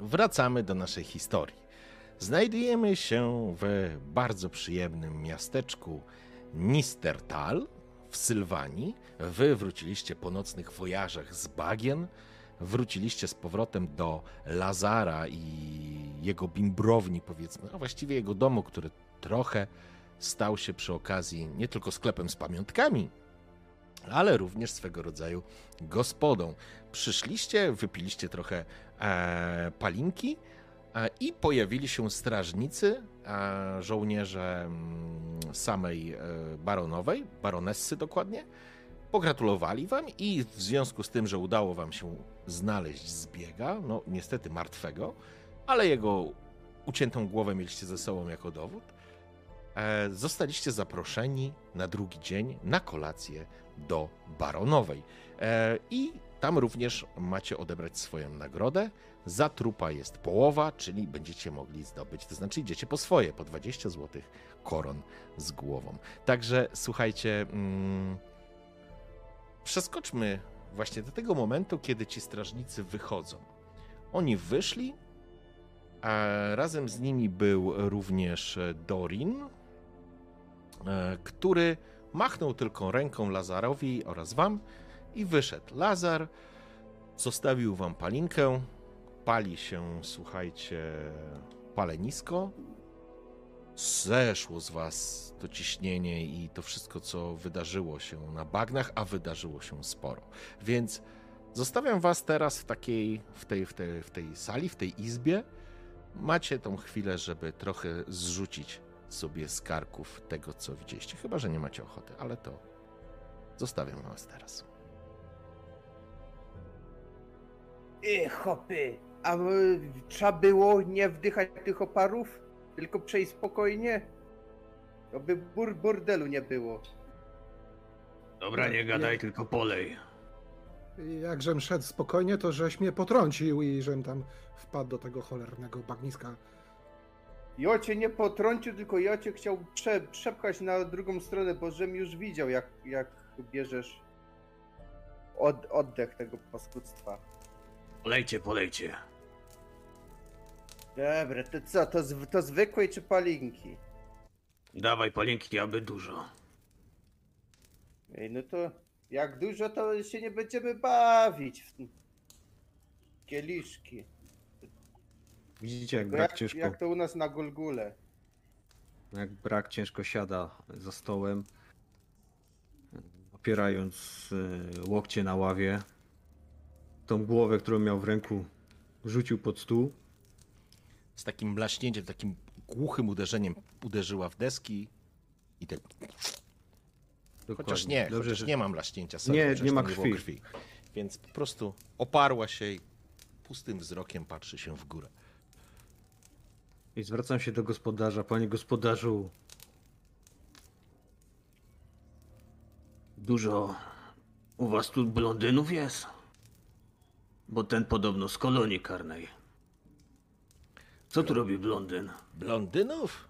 Wracamy do naszej historii. Znajdujemy się w bardzo przyjemnym miasteczku Nistertal w Sylwanii. Wy wróciliście po nocnych wojażach z bagien. Wróciliście z powrotem do Lazara i jego bimbrowni, powiedzmy, a właściwie jego domu, który trochę stał się przy okazji nie tylko sklepem z pamiątkami, ale również swego rodzaju gospodą. Przyszliście, wypiliście trochę palinki e, i pojawili się strażnicy, e, żołnierze mm, samej e, baronowej, baronessy dokładnie. Pogratulowali wam i w związku z tym, że udało wam się znaleźć zbiega, no niestety martwego, ale jego uciętą głowę mieliście ze sobą jako dowód, e, zostaliście zaproszeni na drugi dzień na kolację do baronowej. E, I tam również macie odebrać swoją nagrodę. Za trupa jest połowa, czyli będziecie mogli zdobyć, to znaczy idziecie po swoje, po 20 zł koron z głową. Także słuchajcie, mm, przeskoczmy właśnie do tego momentu, kiedy ci strażnicy wychodzą. Oni wyszli, a razem z nimi był również Dorin, e, który machnął tylko ręką Lazarowi oraz wam i wyszedł. Lazar zostawił wam palinkę. Pali się, słuchajcie, palenisko. Zeszło z was to ciśnienie i to wszystko, co wydarzyło się na bagnach, a wydarzyło się sporo. Więc zostawiam was teraz w takiej, w tej, w tej, w tej sali, w tej izbie. Macie tą chwilę, żeby trochę zrzucić sobie z karków tego, co widzieliście. Chyba, że nie macie ochoty, ale to zostawiam was teraz. Hopy, a y, trzeba było nie wdychać tych oparów, tylko przejść spokojnie? Aby bur burdelu nie było. Dobra, nie gadaj, tylko polej. Jakżem szedł spokojnie, to żeś mnie potrącił i żem tam wpadł do tego cholernego bagniska. Ja cię nie potrącił, tylko ja cię chciał prze przepchać na drugą stronę, bo żem już widział, jak, jak bierzesz od oddech tego paskudztwa. Polejcie, polejcie. Dobra, to co, to, zw to zwykłej czy palinki? Dawaj palienki, aby dużo. Ej, no to jak dużo, to się nie będziemy bawić w kieliszki. Widzicie, jak Tylko brak jak, ciężko, jak to u nas na Golgule. jak brak ciężko siada za stołem, opierając e, łokcie na ławie. Tą głowę, którą miał w ręku, rzucił pod stół. Z takim blaśnięciem, takim głuchym uderzeniem uderzyła w deski i tak. Chociaż Dokładnie. nie, Dobrze, chociaż że nie mam blaśnięcia. Nie, nie ma tam było krwi. Więc po prostu oparła się i pustym wzrokiem patrzy się w górę. I zwracam się do gospodarza. Panie gospodarzu, Dużo u was tu blondynów jest? Bo ten podobno z kolonii karnej. Co tu robi blondyn? Blondynów?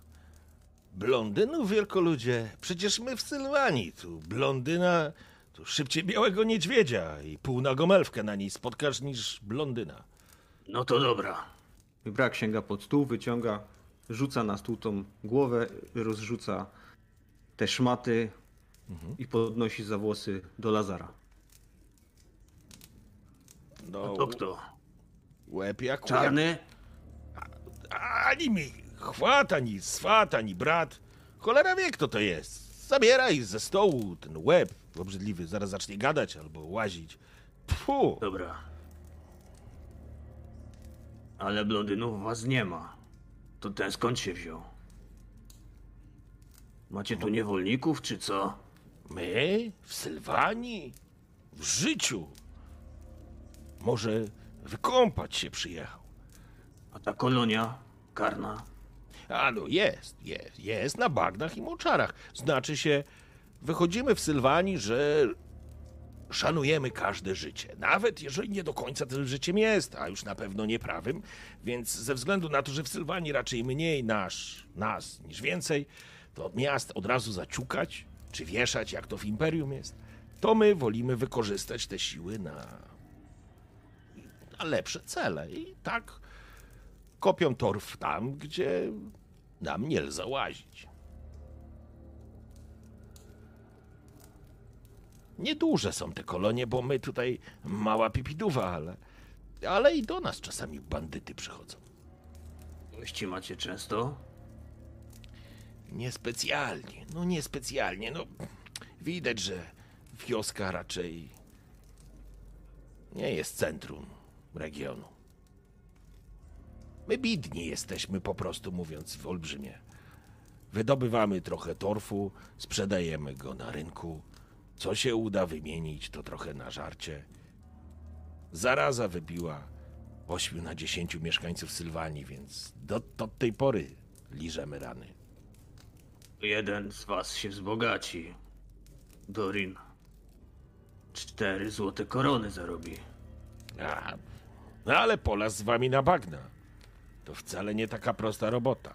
Blondynów, wielkoludzie? Przecież my w Sylwanii. Tu blondyna, tu szybciej białego niedźwiedzia i półnagą elfkę na niej spotkasz niż blondyna. No to dobra. Brak sięga pod stół, wyciąga, rzuca na stół tą głowę, rozrzuca te szmaty i podnosi za włosy do Lazara. No, To kto? łeb jak łeb. Czarny? Ani mi chwat, ani swat, ani brat. Cholera wie, kto to jest. Zabieraj ze stołu ten łeb obrzydliwy. Zaraz zacznie gadać albo łazić. Pfu. Dobra. Ale blondynów was nie ma. To ten skąd się wziął? Macie tu niewolników, czy co? My? W Sylwanii? W życiu? Może wykąpać się przyjechał. A ta kolonia karna? A no jest, jest, jest na bagnach i moczarach. Znaczy się, wychodzimy w Sylwanii, że szanujemy każde życie. Nawet jeżeli nie do końca tym życiem jest, a już na pewno nie prawym. Więc ze względu na to, że w Sylwanii raczej mniej nasz, nas niż więcej, to miast od razu zaciukać, czy wieszać, jak to w Imperium jest, to my wolimy wykorzystać te siły na, lepsze cele. I tak kopią torf tam, gdzie nam nie lze łazić. Nieduże są te kolonie, bo my tutaj mała pipiduwa, ale, ale i do nas czasami bandyty przychodzą. Gości macie często? Niespecjalnie, no niespecjalnie, no widać, że wioska raczej nie jest centrum regionu. My bidni jesteśmy po prostu, mówiąc w olbrzymie. Wydobywamy trochę torfu, sprzedajemy go na rynku. Co się uda wymienić, to trochę na żarcie. Zaraza wybiła 8 na 10 mieszkańców Sylwanii, więc do, do tej pory liżemy rany. Jeden z was się wzbogaci. Dorin. Cztery złote korony zarobi. A, no ale pola z wami na bagna. To wcale nie taka prosta robota.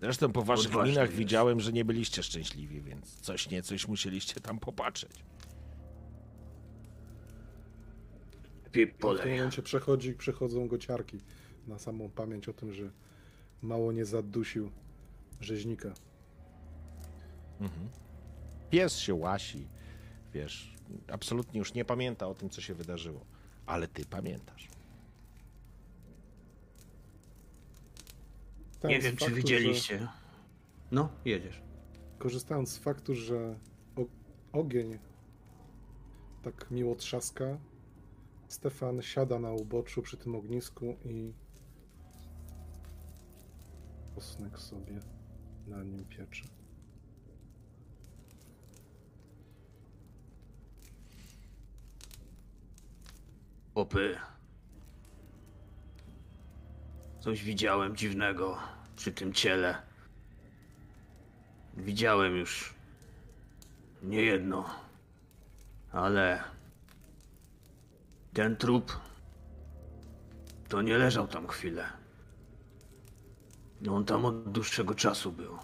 Zresztą po waszych Odważny minach jest. widziałem, że nie byliście szczęśliwi, więc coś nie coś musieliście tam popatrzeć. Lepiej W tym momencie przechodzi, przechodzą go ciarki na samą pamięć o tym, że mało nie zadusił rzeźnika. Pies się łasi, wiesz, absolutnie już nie pamięta o tym, co się wydarzyło. Ale ty pamiętasz. Nie z wiem, czy faktu, widzieliście. No, jedziesz. Że, korzystając z faktu, że o, ogień tak miło trzaska, Stefan siada na uboczu przy tym ognisku i posnek sobie na nim piecze. Popy. Coś widziałem dziwnego przy tym ciele. Widziałem już nie jedno, ale ten trup to nie leżał tam chwilę. On tam od dłuższego czasu był.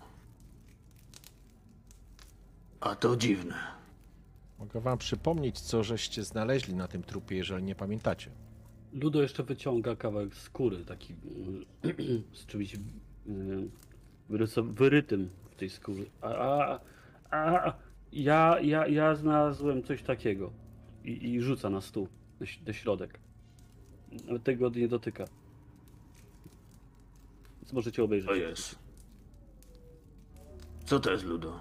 A to dziwne. Mogę wam przypomnieć, co żeście znaleźli na tym trupie, jeżeli nie pamiętacie. Ludo jeszcze wyciąga kawałek skóry, taki z czymś wyryso- wyrytym w tej skórze. A, a, a ja, ja, ja znalazłem coś takiego i, i rzuca na stół, na, środek. Nawet tego nie dotyka. Więc możecie obejrzeć. To jest. Co to jest, Ludo?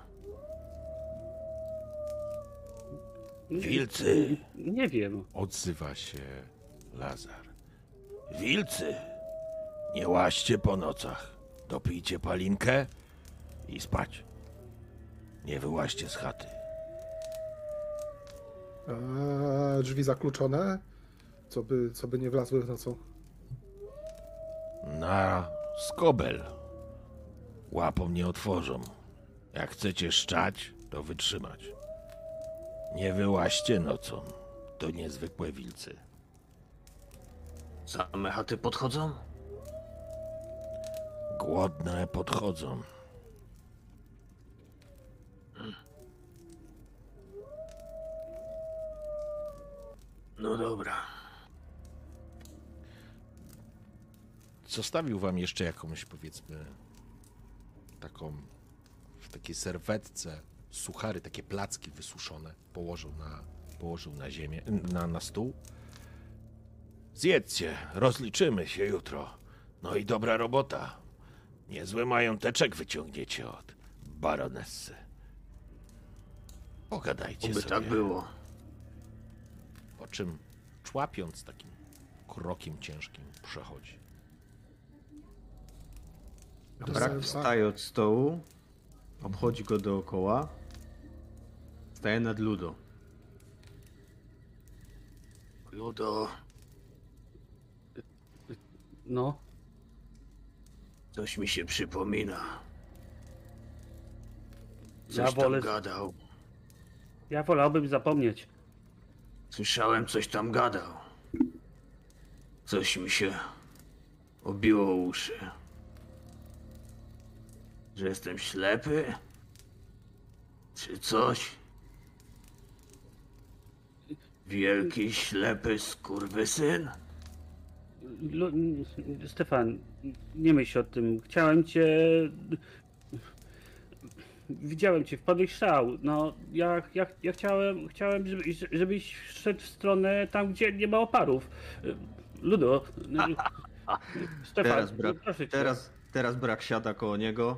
Wilcy. Nie, nie wiem. Odzywa się Lazar. Wilcy, nie łaźcie po nocach. Dopijcie palinkę i spać. Nie wyłaźcie z chaty. Drzwi zakluczone? Co by, co by nie wlazły w nocą? Na skobel. Łapą nie otworzą. Jak chcecie szczać, to wytrzymać. Nie wyłaźcie nocą. To niezwykłe wilcy. Same chaty podchodzą? Głodne podchodzą. No dobra. Zostawił wam jeszcze jakąś, powiedzmy, taką, w takiej serwetce suchary, takie placki wysuszone. Położył na, położył na ziemię, na, na stół. Zjedzcie, rozliczymy się jutro. No i dobra robota. Niezły mająteczek wyciągniecie od baronessy. Pogadajcie Oby sobie. tak było. Po czym człapiąc takim krokiem ciężkim przechodzi. Brak wstaje od stołu, obchodzi go dookoła, staje nad Ludo. Ludo, No, Coś mi się przypomina. Coś Ja wolę- tam gadał. Ja wolałbym zapomnieć. Słyszałem, coś tam gadał. Coś mi się obiło o uszy. Że jestem ślepy? Czy coś? Wielki, ślepy skurwysyn? Lu- Stefan, nie myśl o tym. Chciałem cię. Widziałem cię, wpadłeś w szał. No, ja, ja, ja chciałem, chciałem żeby, żebyś szedł w stronę tam, gdzie nie ma oparów. Ludo. Stefan, Teraz brak, proszę cię. teraz, teraz brak siada koło niego,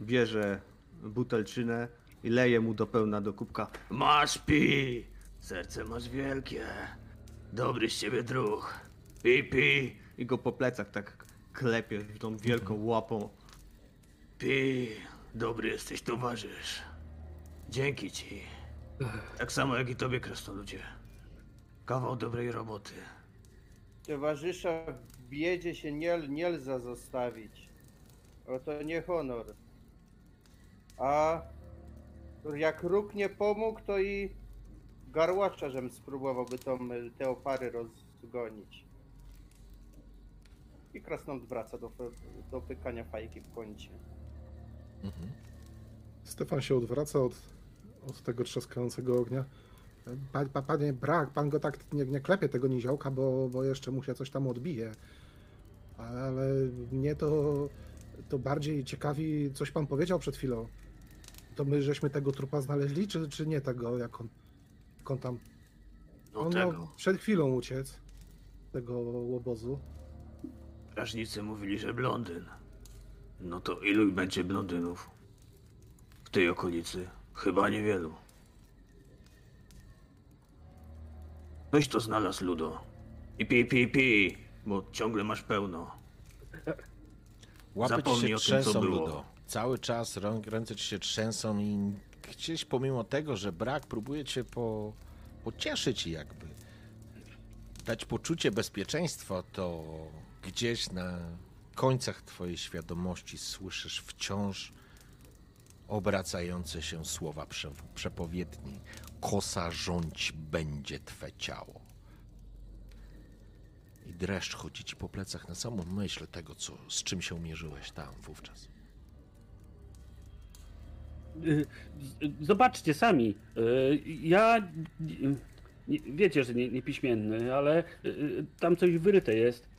bierze butelczynę i leje mu do pełna do kubka. Masz pi! Serce masz wielkie. Dobry z ciebie druh. Pi, pi, I go po plecach tak klepie tą wielką łapą. pi. Dobry jesteś towarzysz. Dzięki ci. Tak samo jak i tobie, krasnoludzie. Kawał dobrej roboty. Towarzysza w biedzie się nie, nie lza zostawić. O to nie honor. A jak róg nie pomógł, to i garłacza, żem spróbował by tą, te opary rozgonić. I krasnolud wraca do, do pykania fajki w kącie. Stefan się odwraca od, od tego trzaskającego ognia. Pa, pa, panie, brak, pan go tak nie, nie klepie tego niziołka, bo, bo jeszcze mu się coś tam odbije. Ale mnie to, to bardziej ciekawi, coś pan powiedział przed chwilą. To my żeśmy tego trupa znaleźli, czy, czy nie tego, jak on, jak on tam... No on tego. miał przed chwilą uciec z tego łobozu. Strażnicy mówili, że blondyn. No to ilu będzie blondynów? W tej okolicy? Chyba niewielu. Weź to znalazł, Ludo. I pi, pi, pi, bo ciągle masz pełno. Łapy ci Zapomnij się o tym, co trzęsą, było. Ludo. Cały czas rąk, ręce ci się trzęsą i gdzieś pomimo tego, że brak próbuje cię po, pocieszyć i jakby dać poczucie bezpieczeństwa, to gdzieś na końcach twojej świadomości słyszysz wciąż obracające się słowa prze, przepowiedni. Kosa rządź będzie twe ciało. I dreszcz chodzi ci po plecach na samą myśl tego, co, z czym się mierzyłeś tam wówczas. Y, Zobaczcie sami. Y, Ja. y, Wiecie, że nie, niepiśmienny, ale tam coś wyryte jest.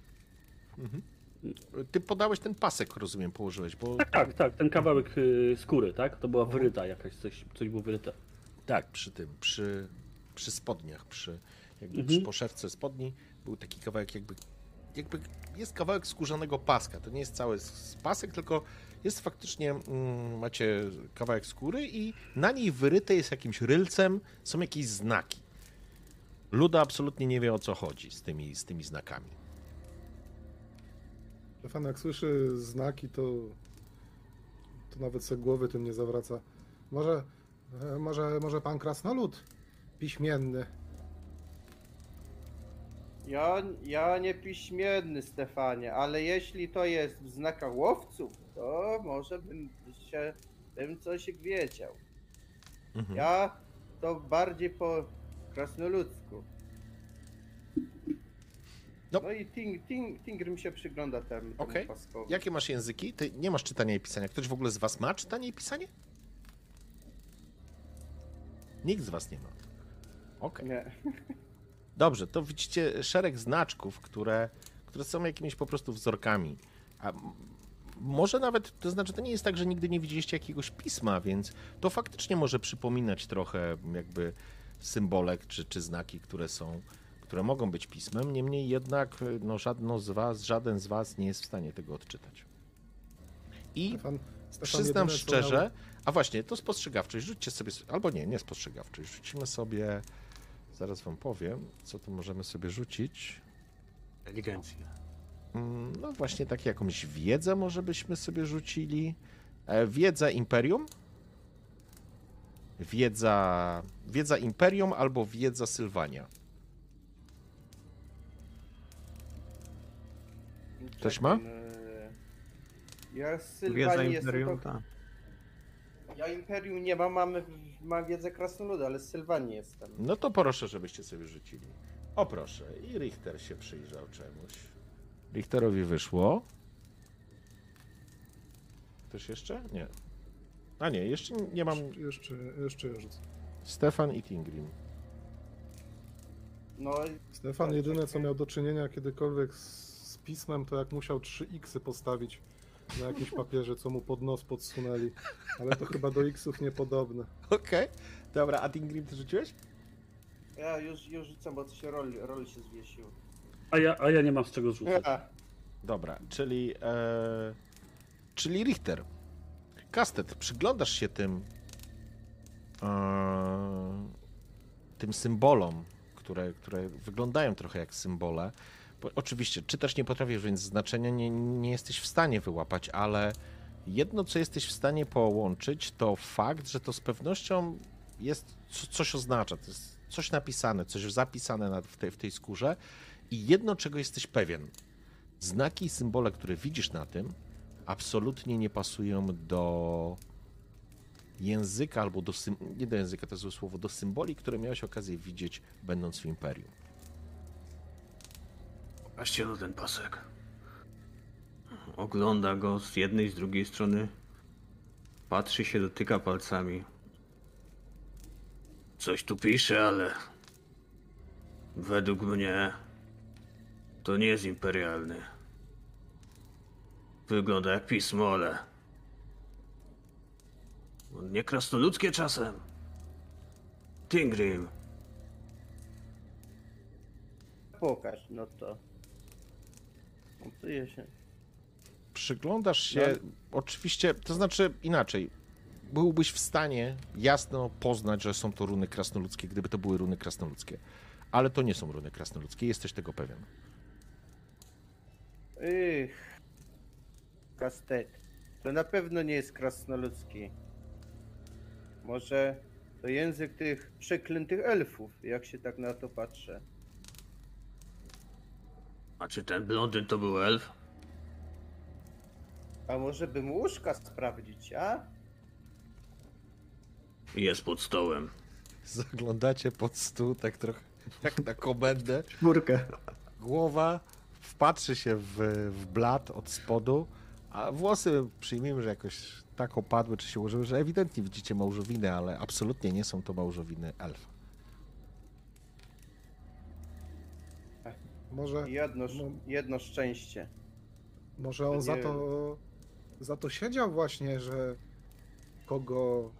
Ty podałeś ten pasek, rozumiem, położyłeś, bo Tak, tak, tak. Ten kawałek y, skóry, tak? To była wyryta jakaś, coś, coś było wyryte. tak, przy tym, przy, przy spodniach, przy, jakby Mhm. przy poszewce spodni był taki kawałek jakby, jakby jest kawałek skórzanego paska. To nie jest cały pasek, tylko jest faktycznie, mm, macie kawałek skóry i na niej wyryte jest jakimś rylcem, są jakieś znaki. Luda absolutnie nie wie o co chodzi z tymi, z tymi znakami. Stefan jak słyszy znaki, to, to nawet sobie głowy tym nie zawraca. Może, e, może, może pan krasnolud piśmienny. Ja, ja nie piśmienny, Stefanie, ale jeśli to jest w znakach łowców, to może bym się, bym coś wiedział. Mhm. Ja to bardziej po krasnoludzku. No. No, i ting, ting, Tingr mi się przygląda temu, paskowi. Jakie masz języki? Ty nie masz czytania i pisania. Ktoś w ogóle z was ma czytanie i pisanie? Nikt z was nie ma. Okej. Nie. Dobrze, to widzicie szereg znaczków, które, które są jakimiś po prostu wzorkami. A może nawet, to znaczy, to nie jest tak, że nigdy nie widzieliście jakiegoś pisma, więc to faktycznie może przypominać trochę jakby symbolek czy, czy znaki, które są, które mogą być pismem. Niemniej jednak, no, żadno z was, żaden z was nie jest w stanie tego odczytać. I Stefan, Stefan Przyznam szczerze, miał- a właśnie, to spostrzegawczość, rzućcie sobie, albo nie, nie spostrzegawczość, rzucimy sobie, zaraz wam powiem, co tu możemy sobie rzucić. Inteligencja. Mm, No właśnie, tak jakąś wiedzę może byśmy sobie rzucili. E, Wiedza Imperium. Wiedza, wiedza Imperium albo wiedza Sylwania. Ktoś ma? E, Ja z Wiedza Imperium, tak. Ja Imperium nie mam, mamy, mam wiedzę krasnoluda, ale z Sylwanii jestem. No to proszę, żebyście sobie rzucili. O proszę, i Richter się przyjrzał czemuś. Richterowi wyszło. Też jeszcze? Nie. A nie, jeszcze nie mam. Jeszcze, jeszcze ja rzucę. Stefan i Tingrim. No, Stefan jedyne co miał do czynienia kiedykolwiek z pismem, to jak musiał 3 x postawić na jakimś papierze, co mu pod nos podsunęli. Ale to chyba do xów niepodobne. Okej. Dobra, a Tingrim ty rzuciłeś? ja już, już rzucam, bo to się rol, rol się zwiesił. A ja, a ja nie mam z czego rzucać. Ja. Dobra, czyli. E, czyli Richter. Kastet, przyglądasz się tym. E, tym symbolom, które, które wyglądają trochę jak symbole. Oczywiście, czy też nie potrafisz, więc znaczenia nie, nie jesteś w stanie wyłapać, ale jedno, co jesteś w stanie połączyć, to fakt, że to z pewnością jest, co, coś oznacza. To jest coś napisane, coś zapisane w, tej, w tej skórze. I jedno, czego jesteś pewien, znaki i symbole, które widzisz na tym, absolutnie nie pasują do języka albo do nie do języka, to złe słowo, do symboli, które miałeś okazję widzieć, będąc w Imperium. Patrzcie na ten pasek. Ogląda go z jednej i z drugiej strony. Patrzy się, dotyka palcami. Coś tu pisze, ale według mnie to nie jest imperialny. Wygląda jak pismo, ale nie krasnoludzkie czasem. Tingrim, Pokaż, no to. Się. Przyglądasz się, oczywiście, to znaczy inaczej. Byłbyś w stanie jasno poznać, że są to runy krasnoludzkie, gdyby to były runy krasnoludzkie. Ale to nie są runy krasnoludzkie, jesteś tego pewien. Ych. Kastet. To na pewno nie jest krasnoludzki. Może to język tych przeklętych elfów, jak się tak na to patrzę. A czy ten blondyn to był elf? A może bym łóżka sprawdzić, a? Jest pod stołem. Zaglądacie pod stół, tak trochę jak na komendę. Czwórkę. Głowa wpatrzy się w, w blat od spodu, a włosy przyjmijmy, że jakoś tak opadły, czy się ułożyły, że ewidentnie widzicie małżowiny, ale absolutnie nie są to małżowiny elfa. Może, Jedno, No. jedno szczęście. może on za to, za to siedział właśnie, że kogo,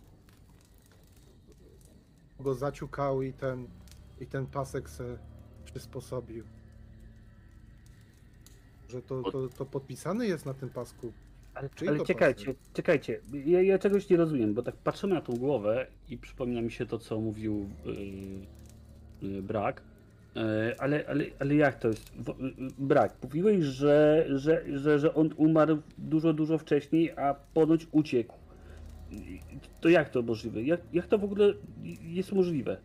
kogo zaciukał i ten, i ten pasek se przysposobił. Że to, to, to podpisany jest na tym pasku. Ale, ale to czekajcie, pasek? czekajcie. Ja, ja czegoś nie rozumiem, bo tak patrzymy na tą głowę i przypomina mi się to, co mówił yy, yy, Brak. Yy, ale, ale, ale jak to jest? Yy, brak, mówiłeś, że, że, że, że on umarł dużo, dużo wcześniej, a ponoć uciekł. To jak to możliwe? Jak, jak to w ogóle jest możliwe?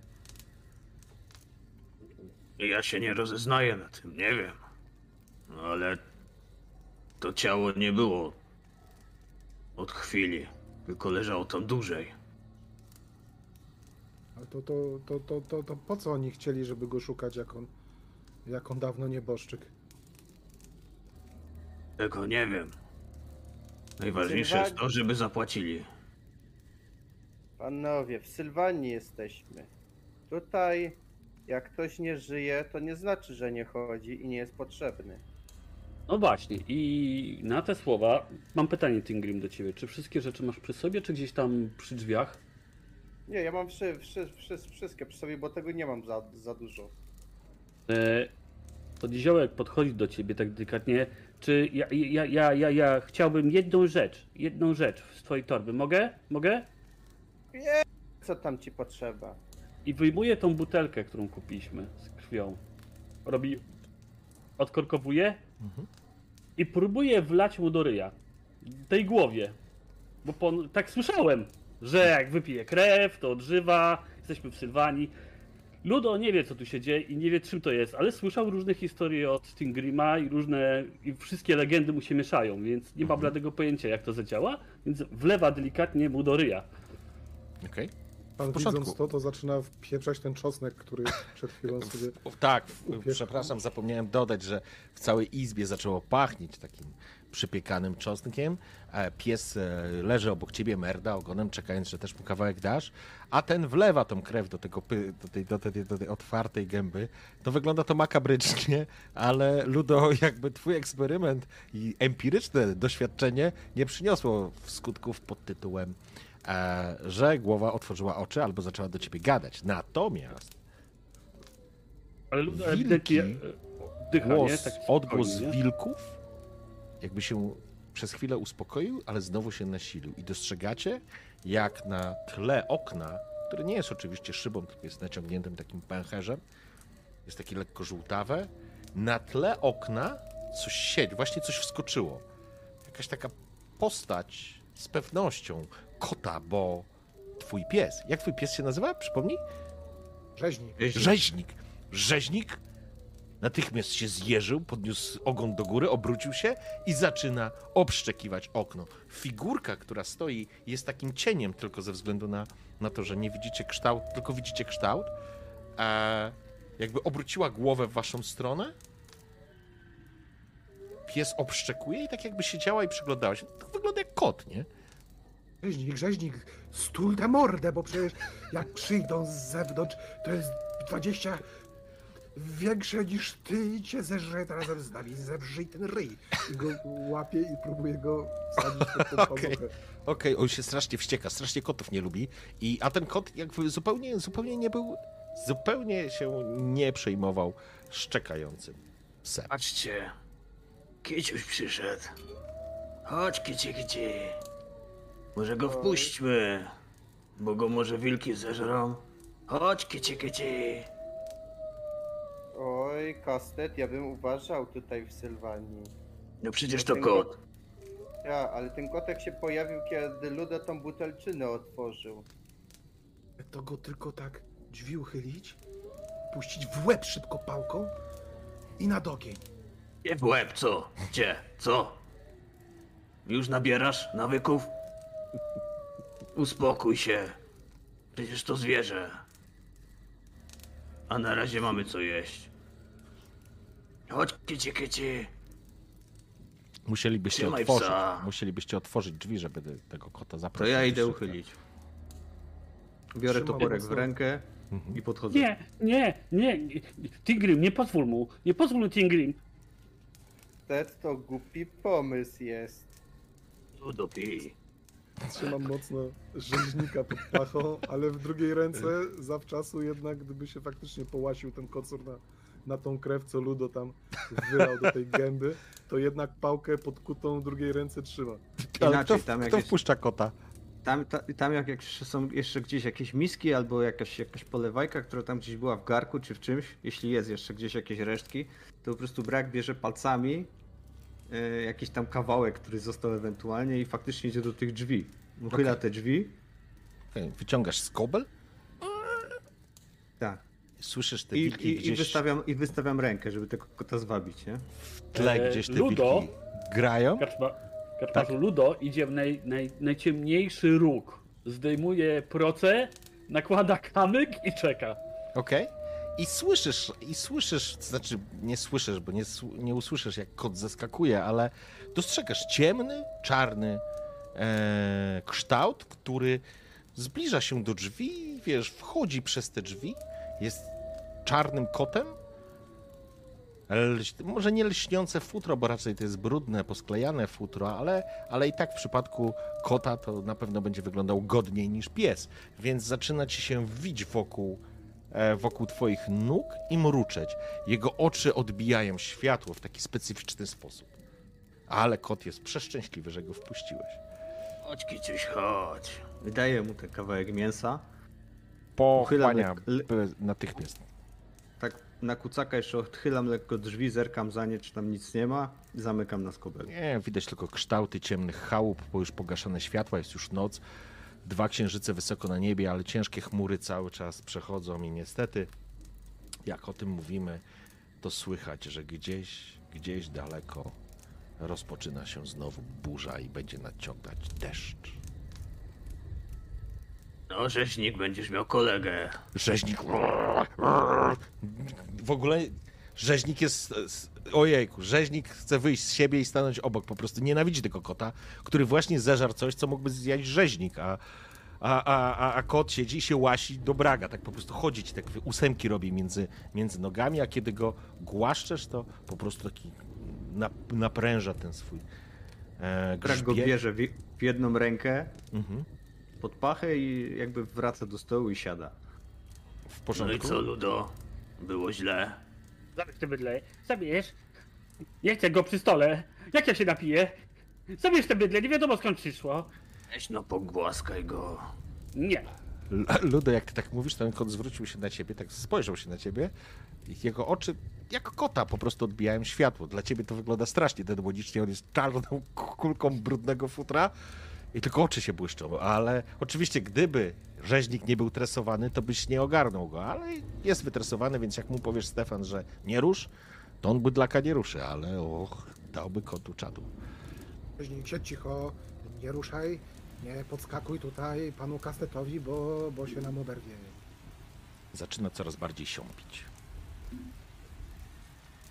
Ja się nie rozeznaję na tym, nie wiem. No ale to ciało nie było od chwili, tylko leżało tam dłużej. To, to, to, to, to, to po co oni chcieli, żeby go szukać, jak on, jak on dawno nieboszczyk? Tego nie wiem. Najważniejsze jest to, żeby zapłacili. Panowie, w Sylwanii jesteśmy. Tutaj, jak ktoś nie żyje, to nie znaczy, że nie chodzi i nie jest potrzebny. No właśnie, i na te słowa mam pytanie, Tingrim, do ciebie. Czy wszystkie rzeczy masz przy sobie, czy gdzieś tam przy drzwiach? Nie, ja mam wszy, wszy, wszy, wszystkie przy sobie, bo tego nie mam za, za dużo. E, Podniziołek podchodzi do ciebie tak delikatnie. Czy ja, ja, ja, ja, ja chciałbym jedną rzecz, jedną rzecz z twojej torby. Mogę? Mogę? Co tam ci potrzeba? I wyjmuje tą butelkę, którą kupiliśmy z krwią. Robi. Odkorkowuje i próbuje wlać mu do ryja. Tej głowie. Bo pon... tak słyszałem, że jak wypije krew, to odżywa. Jesteśmy w Sylwanii. Ludo nie wie, co tu się dzieje i nie wie, czym to jest, ale słyszał różne historie od Stingrima i różne, i wszystkie legendy mu się mieszają, więc nie ma bladego pojęcia, jak to zadziała, więc wlewa delikatnie mu do ryja. Okej. Pan W porządku. widząc to, to zaczyna wpieprzać ten czosnek, który przed chwilą sobie... W- Tak, przepraszam, zapomniałem dodać, że w całej izbie zaczęło pachnieć takim przypiekanym czosnkiem. E, Pies e, leży obok ciebie, merda ogonem, czekając, że też mu kawałek dasz, a ten wlewa tą krew do, tego, do, tej, do, tej, do tej otwartej gęby. To wygląda to makabrycznie, ale Ludo, jakby twój eksperyment i empiryczne doświadczenie nie przyniosło skutków pod tytułem, e, że głowa otworzyła oczy albo zaczęła do ciebie gadać. Natomiast Ale Ludo Wilki, ewidentnie nie? głos, Tak odgłos wilków jakby się przez chwilę uspokoił, ale znowu się nasilił. I dostrzegacie, jak na tle okna, które nie jest oczywiście szybą, tylko jest naciągniętym takim pęcherzem, jest takie lekko żółtawe, na tle okna coś siedzi, właśnie coś wskoczyło. Jakaś taka postać z pewnością kota, bo twój pies. Jak twój pies się nazywa? Przypomnij? Rzeźnik. Rzeźnik. Rzeźnik natychmiast się zjeżył, podniósł ogon do góry, obrócił się i zaczyna obszczekiwać okno. Figurka, która stoi, jest takim cieniem tylko ze względu na, na to, że nie widzicie kształt, tylko widzicie kształt. E, jakby obróciła głowę w waszą stronę. Pies obszczekuje i tak jakby siedziała i przyglądała się. To wygląda jak kot, nie? Rzeźnik, rzeźnik, stój tę mordę, bo przecież jak przyjdą z zewnątrz, to jest 20 większe niż ty i cię zeżre razem z nami, zebrzyj ten ryj. I go łapie i próbuje go wsadzić pod tą Okej. pazuchę. Okej, on się strasznie wścieka, strasznie kotów nie lubi. I, a ten kot jakby zupełnie, zupełnie nie był, zupełnie się nie przejmował szczekającym psem. Patrzcie, Kiciuś przyszedł. Chodź, kici, kici. Może go wpuśćmy, bo go może wilki zeżrą. Chodź, kici, kici. Oj, kastet, ja bym uważał tutaj w Sylwanii. No przecież to ten kot. Ja, ale ten kotek się pojawił, kiedy Ludo tą butelczynę otworzył. To go tylko tak drzwi uchylić, puścić w łeb szybko pałką i na dogień. Nie w łeb, co? Gdzie? Co? Już nabierasz nawyków? Uspokój się. Przecież to zwierzę. A na razie mamy co jeść. Chodź, kici, kici. Musielibyście Trzymaj otworzyć, psa. musielibyście otworzyć drzwi, żeby tego kota To zaprosić. ja idę uchylić. Biorę Trzymam toporek w mocno. rękę Mhm. i podchodzę. Nie, nie, nie, nie. Tingrim, nie pozwól mu, nie pozwól mu Tingrim. Ted to głupi pomysł jest. Ludo pij. Trzymam mocno rzeźnika pod pachą, ale w drugiej ręce zawczasu jednak, gdyby się faktycznie połasił ten kocur na, na tą krew, co Ludo tam wylał do tej gęby, to jednak pałkę pod kutą w drugiej ręce trzyma. Ale Inaczej, kto, tam kto jakieś- wpuszcza kota? Tam, ta, tam jak, jak są jeszcze gdzieś jakieś miski albo jakaś, jakaś polewajka, która tam gdzieś była w garku czy w czymś, jeśli jest jeszcze gdzieś jakieś resztki, to po prostu brak bierze palcami jakiś tam kawałek, który został ewentualnie i faktycznie idzie do tych drzwi. Uchyla Okej. te drzwi. Wyciągasz skobel, Tak. słyszysz te I, wilki i, i, gdzieś wystawiam, I wystawiam rękę, żeby tego kota zwabić, nie? w tle, E, gdzieś te Ludo? wilki grają. Karczmarzu Tak. Ludo idzie w naj, naj, najciemniejszy róg. Zdejmuje proce, nakłada kamyk i czeka. Okej. I słyszysz, i słyszysz, to znaczy nie słyszysz, bo nie, nie usłyszysz jak kot zeskakuje, ale dostrzegasz ciemny, czarny e, kształt, który zbliża się do drzwi, wiesz, wchodzi przez te drzwi, jest czarnym kotem, może nie lśniące futro, bo raczej to jest brudne, posklejane futro, ale, ale i tak w przypadku kota to na pewno będzie wyglądał godniej niż pies, więc zaczyna ci się wić wokół, wokół twoich nóg i mruczeć. Jego oczy odbijają światło w taki specyficzny sposób. Ale kot jest przeszczęśliwy, że go wpuściłeś. Chodź, kiciuś, chodź. Wydaję mu ten kawałek mięsa. Pochłania lekko- le- natychmiast. Tak na kucaka jeszcze odchylam lekko drzwi, zerkam za nie, czy tam nic nie ma i zamykam na skobel. Nie, widać tylko kształty ciemnych chałup, bo już pogaszone światła, jest już noc. Dwa księżyce wysoko na niebie, ale ciężkie chmury cały czas przechodzą i niestety jak o tym mówimy, to słychać, że gdzieś, gdzieś daleko rozpoczyna się znowu burza i będzie nadciągać deszcz. No, rzeźnik, będziesz miał kolegę. Rzeźnik. W ogóle rzeźnik jest. Ojejku, rzeźnik chce wyjść z siebie i stanąć obok. Po prostu nienawidzi tego kota, który właśnie zeżarł coś, co mógłby zjeść rzeźnik, a, a, a, a, a kot siedzi i się łasi do braga. Tak po prostu chodzić, tak ósemki robi między, między nogami, a kiedy go głaszczesz, to po prostu taki nap, napręża ten swój. E, Brak go bierze w, w jedną rękę Mhm. pod pachę i jakby wraca do stołu i siada. W No i porządku. co, Ludo? Było źle. Zabierz te bydle. Zabierz. Nie chcę go przy stole. Jak ja się napiję? Zabierz te bydle, nie wiadomo skąd przyszło. Weź no, pogłaskaj go. Nie. L- Ludo, jak ty tak mówisz, ten kot zwrócił się na ciebie, tak spojrzał się na ciebie. i Jego oczy, jak kota, po prostu odbijają światło. Dla ciebie to wygląda strasznie demonicznie. On jest czarną kulką brudnego futra i tylko oczy się błyszczą. Ale oczywiście, gdyby rzeźnik nie był tresowany, to byś nie ogarnął go. Ale jest wytresowany, więc jak mu powiesz, Stefan, że nie rusz, to on bydlaka nie ruszy. Ale och, dałby kotu czadu. Rzeźnik, siedź cicho, nie ruszaj, nie podskakuj tutaj panu kastetowi, bo, bo się nam oberwie. Zaczyna coraz bardziej siąpić.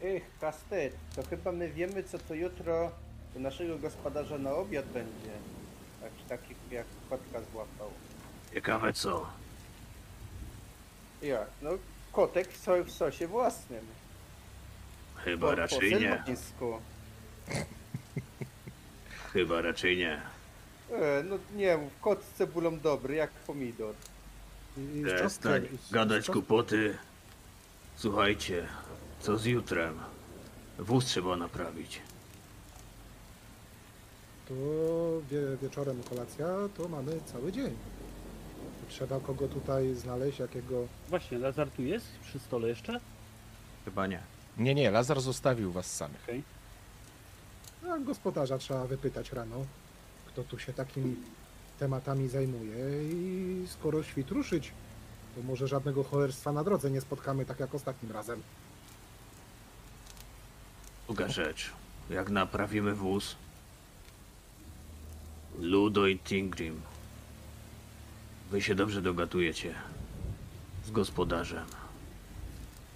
Ech, Kastet, to chyba my wiemy, co to jutro u naszego gospodarza na obiad będzie. Tak, taki jak kotka złapał. Ciekawe co. Jak? No, kotek w, so, w sosie własnym. Chyba Po- raczej po nie. Chyba raczej nie. E, no nie kot z cebulą dobry, jak pomidor. Przestań i z- gadać głupoty. Słuchajcie, co z jutrem? Wóz trzeba naprawić. To wie, wieczorem kolacja, to mamy cały dzień. Trzeba kogo tutaj znaleźć, jakiego... Właśnie, Lazar tu jest? Przy stole jeszcze? Chyba nie. Nie, nie, Lazar zostawił was samych. Okej. A gospodarza trzeba wypytać rano, kto tu się takimi tematami zajmuje i skoro świt ruszyć, to może żadnego cholerstwa na drodze nie spotkamy tak jak ostatnim razem. Druga rzecz. Jak naprawimy wóz, Ludo i Tingrim, wy się dobrze dogatujecie z gospodarzem.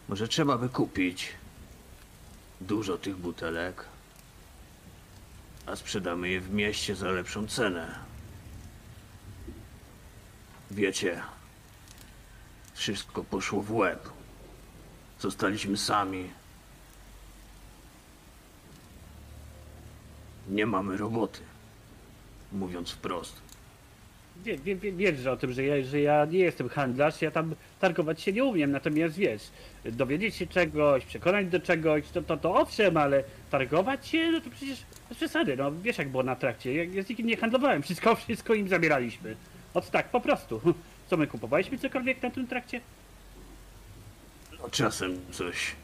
Może trzeba by kupić dużo tych butelek, a sprzedamy je w mieście za lepszą cenę. Wiecie, wszystko poszło w łeb. Zostaliśmy sami. Nie mamy roboty. Mówiąc wprost. Wiem, wiem, wiem, wiesz że o tym, że ja, że ja nie jestem handlarz, ja tam targować się nie umiem, natomiast wiesz, dowiedzieć się czegoś, przekonać do czegoś, to, to, to owszem, ale targować się, no to przecież bez przesady, no wiesz jak było na trakcie, ja, ja z nikim nie handlowałem, wszystko, wszystko im zabieraliśmy. Od tak, po prostu. Co my kupowaliśmy cokolwiek na tym trakcie? No czasem coś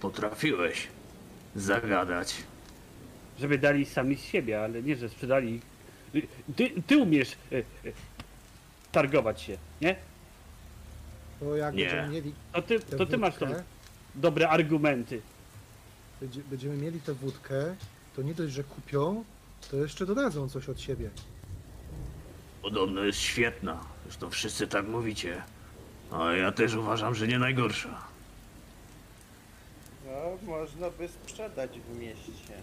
potrafiłeś zagadać. Żeby dali sami z siebie, ale nie, że sprzedali. Ty, ty umiesz y, y, targować się, nie? To jak Nie. będziemy mieli To ty, tę to ty masz wódkę, dobre argumenty. będzie- będziemy mieli tę wódkę, to nie dość, że kupią, to jeszcze dodadzą coś od siebie. Podobno jest świetna. Zresztą wszyscy tak mówicie. A ja też uważam, że nie najgorsza. No, można by sprzedać w mieście.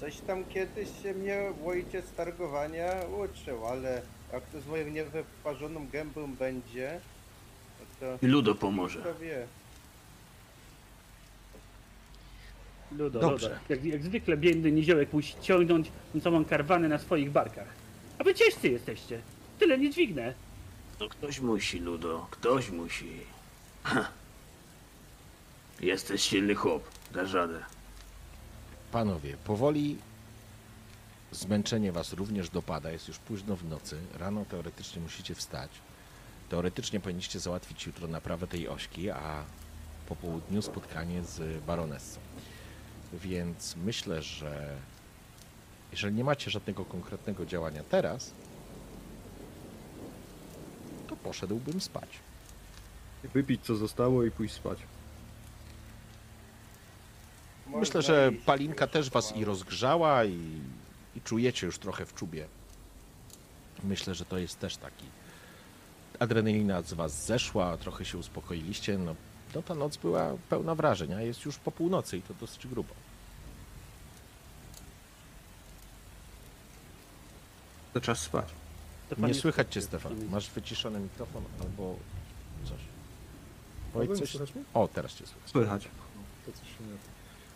Coś tam kiedyś się mnie ojciec targowania uczył, ale jak to z moją niewyparzoną gębą będzie, to I Ludo pomoże. kto wie. Ludo, Dobrze. Ludo. Jak, jak zwykle biedny niziołek musi ciągnąć całą karwanę na swoich barkach. A wy ciężcy jesteście. Tyle nie dźwignę. No ktoś musi, Ludo. Ktoś musi. Jesteś silny chłop. Dasz radę. Panowie, powoli zmęczenie was również dopada. Jest już późno w nocy. Rano teoretycznie musicie wstać. Teoretycznie powinniście załatwić jutro naprawę tej ośki, a po południu spotkanie z baronessą. Więc myślę, że jeżeli nie macie żadnego konkretnego działania teraz, to poszedłbym spać. Wypić co zostało i pójść spać. Myślę, że palinka też was i rozgrzała i, i czujecie już trochę w czubie. Myślę, że to jest też taki. Adrenalina z was zeszła, trochę się uspokoiliście. No, no ta noc była pełna wrażeń, a jest już po północy i to dosyć grubo. To czas spać. Nie słychać cię, Stefan. Masz wyciszony mikrofon albo coś. Powiedz coś. O, teraz cię słychać. Słychać. To coś.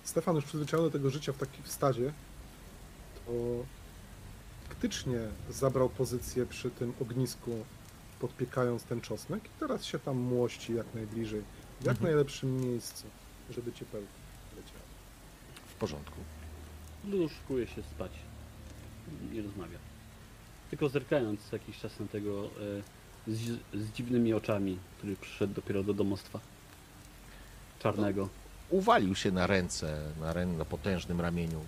Stefan już przyzwyczajony do tego życia w takim stadzie, to faktycznie zabrał pozycję przy tym ognisku, podpiekając ten czosnek i teraz się tam młości jak najbliżej, w jak Mhm. najlepszym miejscu, żeby ciepełko leciało. W porządku. Ludu szykuje się spać. Nie rozmawia. Tylko zerkając jakiś czas na tego e, z, z dziwnymi oczami, który przyszedł dopiero do domostwa. Czarnego. Uwalił się na ręce, na, rę, na potężnym ramieniu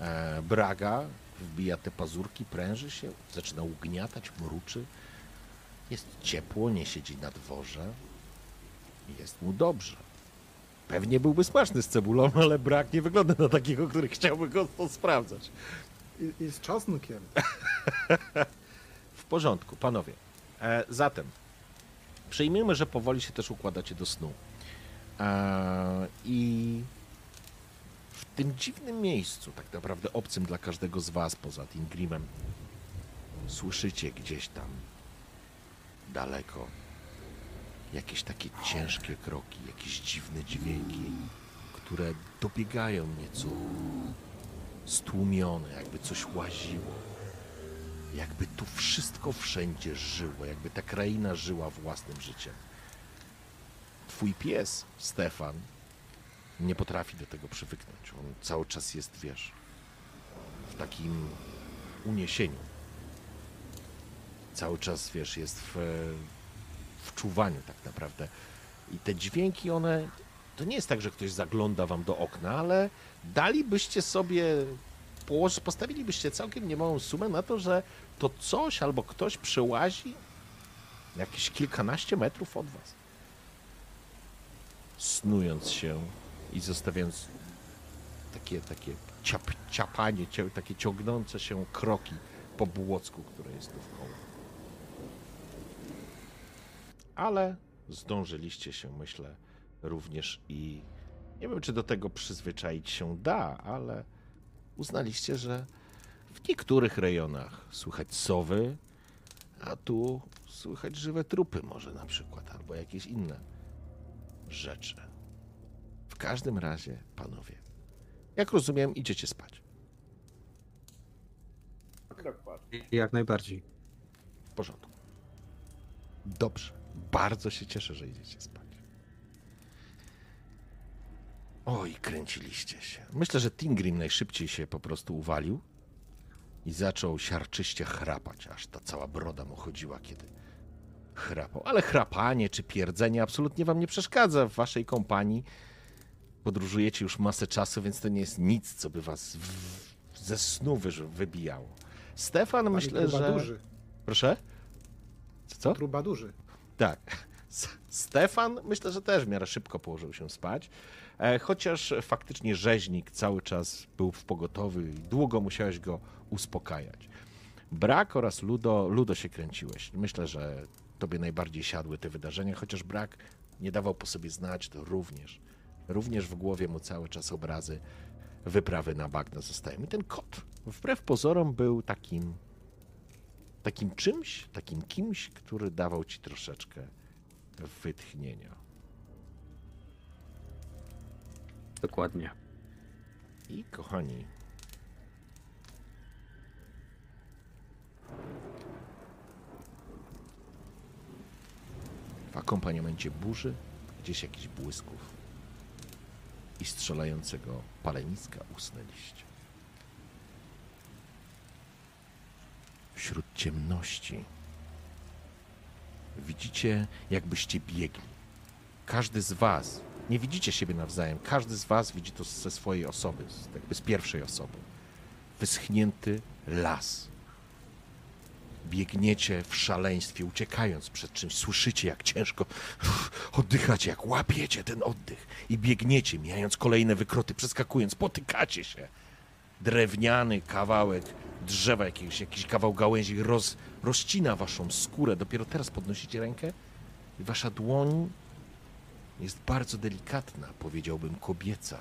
e, Braga, wbija te pazurki, pręży się, zaczyna ugniatać, mruczy. Jest ciepło, nie siedzi na dworze. Jest mu dobrze. Pewnie byłby smaczny z cebulą, ale Brak nie wygląda na takiego, który chciałby go sprawdzać. I, i z czosnkiem. W porządku, panowie. E, zatem, przyjmijmy, że powoli się też układacie do snu. E, I w tym dziwnym miejscu, tak naprawdę obcym dla każdego z was, poza tym Grimem, słyszycie gdzieś tam daleko jakieś takie ciężkie kroki, jakieś dziwne dźwięki, które dobiegają nieco stłumione, jakby coś łaziło jakby tu wszystko wszędzie żyło, jakby ta kraina żyła własnym życiem. Twój pies, Stefan, nie potrafi do tego przywyknąć. On cały czas jest, wiesz, w takim uniesieniu. Cały czas, wiesz, jest w, w czuwaniu tak naprawdę. I te dźwięki, one, to nie jest tak, że ktoś zagląda wam do okna, ale dalibyście sobie postawilibyście całkiem niemałą sumę na to, że to coś albo ktoś przełazi jakieś kilkanaście metrów od was. Snując się i zostawiając takie, takie ciap, ciapanie, cia- takie ciągnące się kroki po błocku, które jest koło. Ale zdążyliście się, myślę, również i nie wiem, czy do tego przyzwyczaić się da, ale uznaliście, że w niektórych rejonach słychać sowy, a tu słychać żywe trupy może na przykład, albo jakieś inne rzeczy. W każdym razie, panowie, jak rozumiem, idziecie spać. Dokładnie. Jak najbardziej. W porządku. Dobrze. Bardzo się cieszę, że idziecie spać. Oj, kręciliście się. Myślę, że Tingrim najszybciej się po prostu uwalił i zaczął siarczyście chrapać, aż ta cała broda mu chodziła, kiedy chrapał. Ale chrapanie czy pierdzenie absolutnie wam nie przeszkadza w waszej kompanii. Podróżujecie już masę czasu, więc to nie jest nic, co by was w, ze snu wy, wybijało. Stefan, myślę, że... duży. Proszę? Co? Truba duży. Tak. Stefan myślę, że też w miarę szybko położył się spać. E, Chociaż faktycznie rzeźnik cały czas był w pogotowiu i długo musiałeś go uspokajać. Brak oraz Ludo, Ludo się kręciłeś. Myślę, że tobie najbardziej siadły te wydarzenia, chociaż Brak nie dawał po sobie znać, to również. Również w głowie mu cały czas obrazy wyprawy na bagno zostają. I ten kot, wbrew pozorom, był takim takim czymś, takim kimś, który dawał ci troszeczkę wytchnienia. Dokładnie. I kochani, w akompaniamencie burzy, gdzieś jakichś błysków i strzelającego paleniska usnęliście. Wśród ciemności widzicie, jakbyście biegli. Każdy z was, nie widzicie siebie nawzajem, każdy z was widzi to ze swojej osoby, jakby z pierwszej osoby. Wyschnięty las. Biegniecie w szaleństwie, uciekając przed czymś. Słyszycie, jak ciężko oddychacie, jak łapiecie ten oddech. I biegniecie, mijając kolejne wykroty, przeskakując, potykacie się. Drewniany kawałek drzewa, jakiegoś, jakiś kawał gałęzi roz, rozcina waszą skórę. Dopiero teraz podnosicie rękę i wasza dłoń jest bardzo delikatna, powiedziałbym kobieca,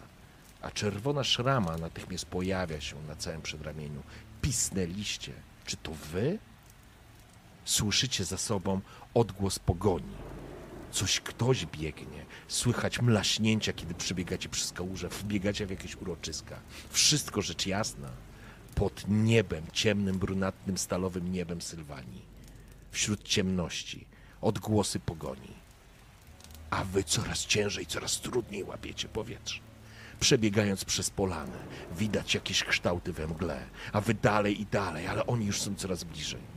a czerwona szrama natychmiast pojawia się na całym przedramieniu. Pisnęliście. Czy to wy? Słyszycie za sobą odgłos pogoni. Coś ktoś biegnie. Słychać mlaśnięcia, kiedy przebiegacie przez kałuże, wbiegacie w jakieś uroczyska. Wszystko rzecz jasna. Pod niebem, ciemnym, brunatnym, stalowym niebem Sylwanii. Wśród ciemności. Odgłosy pogoni a wy coraz ciężej, coraz trudniej łapiecie powietrze. Przebiegając przez polanę, widać jakieś kształty we mgle, a wy dalej i dalej, ale oni już są coraz bliżej.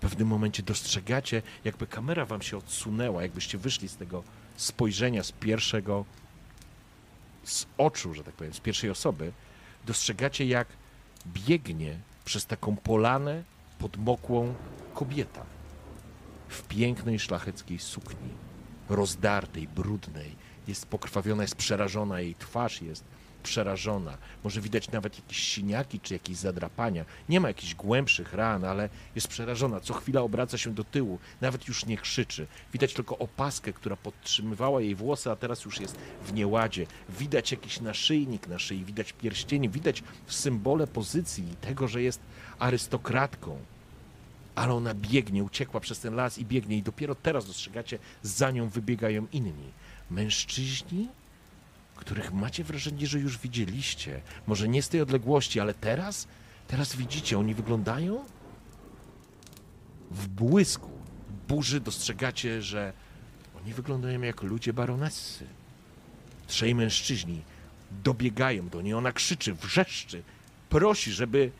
Pewnym momencie dostrzegacie, jakby kamera wam się odsunęła, jakbyście wyszli z tego spojrzenia z pierwszego, z oczu, że tak powiem, z pierwszej osoby, dostrzegacie, jak biegnie przez taką polanę podmokłą kobieta w pięknej szlacheckiej sukni, rozdartej, brudnej, jest pokrwawiona, jest przerażona, jej twarz jest przerażona. Może widać nawet jakieś siniaki czy jakieś zadrapania. Nie ma jakichś głębszych ran, ale jest przerażona. Co chwila obraca się do tyłu, nawet już nie krzyczy. Widać tylko opaskę, która podtrzymywała jej włosy, a teraz już jest w nieładzie. Widać jakiś naszyjnik na szyi, widać pierścienie, widać symbole pozycji tego, że jest arystokratką ale ona biegnie, uciekła przez ten las i biegnie i dopiero teraz dostrzegacie, za nią wybiegają inni. Mężczyźni, których macie wrażenie, że już widzieliście. Może nie z tej odległości, ale teraz, teraz widzicie, oni wyglądają w błysku burzy dostrzegacie, że oni wyglądają jak ludzie baronessy. Trzej mężczyźni dobiegają do niej, ona krzyczy, wrzeszczy, prosi, żeby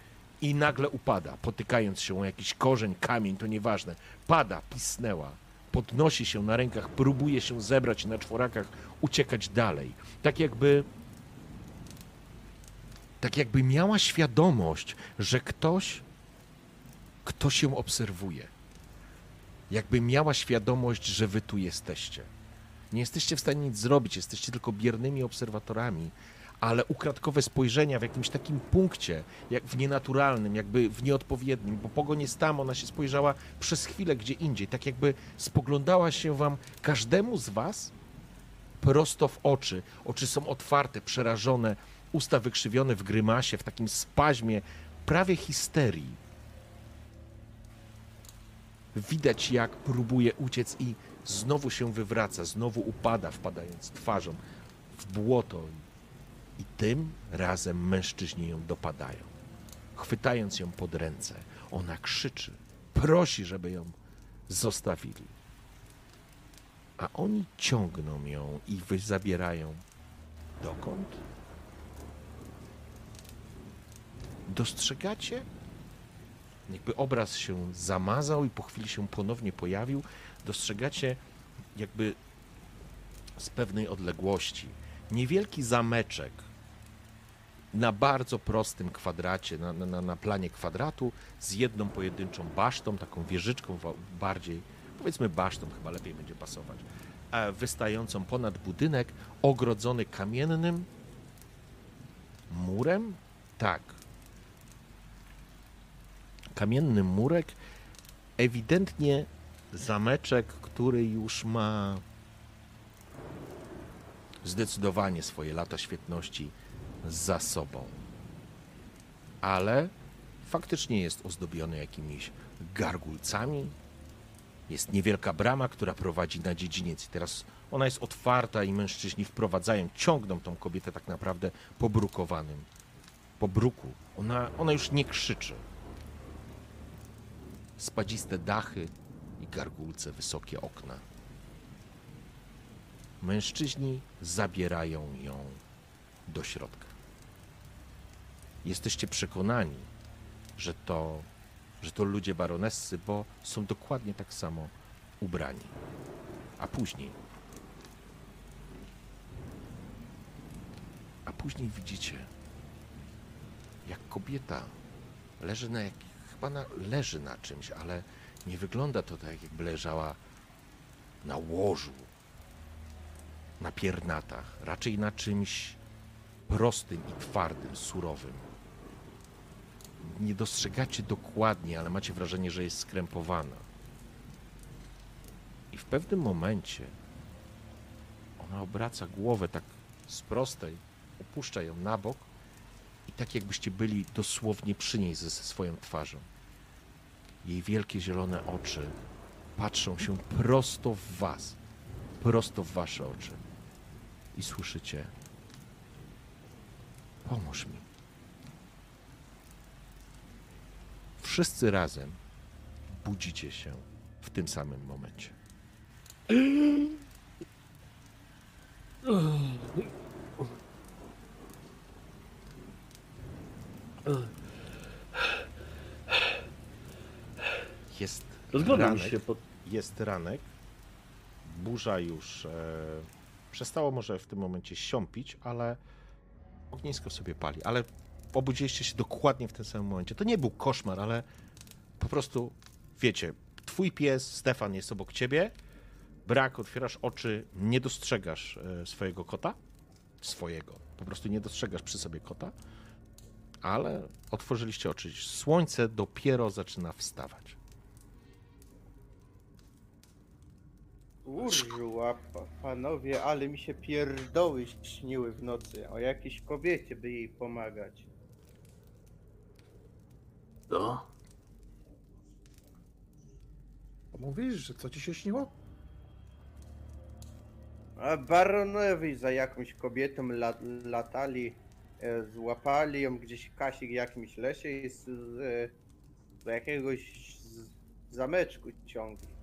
i nagle upada, potykając się o jakiś korzeń, kamień, to nieważne. Pada, pisnęła, podnosi się na rękach, próbuje się zebrać na czworakach, uciekać dalej. Tak jakby. Tak jakby miała świadomość, że ktoś, ktoś ją obserwuje. Jakby miała świadomość, że wy tu jesteście. Nie jesteście w stanie nic zrobić, jesteście tylko biernymi obserwatorami, ale ukradkowe spojrzenia w jakimś takim punkcie, jak w nienaturalnym, jakby w nieodpowiednim, bo pogoń jest tam, ona się spojrzała przez chwilę gdzie indziej, tak jakby spoglądała się wam, każdemu z was, prosto w oczy. Oczy są otwarte, przerażone, usta wykrzywione w grymasie, w takim spaźmie, prawie histerii. Widać, jak próbuje uciec i znowu się wywraca, znowu upada, wpadając twarzą w błoto i tym razem mężczyźni ją dopadają. Chwytając ją pod ręce, ona krzyczy, prosi, żeby ją zostawili. A oni ciągną ją i zabierają. Dokąd? Dostrzegacie? Jakby obraz się zamazał i po chwili się ponownie pojawił. Dostrzegacie, jakby z pewnej odległości, niewielki zameczek na bardzo prostym kwadracie, na, na, na planie kwadratu, z jedną pojedynczą basztą, taką wieżyczką bardziej, powiedzmy basztą chyba lepiej będzie pasować, wystającą ponad budynek, ogrodzony kamiennym murem? Tak. Kamienny murek, ewidentnie zameczek, który już ma zdecydowanie swoje lata świetności za sobą. Ale faktycznie jest ozdobiony jakimiś gargulcami. Jest niewielka brama, która prowadzi na dziedziniec. I teraz ona jest otwarta i mężczyźni wprowadzają, ciągną tą kobietę tak naprawdę po brukowanym, po bruku. Ona, ona już nie krzyczy. Spadziste dachy i gargulce, wysokie okna. Mężczyźni zabierają ją do środka. Jesteście przekonani, że to, że to ludzie baronessy, bo są dokładnie tak samo ubrani. A później. A później widzicie, jak kobieta leży na jakich chyba na, leży na czymś, ale nie wygląda to tak, jakby leżała na łożu, na piernatach. Raczej na czymś prostym i twardym, surowym. Nie dostrzegacie dokładnie, ale macie wrażenie, że jest skrępowana. I w pewnym momencie ona obraca głowę tak z prostej, opuszcza ją na bok i tak jakbyście byli dosłownie przy niej ze swoją twarzą. Jej wielkie zielone oczy patrzą się prosto w was, prosto w wasze oczy. I słyszycie: Pomóż mi. Wszyscy razem budzicie się w tym samym momencie. Jest Rozglądam ranek, się po... jest ranek. Burza już e, przestało może w tym momencie siąpić, ale ognisko sobie pali. Ale obudziliście się dokładnie w tym samym momencie. To nie był koszmar, ale po prostu wiecie, twój pies Stefan jest obok ciebie. Brak, otwierasz oczy, nie dostrzegasz e, swojego kota. Swojego. Po prostu nie dostrzegasz przy sobie kota. Ale otworzyliście oczy. Słońce dopiero zaczyna wstawać. Urżuła, pa- panowie, ale mi się pierdoły śniły w nocy. O jakiejś kobiecie by jej pomagać. To? Mówisz, że co ci się śniło? A baronowie za jakąś kobietą la, latali, e, złapali ją gdzieś Kasik w jakimś lesie i z, z, do jakiegoś z, zameczku ciągli.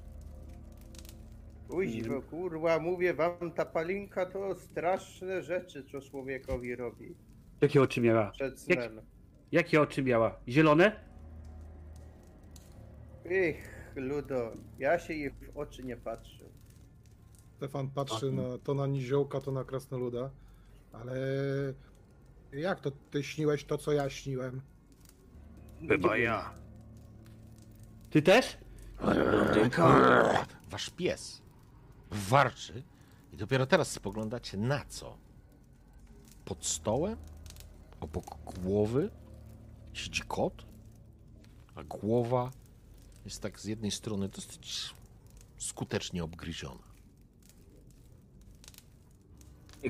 Kuźwa, kurwa, mówię wam, ta palinka to straszne rzeczy, co człowiekowi robi Jakie oczy miała? przed Jak- snem. Jakie oczy miała? Zielone? Ich, Ludo, ja się jej w oczy nie patrzę. Stefan patrzy Tak. na, to na niziołka, to na krasnoluda, ale jak to ty śniłeś to, co ja śniłem? Chyba ja. Ty też? Blondynka? Wasz pies warczy i dopiero teraz spoglądacie na co? Pod stołem? Obok głowy siedzi kot, a głowa jest tak z jednej strony dosyć skutecznie obgryziona.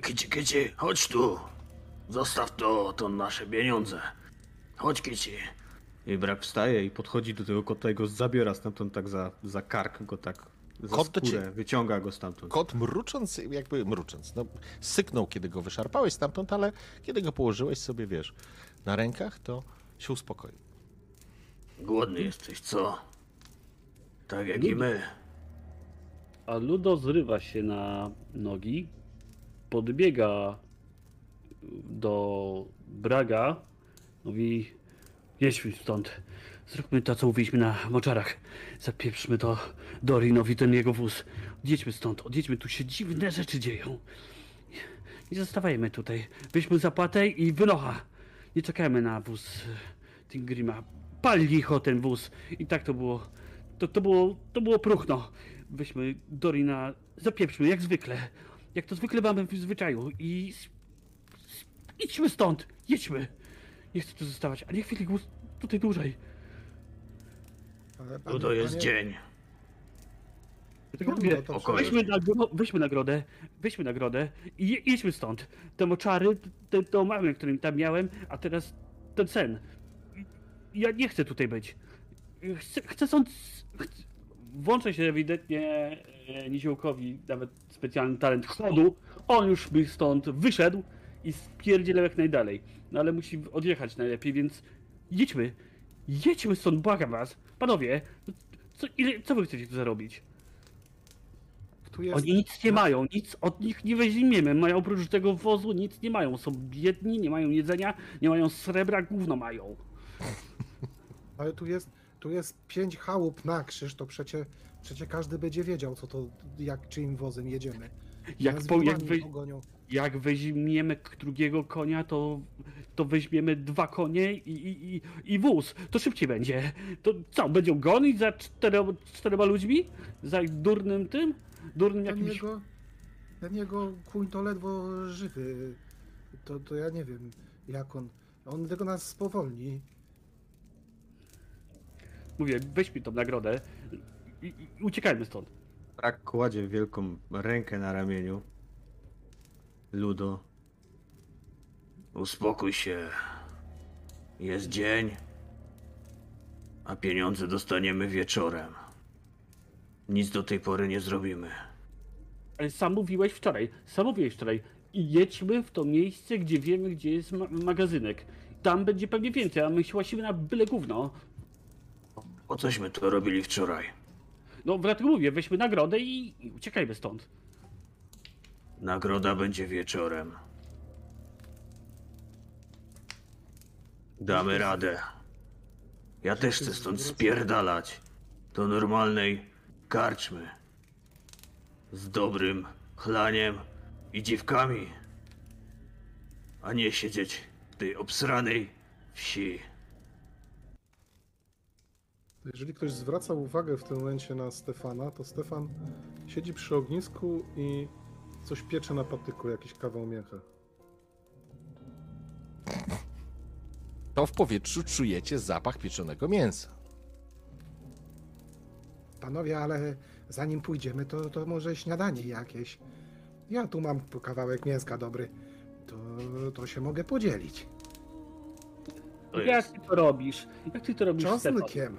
Kici, kici, chodź tu. Zostaw to, to nasze pieniądze. Chodź, kici. I brak wstaje i podchodzi do tego kota i go zabiera stamtąd tak za, za kark, go tak za Kot skórę, ciebie- wyciąga go stamtąd. Kot mrucząc, jakby mrucząc, no, syknął, kiedy go wyszarpałeś stamtąd, ale kiedy go położyłeś sobie, wiesz, na rękach, to się uspokoił. Głodny jesteś, co? Tak jak i my. A Ludo zrywa się na nogi, podbiega do Braga, mówi jedźmy stąd, zróbmy to, co mówiliśmy na moczarach, zapieprzmy to Dorinowi ten jego wóz, odjedźmy stąd, odjedźmy, tu się dziwne rzeczy dzieją. Nie zostawajmy tutaj, weźmy zapłatę i wynocha. Nie czekajmy na wóz e, Tingrima. Pal licho ten wóz. I tak to było. To, to było, to było próchno. Weźmy Dorina, zapieprzmy, jak zwykle. Jak to zwykle mamy w zwyczaju. I idźmy stąd, jedźmy. Nie chcę tu zostawać, a nie chwili tutaj dłużej. Ale, To to jest dzień. Tylko No, mówię, no to weźmy, nagro, weźmy nagrodę, weźmy nagrodę i je, jedźmy stąd. Te moczary, te, te omały, którym tam miałem, a teraz ten sen. Ja nie chcę tutaj być. Chcę, chcę stąd... Chcę... Włączę się ewidentnie e, Niziołkowi nawet specjalny talent chodu. On już by stąd wyszedł i spierdzielał jak najdalej. No ale musi odjechać najlepiej, więc jedźmy. Jedźmy stąd, błagam was. Panowie, co, ile, co wy chcecie tu zarobić? Tu jest, Oni nic nie mają, nic od nich nie weźmiemy. Mają oprócz tego wozu nic nie mają. Są biedni, nie mają jedzenia, nie mają srebra, gówno mają. ale tu jest, tu jest pięć chałup na krzyż, to przecie, przecie każdy będzie wiedział, co to, jak czyim wozem jedziemy. Jak, po, jak wy. Jak weźmiemy drugiego konia, to, to weźmiemy dwa konie i, i, i, i wóz. To szybciej będzie. To co, będą gonić za cztero, czterema ludźmi? Za durnym tym? Durnym Ten jakimś... jego, ten jego kuń to ledwo żywy. To, to ja nie wiem, jak on. On tego nas spowolni. Mówię, weźmy tą nagrodę i, i uciekajmy stąd. Brak kładzie wielką rękę na ramieniu. Ludo. Uspokój się. Jest dzień, a pieniądze dostaniemy wieczorem. Nic do tej pory nie zrobimy. Ale sam mówiłeś wczoraj, sam mówiłeś wczoraj. I jedźmy w to miejsce, gdzie wiemy, gdzie jest ma magazynek. Tam będzie pewnie więcej, a my się łasimy na byle gówno. Po cośmy to robili wczoraj? No, dlatego mówię, weźmy nagrodę i, i uciekajmy stąd. Nagroda będzie wieczorem. Damy radę. Ja też chcę stąd spierdalać. Do normalnej karczmy. Z dobrym chlaniem i dziwkami. A nie siedzieć w tej obsranej wsi. Jeżeli ktoś zwraca uwagę w tym momencie na Stefana, to Stefan siedzi przy ognisku i coś piecze na patyku, jakiś kawał mięcha. To w powietrzu czujecie zapach pieczonego mięsa. Panowie, ale zanim pójdziemy, to, to może śniadanie jakieś. Ja tu mam kawałek mięska dobry. To, to się mogę podzielić. To Jak jest. ty to robisz? Jak ty to robisz, Stefan? Czosnkiem.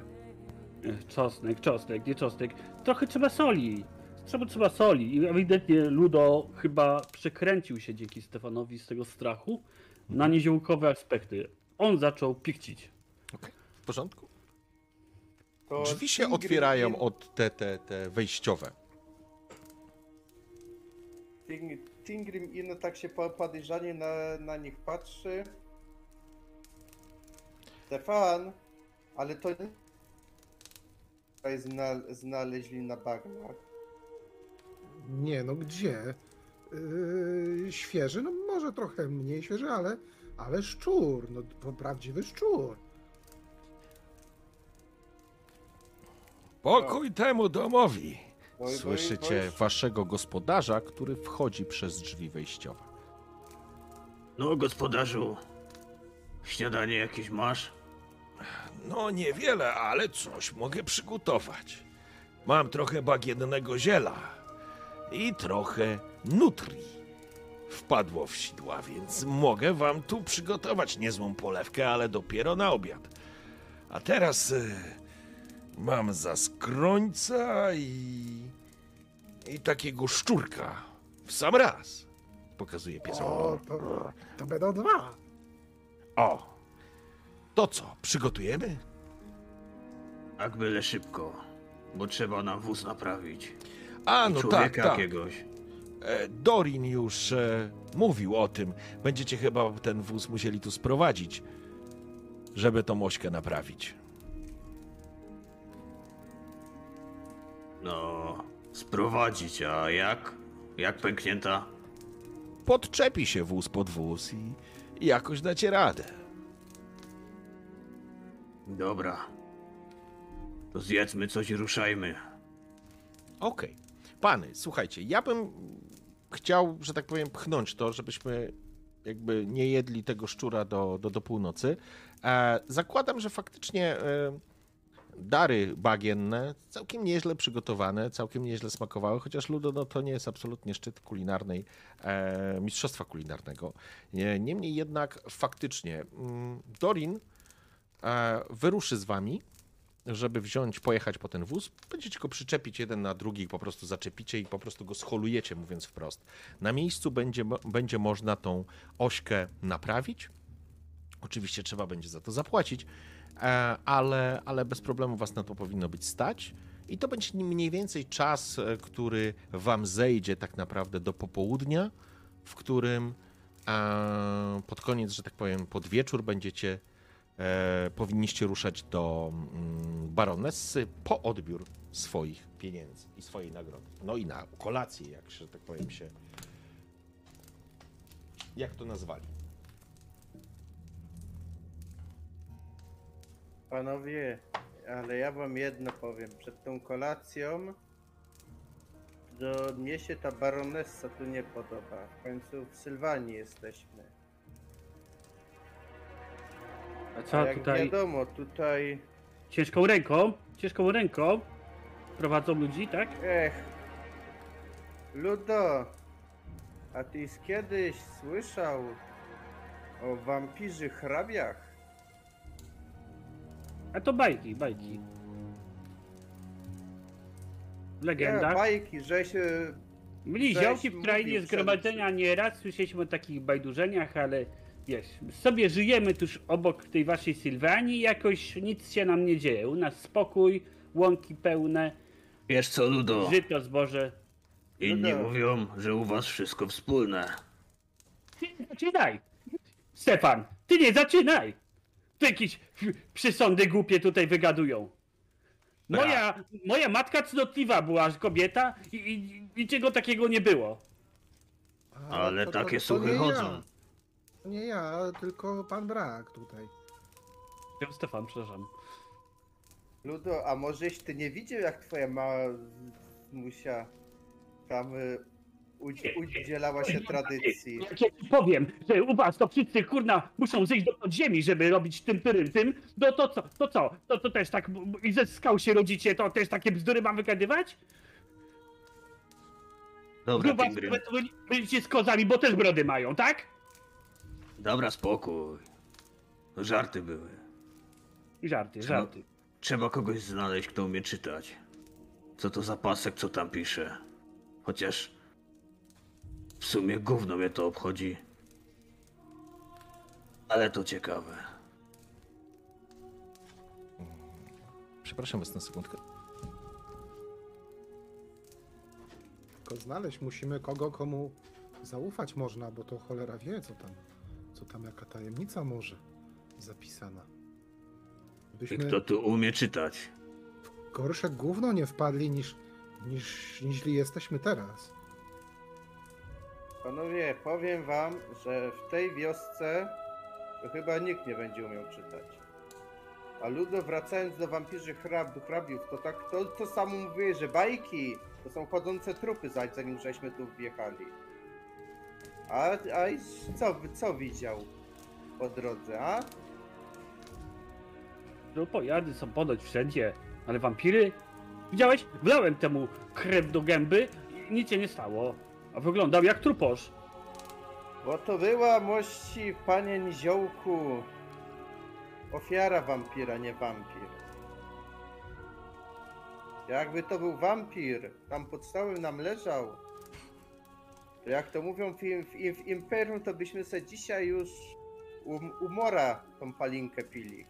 Ech, Czosnek, czosnek, nie czosnek. Trochę trzeba soli. Trzeba, trzeba soli. I ewidentnie Ludo chyba przekręcił się dzięki Stefanowi z tego strachu na niziołkowe aspekty. On zaczął pikcić. Okej, w porządku? To Drzwi się otwierają od te, te, te wejściowe. Ting- Tingrim Ino tak się po- podejrzanie na, na nich patrzy. Stefan, ale to nie znaleźli na bagnach. Nie, no gdzie? Yy, świeży? No może trochę mniej świeży, ale, ale szczur. No to prawdziwy szczur. Pokój temu domowi! Słyszycie waszego gospodarza, który wchodzi przez drzwi wejściowe. No, gospodarzu. Śniadanie jakieś masz? No niewiele, ale coś mogę przygotować. Mam trochę bagiennego ziela i trochę nutri. Wpadło w sidła, więc mogę wam tu przygotować niezłą polewkę, ale dopiero na obiad. A teraz y, mam zaskrońca i, i takiego szczurka w sam raz. Pokazuje pies. O, to, to będą dwa. O, to co, przygotujemy? Tak byle szybko, bo trzeba nam wóz naprawić. A, no tak, człowieka tak. jakiegoś. E, Dorin już e, mówił o tym. Będziecie chyba ten wóz musieli tu sprowadzić, żeby tą ośkę naprawić. No, sprowadzić, a jak? Jak pęknięta? Podczepi się wóz pod wóz i, i jakoś dacie radę. Dobra. To zjedzmy coś i ruszajmy. Okej. Pany, słuchajcie, ja bym chciał, że tak powiem, pchnąć to, żebyśmy jakby nie jedli tego szczura do, do, do północy. E, zakładam, że faktycznie e, dary bagienne całkiem nieźle przygotowane, całkiem nieźle smakowały, chociaż Ludo no, to nie jest absolutnie szczyt kulinarnej, e, mistrzostwa kulinarnego. Nie, niemniej jednak faktycznie mm, Dorin e, wyruszy z wami żeby wziąć, pojechać po ten wóz, będziecie go przyczepić jeden na drugi, po prostu zaczepicie i po prostu go scholujecie, mówiąc wprost. Na miejscu będzie, będzie można tą ośkę naprawić. Oczywiście trzeba będzie za to zapłacić, e, ale, ale bez problemu was na to powinno być stać. I to będzie mniej więcej czas, e, który wam zejdzie tak naprawdę do popołudnia, w którym e, pod koniec, że tak powiem, pod wieczór będziecie e, powinniście ruszać do mm, baronessy po odbiór swoich pieniędzy i swojej nagrody. No i na kolację, jak że tak powiem się jak to nazwali. Panowie, ale ja wam jedno powiem. Przed tą kolacją do mnie się ta baronessa tu nie podoba. W końcu w Sylwanii jesteśmy. A co jak tutaj wiadomo, tutaj... ciężką ręką, ciężką ręką prowadzą ludzi, tak? Ech. Ludo, a tyś kiedyś słyszał o wampirzy hrabiach? A to bajki, bajki. W Nie, legendach. bajki, że się... Ziołki w krainie zgromadzenia nieraz, słyszeliśmy o takich bajdurzeniach, ale wiesz, sobie żyjemy tuż obok tej waszej Sylwanii i jakoś nic się nam nie dzieje. U nas spokój, łąki pełne, Wiesz co, Ludo? żyto, zboże. Inni Ludo. mówią, że u was wszystko wspólne. Ty nie zaczynaj! Stefan, ty nie zaczynaj! To jakieś przysądy głupie tutaj wygadują. Moja, moja matka cnotliwa była kobieta i, i niczego takiego nie było. Ale takie słuchy nie chodzą. Ja. To nie ja, tylko pan Brak tutaj. Ja, Stefan, przepraszam. Ludo, a możeś ty nie widział jak twoja mała musia tam y, udzi- udzielała się tradycji? Jak ja ci powiem, że u was to wszyscy kurna muszą zejść do podziemi, żeby robić tym pyrym tym, no to co, to co, to, to też tak i ze skał się rodzicie, to też takie bzdury mam wygadywać? Dobra, wy- wy- byliście z kozami, bo też brody mają, tak? Dobra, spokój. Żarty były. Żarty, Co? żarty. Trzeba kogoś znaleźć, kto umie czytać. Co to za pasek, co tam pisze. Chociaż w sumie gówno mnie to obchodzi. Ale to ciekawe. Przepraszam was na sekundkę. Tylko znaleźć musimy kogo, komu zaufać można, bo to cholera wie, co tam, co tam jaka tajemnica może zapisana. I Byśmy kto tu umie czytać? w gorsze gówno nie wpadli niż, niż, niż jesteśmy teraz. Panowie, powiem wam, że w tej wiosce to chyba nikt nie będzie umiał czytać. A Ludo, wracając do wampirzy hrab, hrabiów, to tak to, to samo mówię, że bajki to są chodzące trupy, zanim żeśmy tu wjechali. A, a i co, co widział po drodze, a? No pojady są ponoć wszędzie, ale wampiry? Widziałeś? Wlałem temu krew do gęby i nic się nie stało. A wyglądał jak truposz. Bo to była mości, panie Niziołku, ofiara wampira, nie wampir. Jakby to był wampir, tam pod stołem nam leżał, jak to mówią w, w, w Imperium, to byśmy se dzisiaj już u, u mora tą palinkę pili.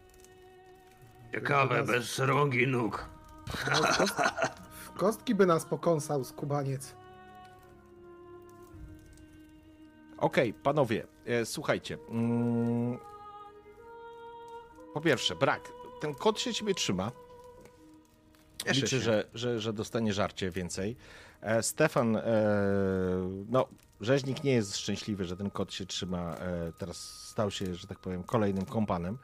Ciekawe, bez rąk i nóg. No, w, kost... w kostki by nas pokąsał skubaniec. Okej, panowie, e, słuchajcie. Mm, po pierwsze, brak. Ten kot się ciebie trzyma. Cieszę Liczy, że, że, że dostanie żarcie więcej. E, Stefan, e, no, rzeźnik nie jest szczęśliwy, że ten kot się trzyma. E, teraz stał się, że tak powiem, kolejnym kompanem.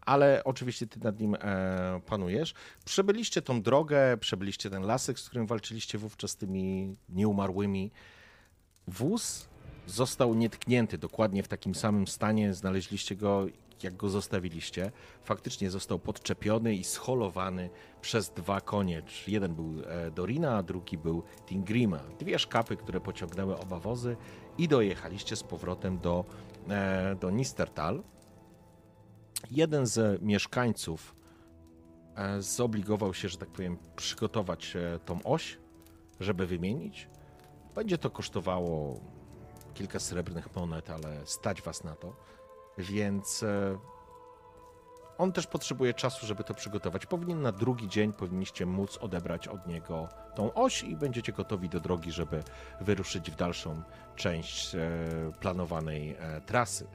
Ale oczywiście ty nad nim e, panujesz. Przebyliście tą drogę, przebyliście ten lasek, z którym walczyliście wówczas z tymi nieumarłymi. Wóz został nietknięty dokładnie w takim samym stanie. Znaleźliście go, jak go zostawiliście. Faktycznie został podczepiony i scholowany przez dwa konie. Jeden był e, Dorina, a drugi był Tingrima. Dwie szkapy, które pociągnęły oba wozy i dojechaliście z powrotem do, e, do Nistertal. Jeden z mieszkańców e, zobligował się, że tak powiem, przygotować tą oś, żeby wymienić. Będzie to kosztowało kilka srebrnych monet, ale stać was na to. Więc e, on też potrzebuje czasu, żeby to przygotować. Powinien na drugi dzień powinniście móc odebrać od niego tą oś i będziecie gotowi do drogi, żeby wyruszyć w dalszą część e, planowanej e, trasy.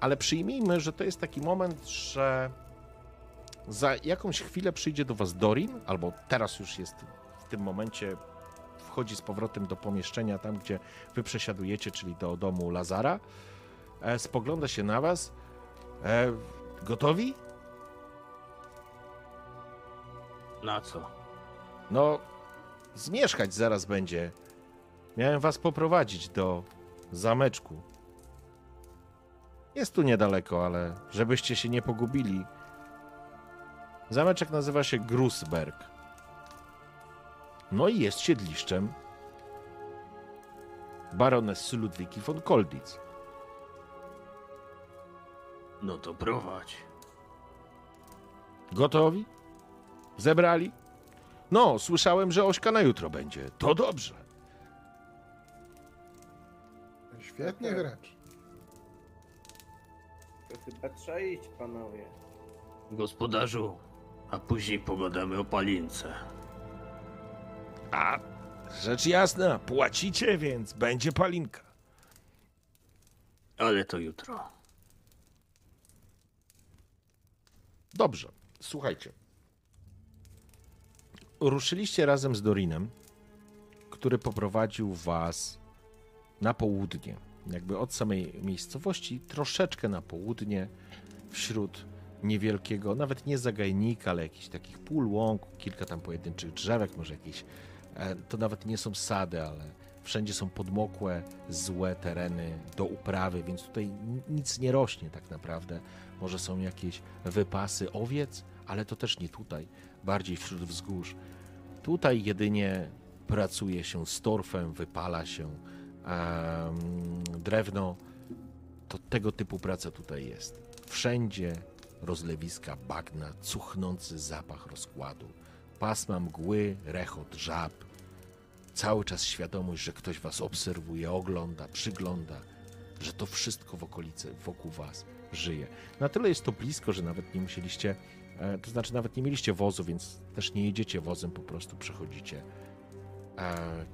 Ale przyjmijmy, że to jest taki moment, że za jakąś chwilę przyjdzie do was Dorin, albo teraz już jest w tym momencie wchodzi z powrotem do pomieszczenia, tam gdzie wy przesiadujecie, czyli do domu Lazara. E, spogląda się na was. E, gotowi? Na co? No, zmieszkać zaraz będzie. Miałem was poprowadzić do zameczku. Jest tu niedaleko, ale żebyście się nie pogubili. Zameczek nazywa się Grusberg. No i jest siedliszczem baronessy Ludwiki von Kolditz. No to prowadź. Gotowi? Zebrali? No, słyszałem, że Ośka na jutro będzie. To dobrze. Świetnie wręcz. To chyba trzeba iść, panowie. Gospodarzu, a później pogadamy o palince. A, rzecz jasna, płacicie, więc będzie palinka. Ale to jutro. Dobrze, słuchajcie. Ruszyliście razem z Dorinem, który poprowadził was na południe. Jakby od samej miejscowości, troszeczkę na południe, wśród niewielkiego, nawet nie zagajnika, ale jakichś takich pól łąk, kilka tam pojedynczych drzewek, może jakieś. e, To nawet nie są sady, ale wszędzie są podmokłe, złe tereny do uprawy, więc tutaj nic nie rośnie tak naprawdę. Może są jakieś wypasy owiec, ale to też nie tutaj, bardziej wśród wzgórz. Tutaj jedynie pracuje się z torfem, wypala się em, drewno. To tego typu praca tutaj jest. Wszędzie rozlewiska bagna, cuchnący zapach rozkładu, pasma mgły, rechot żab. Cały czas świadomość, że ktoś was obserwuje, ogląda, przygląda, że to wszystko w okolicy, wokół was żyje. Na tyle jest to blisko, że nawet nie musieliście, e, to znaczy nawet nie mieliście wozu, więc też nie jedziecie wozem, po prostu przechodzicie e,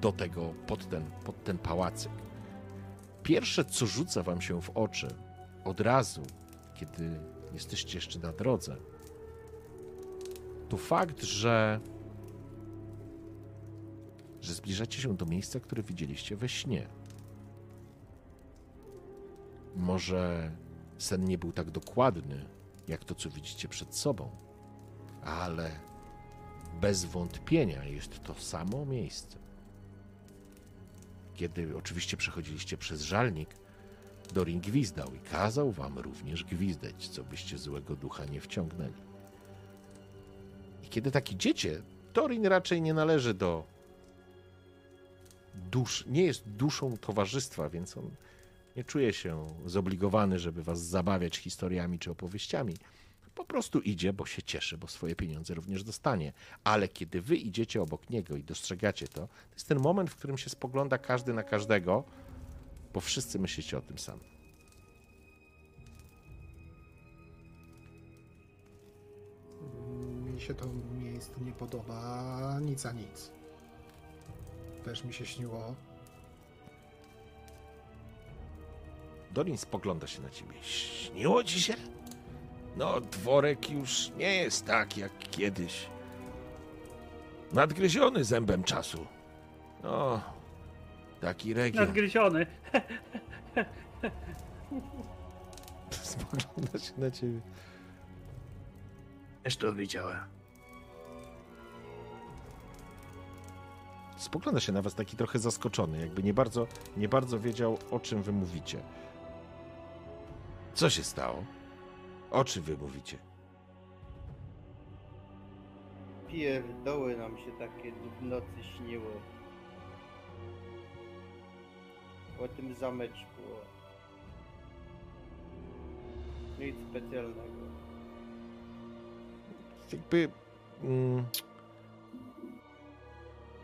do tego, pod ten, pod ten pałacyk. Pierwsze, co rzuca wam się w oczy od razu, kiedy jesteście jeszcze na drodze, to fakt, że że zbliżacie się do miejsca, które widzieliście we śnie. Może sen nie był tak dokładny, jak to, co widzicie przed sobą, ale bez wątpienia jest to samo miejsce. Kiedy oczywiście przechodziliście przez żalnik, Dorin gwizdał i kazał wam również gwizdać, co byście złego ducha nie wciągnęli. I kiedy tak idziecie, Dorin raczej nie należy do dusz, nie jest duszą towarzystwa, więc on nie czuje się zobligowany, żeby was zabawiać historiami czy opowieściami. Po prostu idzie, bo się cieszy, bo swoje pieniądze również dostanie. Ale kiedy wy idziecie obok niego i dostrzegacie to, to jest ten moment, w którym się spogląda każdy na każdego, bo wszyscy myślicie o tym samym. Mi się to miejsce nie podoba, nic a nic. Też mi się śniło. Dorin spogląda się na ciebie. Śniło ci się? No, dworek już nie jest tak jak kiedyś. Nadgryziony zębem czasu. No, taki region. Nadgryziony. Spogląda się na ciebie. Też to widziałem. Spogląda się na was taki trochę zaskoczony, jakby nie bardzo, nie bardzo wiedział, o czym wy mówicie. Co się stało? O czym wy mówicie? Pierdoły nam się takie w nocy śniły. O tym zameczku. Nic specjalnego. jakby mm,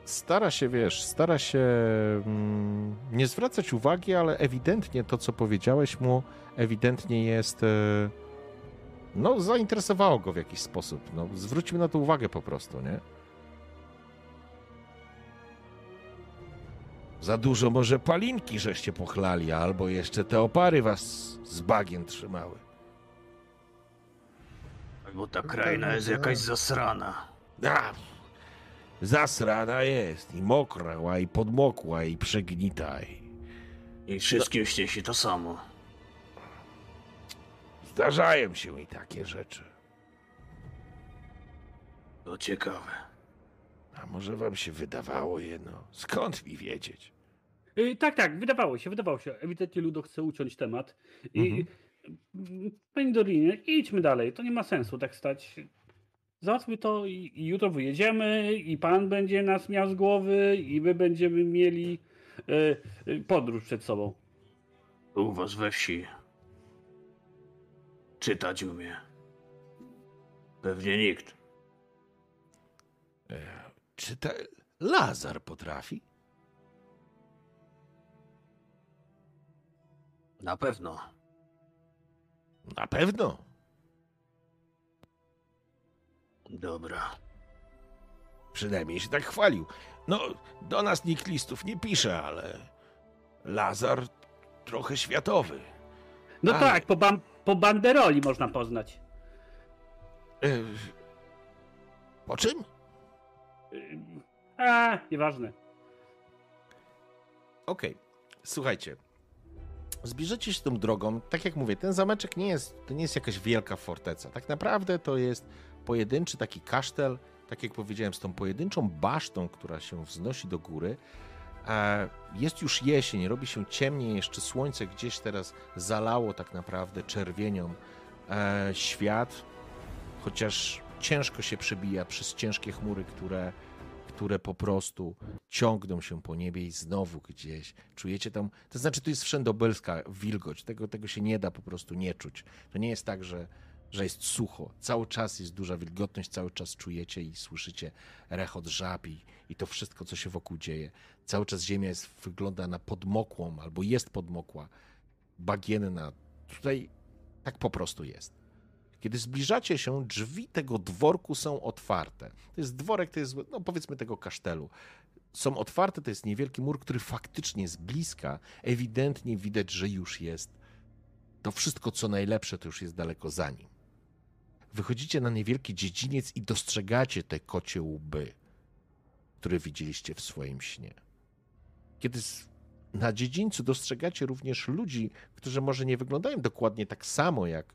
stara się, wiesz, stara się mm, nie zwracać uwagi, ale ewidentnie to, co powiedziałeś mu, ewidentnie jest e, no, zainteresowało go w jakiś sposób. No, zwróćmy na to uwagę po prostu, nie? Za dużo może palinki żeście pochlali, albo jeszcze te opary was z bagien trzymały. Albo ta kraina jest jakaś zasrana. A, Zasrana jest i mokra, i podmokła, i przegnita. i- wszystkim śnie się to samo. Zdarzają się i takie rzeczy. To ciekawe. A może wam się wydawało jedno? Skąd mi wiedzieć? Y, tak, tak, wydawało się, wydawało się. Ewidentnie Ludo chce uciąć temat. I mm, Panie Dorinie, idźmy dalej. To nie ma sensu tak stać. Załatwmy to i, i jutro wyjedziemy i pan będzie nas miał z głowy i my będziemy mieli y, y, podróż przed sobą. U was we wsi. Czytać umie. Pewnie nikt. Czy ta Lazar potrafi? Na pewno. Na pewno. Dobra. Przynajmniej się tak chwalił. No, do nas nikt listów nie pisze, ale Lazar trochę światowy. No Ale- tak, po, bam, po banderoli można poznać. E, Po czym? Y, A, nieważne. Okej, słuchajcie. Zbliżacie się tą drogą. Tak jak mówię, ten zameczek nie jest, to nie jest jakaś wielka forteca. Tak naprawdę to jest pojedynczy taki kasztel, tak jak powiedziałem, z tą pojedynczą basztą, która się wznosi do góry. E, Jest już jesień, robi się ciemniej, jeszcze słońce gdzieś teraz zalało tak naprawdę czerwienią e, świat, chociaż ciężko się przebija przez ciężkie chmury, które, które po prostu ciągną się po niebie i znowu gdzieś czujecie tam, to znaczy tu jest wszędobylska wilgoć, tego, tego się nie da po prostu nie czuć. To nie jest tak, że, że jest sucho, cały czas jest duża wilgotność, cały czas czujecie i słyszycie rechot żab i, i to wszystko, co się wokół dzieje. Cały czas ziemia jest, wygląda na podmokłą, albo jest podmokła, bagienna. Tutaj tak po prostu jest. Kiedy zbliżacie się, drzwi tego dworku są otwarte. To jest dworek, to jest, no powiedzmy, tego kasztelu. Są otwarte, to jest niewielki mur, który faktycznie z bliska ewidentnie widać, że już jest. To wszystko, co najlepsze, to już jest daleko za nim. Wychodzicie na niewielki dziedziniec i dostrzegacie te kocie łby, które widzieliście w swoim śnie. Kiedy na dziedzińcu dostrzegacie również ludzi, którzy może nie wyglądają dokładnie tak samo jak,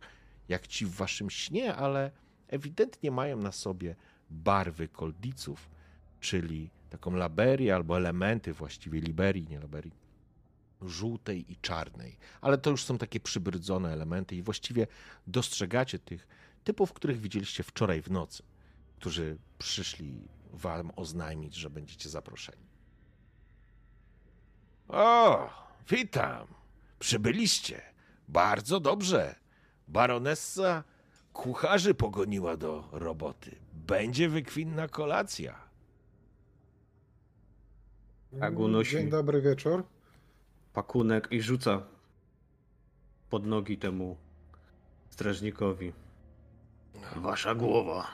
jak ci w waszym śnie, ale ewidentnie mają na sobie barwy koldiców, czyli taką laberię albo elementy właściwie liberii, nie laberii, żółtej i czarnej. Ale to już są takie przybrydzone elementy i właściwie dostrzegacie tych typów, których widzieliście wczoraj w nocy, którzy przyszli wam oznajmić, że będziecie zaproszeni. O, witam. Przybyliście. Bardzo dobrze. Baronessa kucharzy pogoniła do roboty. Będzie wykwinna kolacja. Tak unosi. Dzień dobry wieczór. Pakunek i rzuca pod nogi temu strażnikowi. Wasza głowa.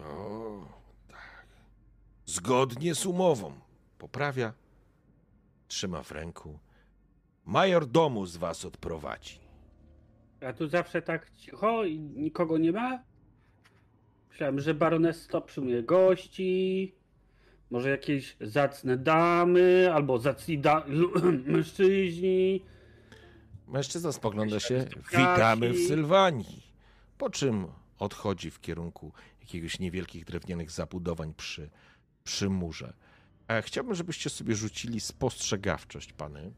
O, tak. Zgodnie z umową. Poprawia. Trzyma w ręku. Major domu z was odprowadzi. A tu zawsze tak cicho i nikogo nie ma? Myślałem, że baronesso przyjmuje gości, może jakieś zacne damy, albo zacni da- mężczyźni. Mężczyzna spogląda się. Witamy w. Sylwanii. Po czym odchodzi w kierunku jakiegoś niewielkich drewnianych zabudowań przy, przy murze. E, chciałbym, żebyście sobie rzucili spostrzegawczość, pany.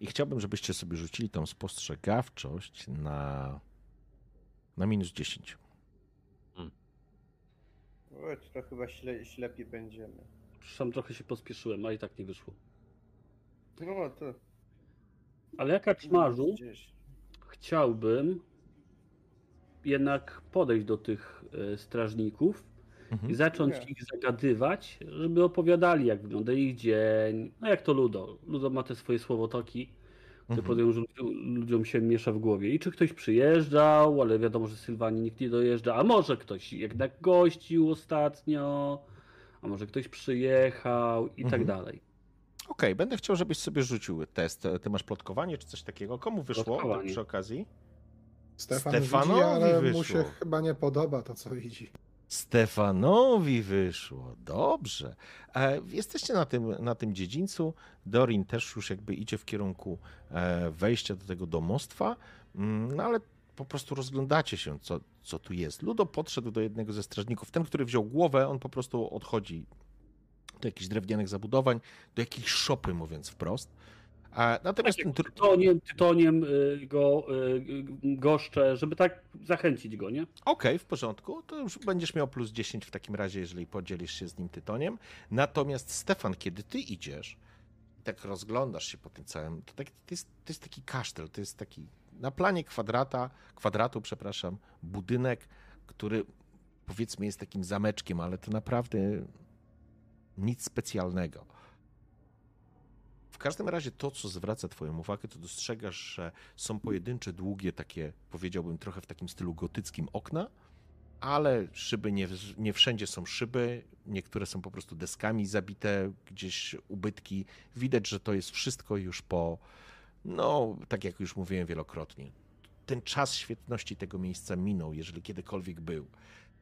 I chciałbym, żebyście sobie rzucili tą spostrzegawczość na, na minus 10. O, to chyba śle, ślepi będziemy. Przepraszam, trochę się pospieszyłem, a i tak nie wyszło. No to. Ale jak kaczmarzu Gdzieś. Chciałbym jednak podejść do tych e, strażników Mhm. i zacząć Nie. ich zagadywać, żeby opowiadali, jak wygląda ich dzień. No jak to Ludo. Ludo ma te swoje słowotoki, które Mhm. że ludziom- się miesza w głowie. I czy ktoś przyjeżdżał, ale wiadomo, że z Sylwanii nikt nie dojeżdża, a może ktoś jednak gościł ostatnio, a może ktoś przyjechał i tak Mhm. dalej. Okej, będę chciał, żebyś sobie rzucił test. Ty masz plotkowanie czy coś takiego? Komu wyszło przy okazji? Stefan Stefanowi widzi, ale mu wyszło. się chyba nie podoba to, co widzi. Stefanowi wyszło. Dobrze. E, jesteście na tym, na tym dziedzińcu. Dorin też już jakby idzie w kierunku e, wejścia do tego domostwa, mm, no ale po prostu rozglądacie się, co, co tu jest. Ludo podszedł do jednego ze strażników. Ten, który wziął głowę, on po prostu odchodzi do jakichś drewnianych zabudowań, do jakiejś szopy, mówiąc wprost. A natomiast ten, tr- Tytoniem, tytoniem y, go y, goszczę, żeby tak zachęcić go, nie? Okej, w porządku. To już będziesz miał plus 10 w takim razie, jeżeli podzielisz się z nim tytoniem. Natomiast Stefan, kiedy ty idziesz, tak rozglądasz się po tym całym, to, tak, to, jest, to jest taki kasztel, to jest taki na planie kwadrata, kwadratu, przepraszam, budynek, który powiedzmy jest takim zameczkiem, ale to naprawdę nic specjalnego. W każdym razie to, co zwraca Twoją uwagę, to dostrzegasz, że są pojedyncze, długie, takie, powiedziałbym, trochę w takim stylu gotyckim okna, ale szyby nie, nie wszędzie są szyby, niektóre są po prostu deskami zabite, gdzieś ubytki. Widać, że to jest wszystko już po, no, tak jak już mówiłem wielokrotnie. Ten czas świetności tego miejsca minął, jeżeli kiedykolwiek był.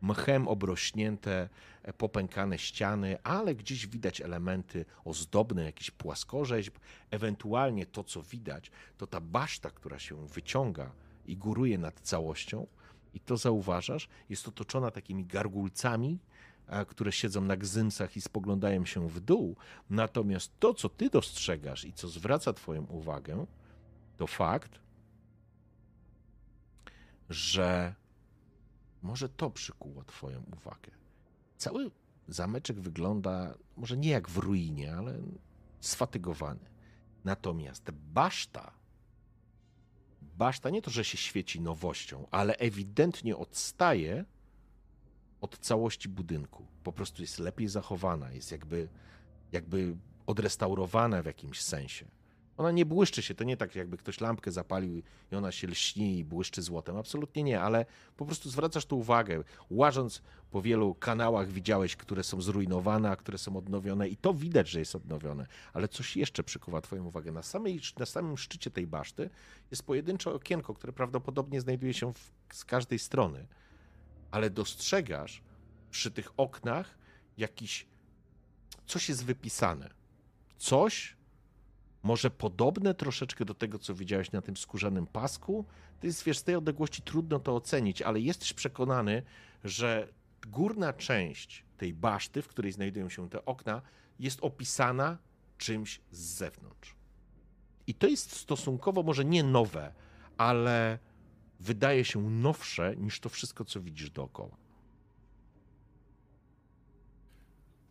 Mchem obrośnięte, e, popękane ściany, ale gdzieś widać elementy ozdobne, jakiś płaskorzeźb. Ewentualnie to, co widać, to ta baszta, która się wyciąga i góruje nad całością, i to zauważasz, jest otoczona takimi gargulcami, które siedzą na gzymsach i spoglądają się w dół. Natomiast to, co ty dostrzegasz i co zwraca Twoją uwagę, to fakt, że może to przykuło Twoją uwagę. Cały zameczek wygląda może nie jak w ruinie, ale sfatygowany. Natomiast baszta, baszta nie to, że się świeci nowością, ale ewidentnie odstaje od całości budynku. Po prostu jest lepiej zachowana, jest jakby, jakby odrestaurowana w jakimś sensie. Ona nie błyszczy się, to nie tak jakby ktoś lampkę zapalił i ona się lśni i błyszczy złotem. Absolutnie nie, ale po prostu zwracasz tu uwagę. Łażąc po wielu kanałach widziałeś, które są zrujnowane, a które są odnowione i to widać, że jest odnowione. Ale coś jeszcze przykuwa twoją uwagę. Na, samej, na samym szczycie tej baszty jest pojedyncze okienko, które prawdopodobnie znajduje się w, z każdej strony. Ale dostrzegasz przy tych oknach jakiś... Coś jest wypisane. Coś, może podobne troszeczkę do tego, co widziałeś na tym skórzanym pasku. To jest, wiesz, z tej odległości trudno to ocenić, ale jesteś przekonany, że górna część tej baszty, w której znajdują się te okna, jest opisana czymś z zewnątrz. I to jest stosunkowo może nie nowe, ale wydaje się nowsze niż to wszystko, co widzisz dookoła.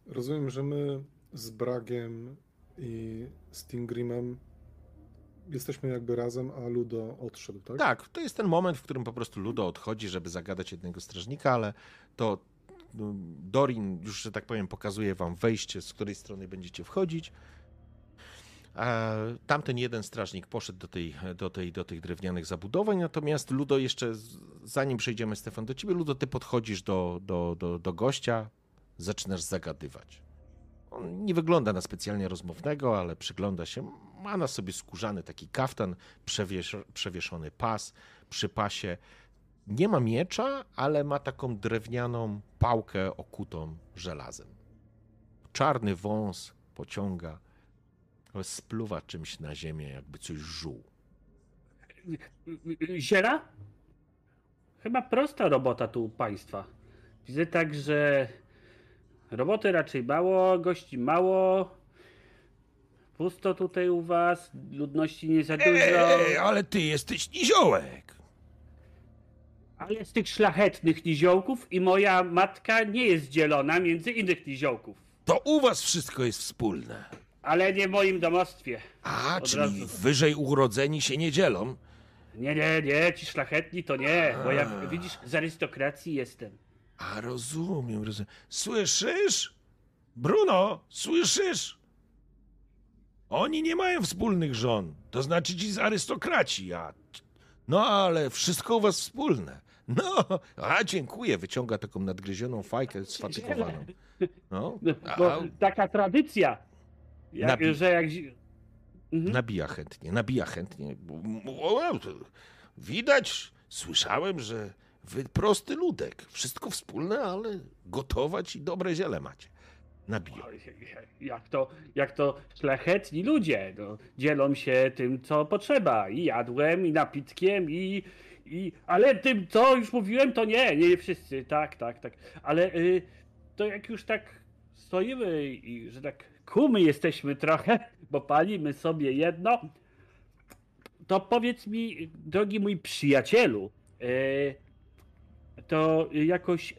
Rozumiem, że my z Bragiem i Stingrimem jesteśmy jakby razem, a Ludo odszedł, tak? Tak, to jest ten moment, w którym po prostu Ludo odchodzi, żeby zagadać jednego strażnika, ale to no, Dorin już, że tak powiem, pokazuje wam wejście, z której strony będziecie wchodzić. A Tamten jeden strażnik poszedł do, tej, do, tej, do tych drewnianych zabudowań, natomiast Ludo jeszcze, z- zanim przejdziemy, Stefan, do ciebie, Ludo, ty podchodzisz do, do, do, do gościa, zaczynasz zagadywać. On nie wygląda na specjalnie rozmownego, ale przygląda się. Ma na sobie skórzany taki kaftan, przewiesz, przewieszony pas. Przy pasie nie ma miecza, ale ma taką drewnianą pałkę okutą żelazem. Czarny wąs pociąga, spluwa czymś na ziemię, jakby coś żuł. Ziela? Chyba prosta robota tu u państwa. Widzę tak, że roboty raczej mało, gości mało. Pusto tutaj u was, ludności nie za dużo. Ej, ale ty jesteś niziołek! Ale z tych szlachetnych niziołków i moja matka nie jest dzielona między innych niziołków. To u was wszystko jest wspólne. Ale nie w moim domostwie. A, Od czyli razu. wyżej urodzeni się nie dzielą? Nie, nie, nie, ci szlachetni to nie, bo ja widzisz, z arystokracji jestem. A rozumiem, rozumiem. Słyszysz? Bruno, słyszysz? Oni nie mają wspólnych żon. To znaczy ci z arystokraci, a... No, ale wszystko u was wspólne. No, a dziękuję. Wyciąga taką nadgryzioną fajkę sfatygowaną. No, No, a, Bo taka tradycja, jak, Nabi- że jak... Mhm. nabija chętnie, nabija chętnie. Widać, słyszałem, że prosty ludek. Wszystko wspólne, ale gotować i dobre ziele macie. Nabiję. Oj, Jak to, jak to szlachetni ludzie no, dzielą się tym, co potrzeba. I jadłem, i napitkiem, i, i. Ale tym, co już mówiłem, to nie, nie wszyscy. Tak, tak, tak. Ale y, to jak już tak stoimy i że tak kumy jesteśmy trochę, bo palimy sobie jedno, to powiedz mi, drogi mój przyjacielu, y, to jakoś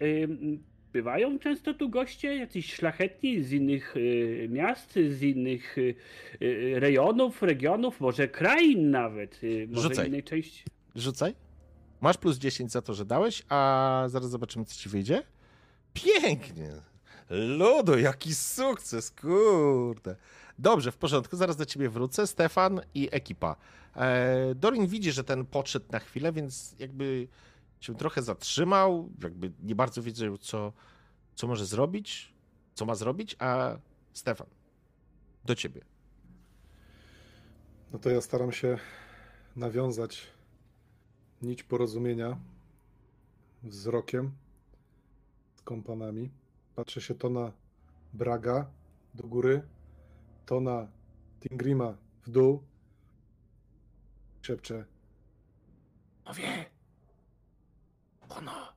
bywają często tu goście, jacyś szlachetni z innych y, miast, z innych y, y, rejonów, regionów, może krain nawet, może Rzucaj. innej części. Rzucaj. Masz plus 10 za to, że dałeś, a zaraz zobaczymy, co ci wyjdzie. Pięknie. Ludo, jaki sukces, kurde. Dobrze, w porządku, zaraz do ciebie wrócę. Stefan i ekipa. E, Dorin widzi, że ten podszedł na chwilę, więc jakby się trochę zatrzymał, jakby nie bardzo wiedział, co, co może zrobić, co ma zrobić, a Stefan, do ciebie. No to ja staram się nawiązać nić porozumienia wzrokiem z kompanami. Patrzę się to na Braga do góry, to na Tingrima w dół. Szepczę. Panowie, ono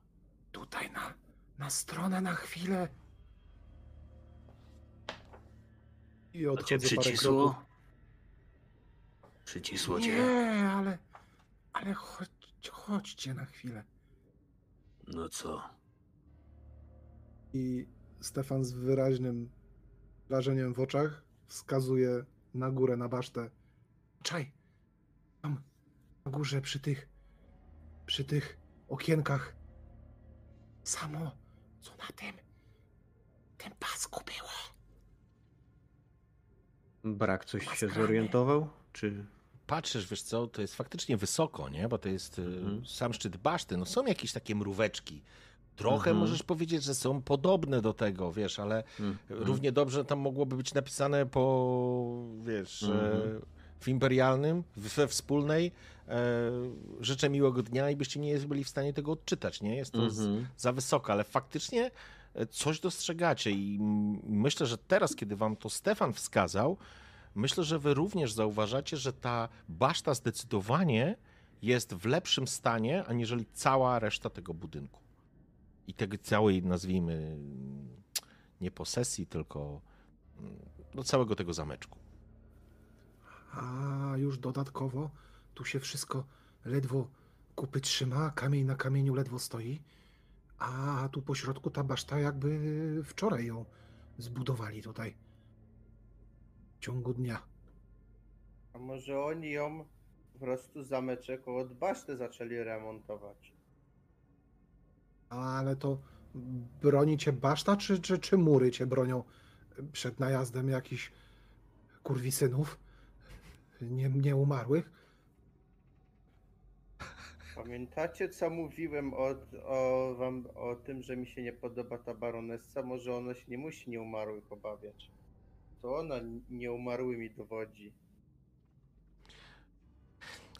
tutaj na, na stronę na chwilę. I To cię odchodzę parę przycisło? kroków. Przycisło cię? Nie, ale. Ale chodź, chodźcie na chwilę. No co? I Stefan z wyraźnym wrażeniem w oczach wskazuje na górę, na basztę. Czaj, tam na górze przy tych, przy tych okienkach. Samo, co na tym, tym pasku było. Brak coś się zorientował? Czy patrzysz, wiesz co, to jest faktycznie wysoko, nie? Bo to jest y, Mhm. sam szczyt baszty. No są jakieś takie mróweczki. Trochę Mhm. możesz powiedzieć, że są podobne do tego, wiesz, ale Mhm. równie dobrze tam mogłoby być napisane po, wiesz, Mhm. w imperialnym, we wspólnej. E, życzę miłego dnia i byście nie byli w stanie tego odczytać, nie? Jest to z, Mhm. za wysoko, ale faktycznie e, coś dostrzegacie i mm, myślę, że teraz, kiedy wam to Stefan wskazał, myślę, że wy również zauważacie, że ta baszta zdecydowanie jest w lepszym stanie, aniżeli cała reszta tego budynku. I tego całej, nazwijmy, mm, nie posesji, tylko mm, no, całego tego zameczku. A już dodatkowo tu się wszystko ledwo kupy trzyma, kamień na kamieniu ledwo stoi. A tu po środku ta baszta jakby wczoraj ją zbudowali tutaj. W ciągu dnia. A może oni ją po prostu zameczek od baszty zaczęli remontować? Ale to broni cię baszta, czy, czy, czy mury cię bronią przed najazdem jakichś kurwisynów? Nie, nie umarłych? Pamiętacie, co mówiłem o, o, wam, o tym, że mi się nie podoba ta baronessa? Może ona się nie musi nieumarłych obawiać. To ona nieumarłymi dowodzi.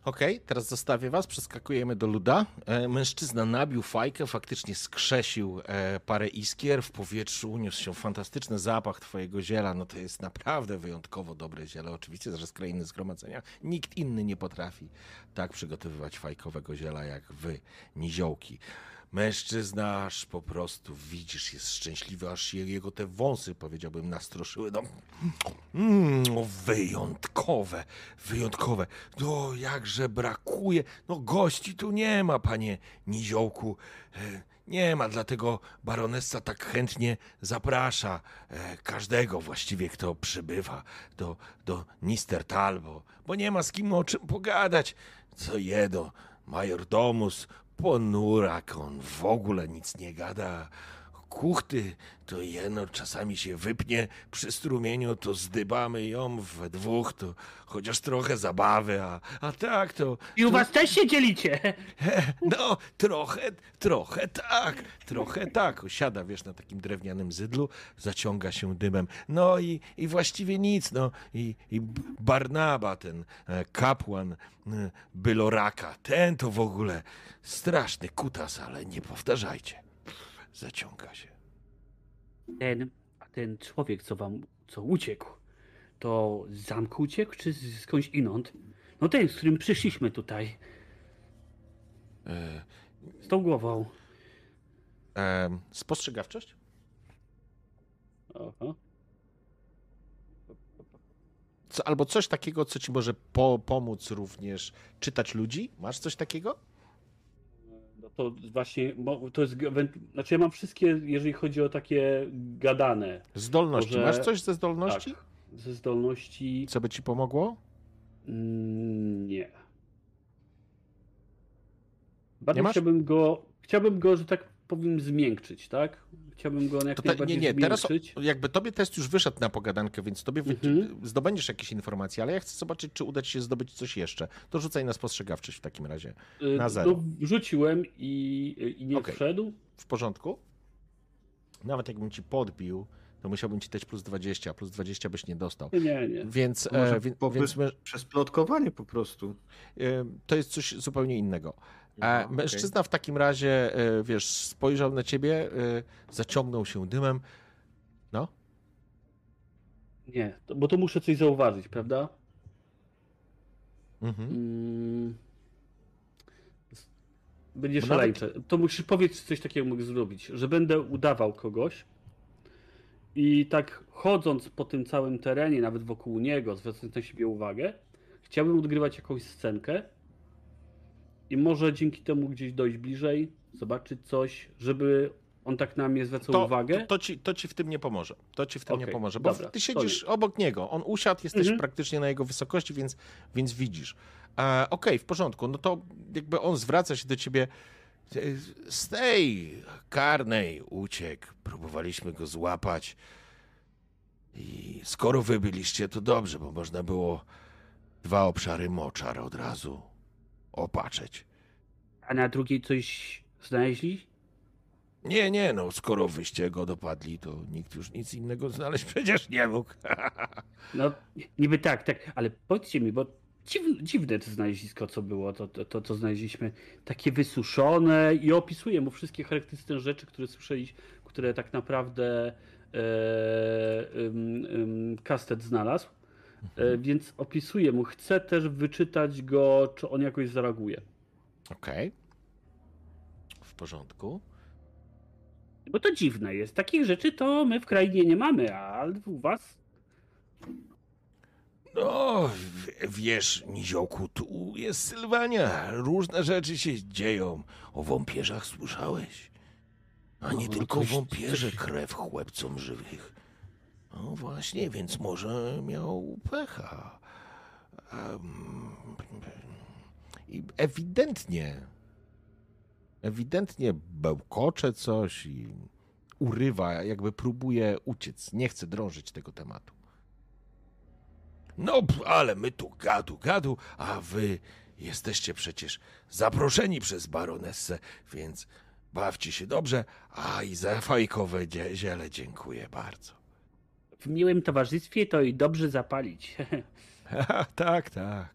Okej, teraz zostawię was, przeskakujemy do luda. E, mężczyzna nabił fajkę, faktycznie skrzesił e, parę iskier, w powietrzu uniósł się fantastyczny zapach twojego ziela, no to jest naprawdę wyjątkowo dobre ziele, oczywiście, że z krainy zgromadzenia nikt inny nie potrafi tak przygotowywać fajkowego ziela jak wy, niziołki. Mężczyzna aż po prostu, widzisz, jest szczęśliwy, aż je- jego te wąsy, powiedziałbym, nastroszyły. No wyjątkowe, wyjątkowe. No, jakże brakuje. No, gości tu nie ma, panie Niziołku. E, Nie ma, dlatego baronessa tak chętnie zaprasza e, każdego właściwie, kto przybywa do, do Nistertal, bo, bo nie ma z kim o czym pogadać. Co jedo, major domus, ponurak, on w ogóle nic nie gada. Kuchty, to jeno czasami się wypnie przy strumieniu, to zdybamy ją we dwóch, to chociaż trochę zabawy, a, a tak to... I u was też się dzielicie! No, trochę, trochę tak, trochę tak. Siada, wiesz, na takim drewnianym zydlu, zaciąga się dymem. No i, i właściwie nic, no. I, i Barnaba, ten e, kapłan e, Byloraka, ten to w ogóle straszny kutas, ale nie powtarzajcie. Zaciąga się. Ten, a ten człowiek, co wam, co uciekł, to z zamku uciekł, czy skądś inąd? No ten, z którym przyszliśmy tutaj. E, Z tą głową. E, spostrzegawczość? Aha. Co, albo coś takiego, co ci może po, pomóc również czytać ludzi? Masz coś takiego? To właśnie, to jest, znaczy ja mam wszystkie, jeżeli chodzi o takie gadane. Zdolności. Może- Masz coś ze zdolności? Tak, ze zdolności Co by ci pomogło? mm, nie. Bardziej masz? chciałbym go, chciałbym go, że tak powiem, zmiękczyć, tak? Chciałbym go jak To te, najbardziej nie, nie, teraz jakby tobie test już wyszedł na pogadankę, więc tobie Mhm. zdobędziesz jakieś informacje, ale ja chcę zobaczyć, czy uda ci się zdobyć coś jeszcze. To rzucaj na spostrzegawczość w takim razie. Y, na zero. No, rzuciłem i, i nie Okej. wszedł. W porządku? Nawet jakbym ci podbił, to musiałbym ci dać plus 20, a plus 20 byś nie dostał. Nie, nie. Więc, e, więc my, Przez plotkowanie po prostu. e, to jest coś zupełnie innego. A okej. mężczyzna w takim razie, e, wiesz, spojrzał na ciebie, e, zaciągnął się dymem. No, Nie, to, bo to muszę coś zauważyć, prawda? mhm. Mm. Będzie szaleńcze. To musisz powiedzieć coś takiego mógł zrobić, że będę udawał kogoś i tak chodząc po tym całym terenie, nawet wokół niego, zwracając na siebie uwagę, chciałbym odgrywać jakąś scenkę i może dzięki temu gdzieś dojść bliżej, zobaczyć coś, żeby on tak na mnie zwracał to, uwagę. To, to, ci, to ci w tym nie pomoże. To ci w tym nie Okej, pomoże, bo dobra, ty siedzisz nie. obok niego. On usiadł, jesteś Mhm. praktycznie na jego wysokości, więc, więc widzisz. E, Okej, w porządku. No to jakby on zwraca się do ciebie. e, Z tej karnej uciekł. Próbowaliśmy go złapać. I skoro wy byliście, to dobrze, bo można było dwa obszary moczar od razu opatrzeć. A na drugiej coś znaleźli? Nie, nie, no skoro wyście go dopadli, to nikt już nic innego znaleźć przecież nie mógł. No, niby tak, tak, ale powiedzcie mi, bo dziw, dziwne to znalezisko, co było, to, to, to, co znaleźliśmy, takie wysuszone i opisuję mu wszystkie charakterystyczne rzeczy, które słyszeliśmy, które tak naprawdę e, Kastet znalazł, e, więc opisuję mu, chcę też wyczytać go, czy on jakoś zareaguje. Okej. W porządku. Bo to dziwne jest, takich rzeczy to my w krainie nie mamy, a u was No, wiesz, Niziołku, tu jest Sylwania. Różne rzeczy się dzieją. O wąpierzach słyszałeś? A nie No, tylko coś- wąpierze coś- krew chłopcom żywych. No właśnie, więc może miał pecha. I ewidentnie, ewidentnie bełkocze coś i urywa, jakby próbuje uciec. Nie chce drążyć tego tematu. No, ale my tu gadu, gadu, a wy jesteście przecież zaproszeni przez baronessę, więc bawcie się dobrze, a i za fajkowe ziele dziękuję bardzo. W miłym towarzystwie to i dobrze zapalić. tak, tak.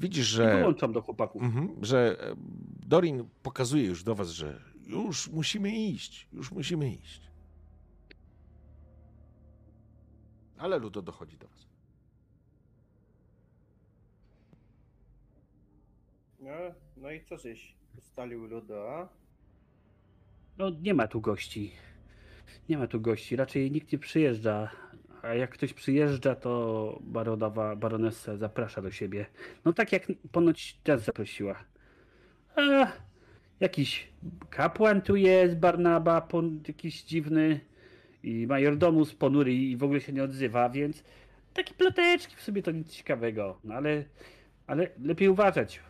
Widzisz, I że, dołączam do chłopaków. mhm, że e, Dorin pokazuje już do was, że Już musimy iść, już musimy iść. ale Ludo dochodzi do was. No, no i co żeś ustalił Ludo, a? No nie ma tu gości. Nie ma tu gości, raczej nikt nie przyjeżdża. A jak ktoś przyjeżdża, to baronowa, baronessa zaprasza do siebie. No tak jak ponoć teraz zaprosiła. A, jakiś kapłan tu jest, Barnaba, pon, jakiś dziwny i majordomus ponury i w ogóle się nie odzywa, więc takie ploteczki w sobie to nic ciekawego. No ale, ale lepiej uważać.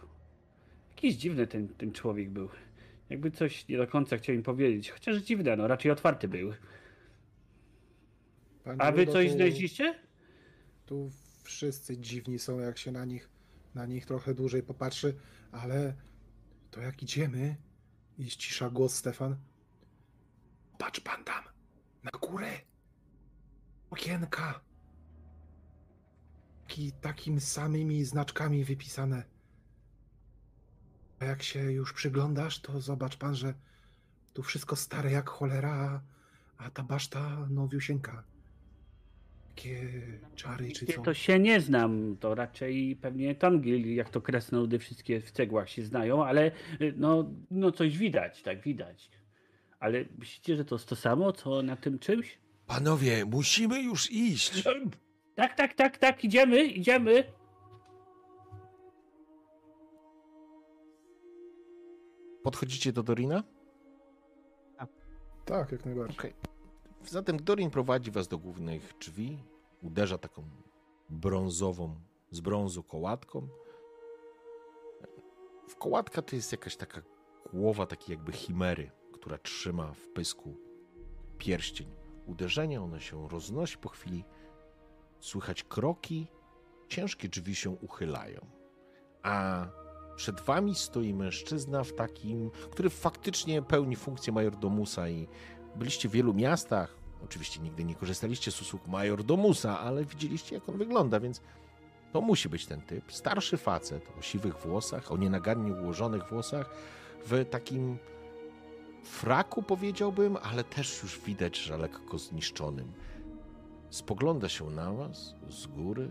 Jakiś dziwny ten, ten człowiek był. Jakby coś nie do końca chciał im powiedzieć. Chociaż dziwne, no raczej otwarty był. Panie A wy coś tu- znaleźliście? Tu wszyscy dziwni są, jak się na nich, na nich trochę dłużej popatrzy, ale to jak idziemy i ścisza głos Stefan. Patrz pan tam, na górę. Okienka. Taki, takim samymi znaczkami wypisane. A jak się już przyglądasz, to zobacz pan, że tu wszystko stare jak cholera, a, ta baszta nowiusieńka. Takie czary czy co? To się nie znam, to raczej pewnie Tongil, jak to kresnoludy wszystkie w cegłach się znają, ale y, no, no coś widać, tak widać. Ale myślicie, że to jest to samo, co na tym czymś? Panowie, musimy już iść. Tak, tak, tak, tak, idziemy, idziemy. Podchodzicie do Dorina? Tak, jak najbardziej. Okej. Zatem Dorin prowadzi was do głównych drzwi, uderza taką brązową, z brązu kołatką. W kołatka to jest jakaś taka głowa takiej jakby chimery, która trzyma w pysku pierścień. Uderzenie, one się roznosi po chwili. Słychać kroki, ciężkie drzwi się uchylają. A przed wami stoi mężczyzna w takim, który faktycznie pełni funkcję majordomusa i byliście w wielu miastach. Oczywiście nigdy nie korzystaliście z usług majordomusa, ale widzieliście jak on wygląda, więc to musi być ten typ. Starszy facet o siwych włosach, o nienagannie ułożonych włosach, w takim fraku powiedziałbym, ale też już widać, że lekko zniszczonym. Spogląda się na was z góry.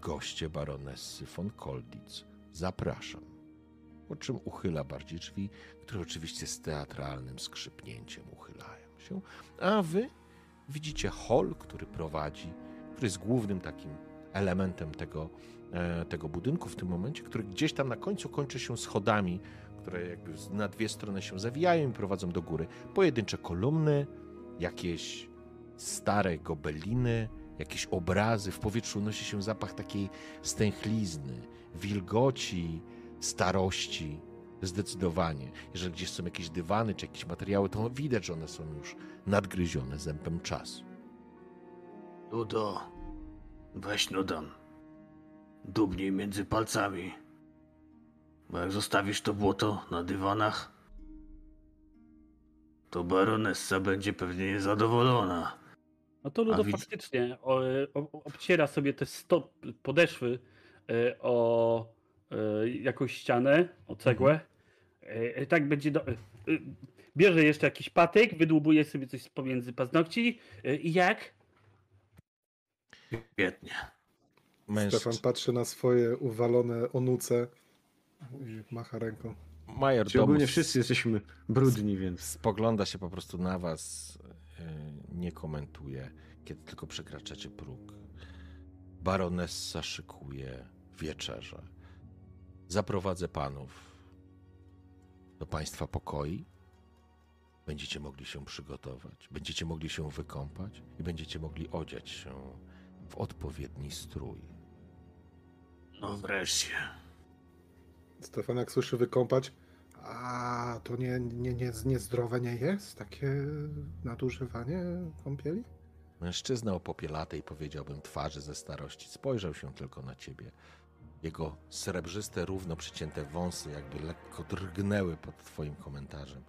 Goście baronessy von Kolditz. Zapraszam. Po czym uchyla bardziej drzwi, które oczywiście z teatralnym skrzypnięciem uchylają się. A wy widzicie hol, który prowadzi, który jest głównym takim elementem tego, e, tego budynku w tym momencie, który gdzieś tam na końcu kończy się schodami, które jakby na dwie strony się zawijają i prowadzą do góry. Pojedyncze kolumny, jakieś stare gobeliny, jakieś obrazy. W powietrzu unosi się zapach takiej stęchlizny, wilgoci, starości. Zdecydowanie. Jeżeli gdzieś są jakieś dywany czy jakieś materiały, to widać, że one są już nadgryzione zębem czasu. Ludo, weź dam. Dubnij między palcami. Bo jak zostawisz to błoto na dywanach, to baronessa będzie pewnie niezadowolona. No to Ludo A faktycznie o, o, obciera sobie te stop, podeszwy e, o e, jakąś ścianę, o cegłę. E, tak będzie. Do, bierze jeszcze jakiś patyk, wydłubuje sobie coś pomiędzy paznokci. I jak? Świetnie. Mężczyzn... Stefan patrzy na swoje uwalone onuce i macha ręką. Major Czy ogólnie wszyscy jesteśmy brudni, więc spogląda się po prostu na was, nie komentuje, kiedy tylko przekraczacie próg. Baronessa szykuje wieczerze. Zaprowadzę panów do państwa pokoi. Będziecie mogli się przygotować, będziecie mogli się wykąpać i będziecie mogli odziać się w odpowiedni strój. No wreszcie. Stefan jak słyszy wykąpać, a to nie, nie, nie, niezdrowe nie jest? Takie nadużywanie kąpieli? Mężczyzna o popielatej, powiedziałbym, twarzy ze starości spojrzał się tylko na ciebie. Jego srebrzyste, równo przycięte wąsy jakby lekko drgnęły pod twoim komentarzem.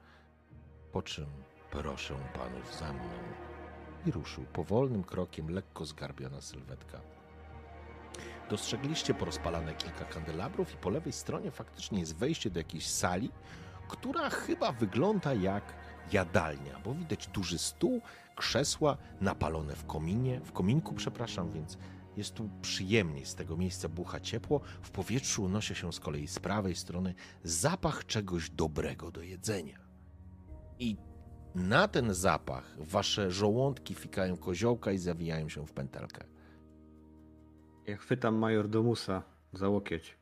Po czym proszę panów za mną. I ruszył powolnym krokiem, lekko zgarbiona sylwetka. Dostrzegliście porozpalane kilka kandelabrów i po lewej stronie faktycznie jest wejście do jakiejś sali, która chyba wygląda jak jadalnia, bo widać duży stół, krzesła napalone w kominie, w kominku, przepraszam, więc jest tu przyjemniej z tego miejsca bucha ciepło. W powietrzu unosi się z kolei z prawej strony zapach czegoś dobrego do jedzenia. I na ten zapach wasze żołądki fikają koziołka i zawijają się w pętelkę. Ja chwytam major Domusa za łokieć.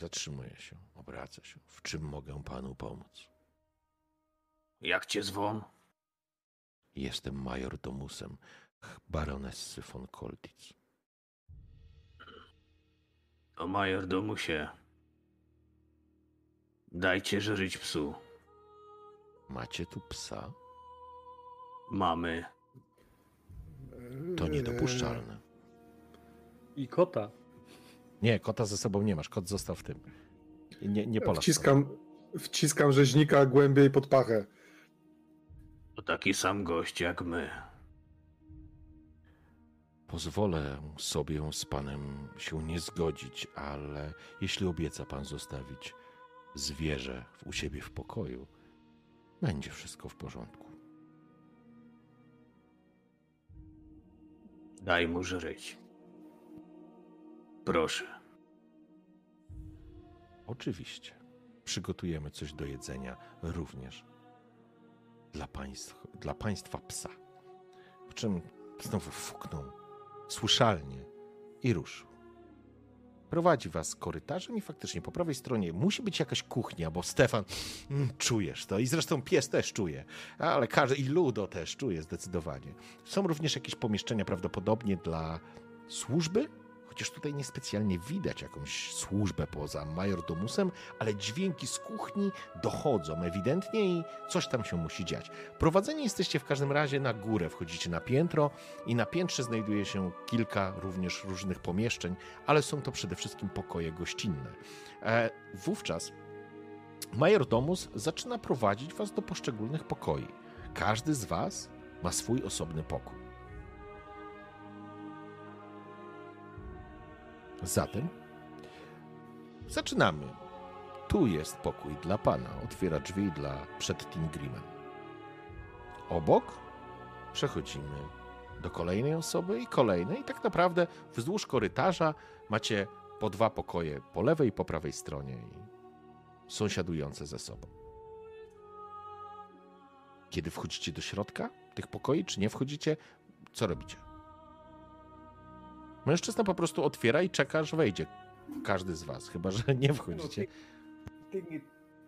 Zatrzymuje się, obraca się. W czym mogę panu pomóc? Jak cię zwą? Jestem major Domusem baronessy von Kolditz. O major domusie. Dajcie żyć psu. Macie tu psa? Mamy. To niedopuszczalne. I kota. Nie, kota ze sobą nie masz. Kot został w tym. Nie, nie polasz. Wciskam, wciskam rzeźnika głębiej pod pachę. To taki sam gość jak my. Pozwolę sobie z panem się nie zgodzić, ale jeśli obieca pan zostawić zwierzę u siebie w pokoju, będzie wszystko w porządku. Daj mu żyć. Proszę. Oczywiście. Przygotujemy coś do jedzenia również dla, państw, dla państwa psa. Po czym znowu fuknął słyszalnie i ruszył. Prowadzi was korytarzem i faktycznie po prawej stronie musi być jakaś kuchnia, bo Stefan, mm, czujesz to i zresztą pies też czuje, ale każdy i Ludo też czuje zdecydowanie. Są również jakieś pomieszczenia prawdopodobnie dla służby, chociaż tutaj niespecjalnie widać jakąś służbę poza majordomusem, ale dźwięki z kuchni dochodzą ewidentnie i coś tam się musi dziać. Prowadzeni jesteście w każdym razie na górę, wchodzicie na piętro i na piętrze znajduje się kilka również różnych pomieszczeń, ale są to przede wszystkim pokoje gościnne. E, wówczas majordomus zaczyna prowadzić was do poszczególnych pokoi. Każdy z was ma swój osobny pokój. Zatem zaczynamy. Tu jest pokój dla pana. Otwiera drzwi dla przed Tingrimem. Obok przechodzimy do kolejnej osoby i kolejnej. Tak naprawdę wzdłuż korytarza macie po dwa pokoje po lewej i po prawej stronie sąsiadujące ze sobą. Kiedy wchodzicie do środka tych pokoi, czy nie wchodzicie, co robicie? Mężczyzna po prostu otwiera i czeka, aż wejdzie każdy z was, chyba że nie wchodzicie.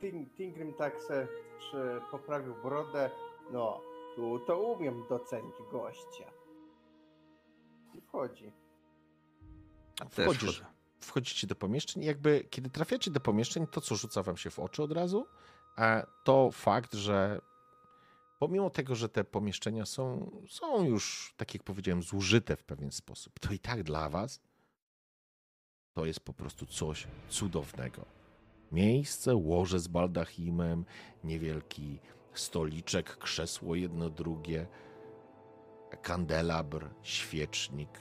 Ting, Tingrim tak se przy, poprawił brodę. No, tu to umiem docenić gościa. I wchodzi. Wchodzisz, wchodzicie do pomieszczeń i jakby kiedy trafiacie do pomieszczeń, to co rzuca wam się w oczy od razu, to fakt, że pomimo tego, że te pomieszczenia są, są już, tak jak powiedziałem, zużyte w pewien sposób, to i tak dla was to jest po prostu coś cudownego. Miejsce, łoże z baldachimem, niewielki stoliczek, krzesło jedno drugie, kandelabr, świecznik,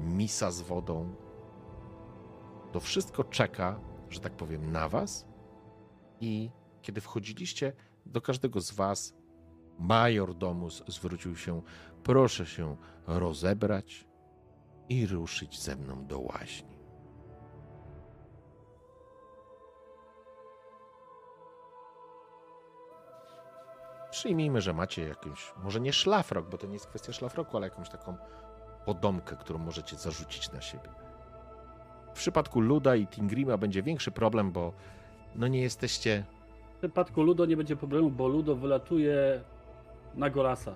misa z wodą. To wszystko czeka, że tak powiem, na was. I kiedy wchodziliście, do każdego z was major domus zwrócił się: Proszę się rozebrać i ruszyć ze mną do łaźni. Przyjmijmy, że macie jakąś, może nie szlafrok, bo to nie jest kwestia szlafroku, ale jakąś taką podomkę, którą możecie zarzucić na siebie. W przypadku Luda i Tingrima będzie większy problem, bo no nie jesteście. W przypadku Ludo nie będzie problemu, bo Ludo wylatuje na Golasa.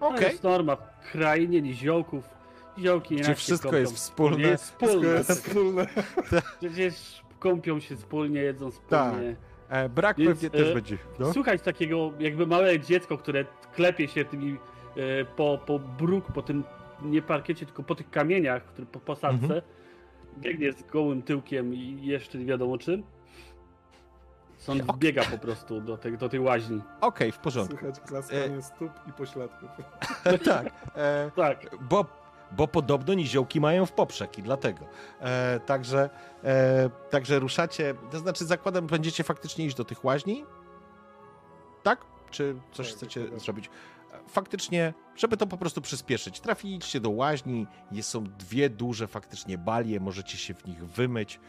To Okej, jest norma w krainie niziołków. Niziołki Gdzie inaczej wszystko kąpią. jest wspólne. Gdzie jest wspólne. Wszystko jest wspólne. Przecież kąpią się wspólnie, jedzą Tak. wspólnie. E, brak Więc, pewnie też e, będzie. No. Słuchać takiego jakby małe dziecko, które klepie się tymi e, po, po bruk, po tym nie parkiecie, tylko po tych kamieniach, które po posadzce. Mhm. Biegnie z gołym tyłkiem i jeszcze nie wiadomo czym. Sąd wbiega po prostu do tej, do tej łaźni. Okej, w porządku. Słychać klaskanie stóp i pośladków. tak. E, Tak. bo, bo podobno niziołki mają w poprzek i dlatego. E, także, e, także ruszacie, to znaczy zakładam, będziecie faktycznie iść do tych łaźni? Tak? Czy coś Tak, chcecie dokładnie. zrobić? E, Faktycznie, żeby to po prostu przyspieszyć, trafiliście do łaźni, jest, są dwie duże faktycznie balie, możecie się w nich wymyć, e,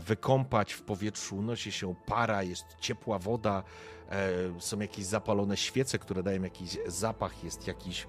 wykąpać w powietrzu, unosi się para, jest ciepła woda, e, są jakieś zapalone świece, które dają jakiś zapach, jest jakiś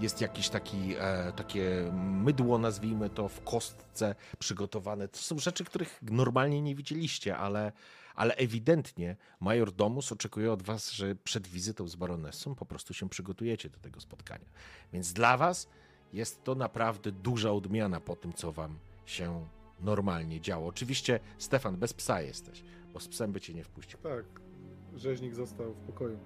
jest jakiś taki, e, takie mydło, nazwijmy to, w kostce przygotowane. To są rzeczy, których normalnie nie widzieliście, ale, ale ewidentnie major Domus oczekuje od was, że przed wizytą z baronessą po prostu się przygotujecie do tego spotkania. Więc dla was jest to naprawdę duża odmiana po tym, co wam się normalnie działo. Oczywiście, Stefan, bez psa jesteś, bo z psem by cię nie wpuścił. Tak, rzeźnik został w pokoju.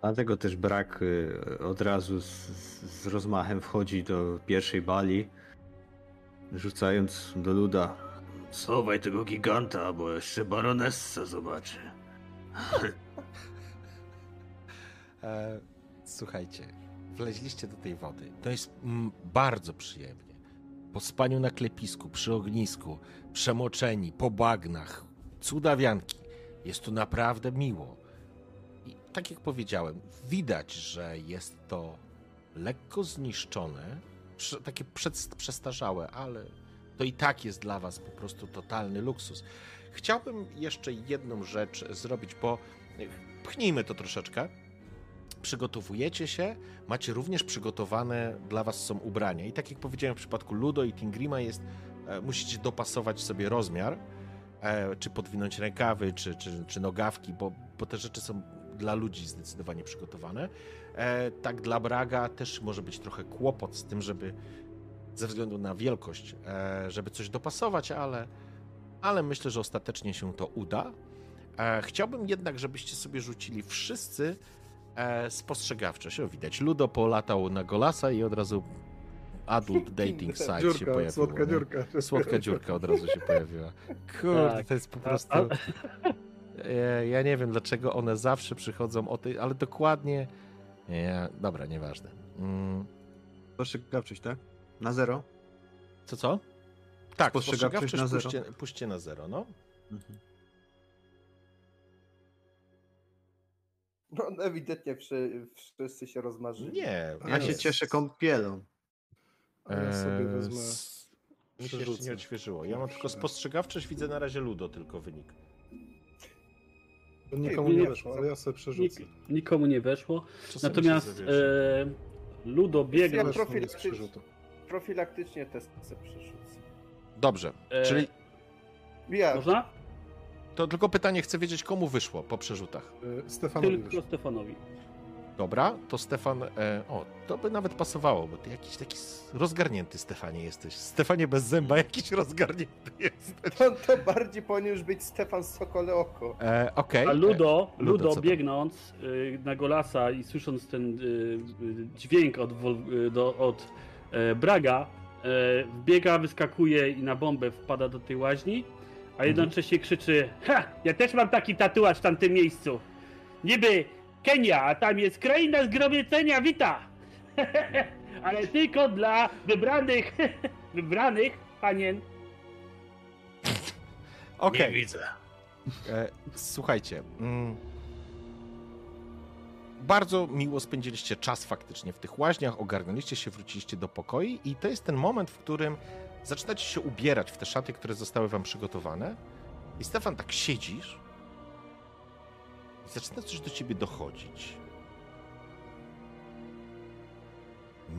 Dlatego też brak y, od razu z, z rozmachem wchodzi do pierwszej bali, rzucając do luda. Schowaj tego giganta, bo jeszcze baronessa zobaczy. E, słuchajcie, wleźliście do tej wody. To jest bardzo przyjemnie. Po spaniu na klepisku, przy ognisku, przemoczeni, po bagnach, cudawianki. Jest tu naprawdę miło. I tak jak powiedziałem, widać, że jest to lekko zniszczone, takie przestarzałe, ale to i tak jest dla was po prostu totalny luksus. Chciałbym jeszcze jedną rzecz zrobić, bo pchnijmy to troszeczkę przygotowujecie się, macie również przygotowane dla was są ubrania. I tak jak powiedziałem w przypadku Ludo i Tingrima jest, e, musicie dopasować sobie rozmiar, e, czy podwinąć rękawy, czy, czy, czy nogawki, bo, bo te rzeczy są dla ludzi zdecydowanie przygotowane. E, tak dla Braga też może być trochę kłopot z tym, żeby ze względu na wielkość, żeby coś dopasować, ale, ale myślę, że ostatecznie się to uda. Chciałbym jednak, żebyście sobie rzucili wszyscy e, spostrzegawczość. O, widać, Ludo polatał na Golasa i od razu adult dating site się Dziurka, pojawiło. słodka nie? dziurka. Słodka dziurka od razu się pojawiła. Kurde, Tak. to jest po prostu... E, Ja nie wiem, dlaczego one zawsze przychodzą o tej, ale dokładnie... Nie, dobra, nieważne. Mm, Spostrzegawczość, tak? Na zero? Co, co? Tak, Spostrzegawczość spostrzegawczość na zero. puśćcie, puśćcie na zero, no. Mhm. No ewidentnie wszy, wszyscy się rozmarzyli. Nie. Ja się jest- cieszę kąpielą. A ja sobie Eee, wezmę. s- Mi się jeszcze nie odświeżyło. Ja mam tylko spostrzegawczość, widzę na razie Ludo tylko wynik. To nikomu Nie, weszło, ale ja sobie Nik, przerzucę. nikomu nie weszło. Czasami Natomiast się e, Ludo biegł. Ja Weszło profil- mi z przerzutu. Profilaktycznie test sobie przerzucę. Dobrze, e, czyli Ja, Można? To tylko pytanie, chcę wiedzieć, komu wyszło po przerzutach. Y, Stefanowi Tylko wyszło. Stefanowi. Dobra, to Stefan. E, o, to by nawet pasowało, bo ty jakiś taki rozgarnięty Stefanie jesteś. Stefanie bez zęba, jakiś rozgarnięty jesteś. to, to bardziej powinien już być Stefan Sokole Oko. E, Okej. A Ludo, E, Ludo, Ludo biegnąc y, na Golasa i słysząc ten y, y, dźwięk od, y, do, od e, Braga, e, wbiega, wyskakuje i na bombę wpada do tej łaźni. A jednocześnie krzyczy Ha! Ja też mam taki tatuaż w tamtym miejscu. Niby Kenia, a tam jest kraina zgromadzenia wita! Ale tylko dla wybranych, wybranych panien. Okej. Nie widzę. E, Słuchajcie. Mm, bardzo miło spędziliście czas faktycznie w tych łaźniach, ogarnęliście się, wróciliście do pokoi i to jest ten moment, w którym zaczynacie się ubierać w te szaty, które zostały wam przygotowane. I Stefan, tak siedzisz i zaczyna coś do ciebie dochodzić.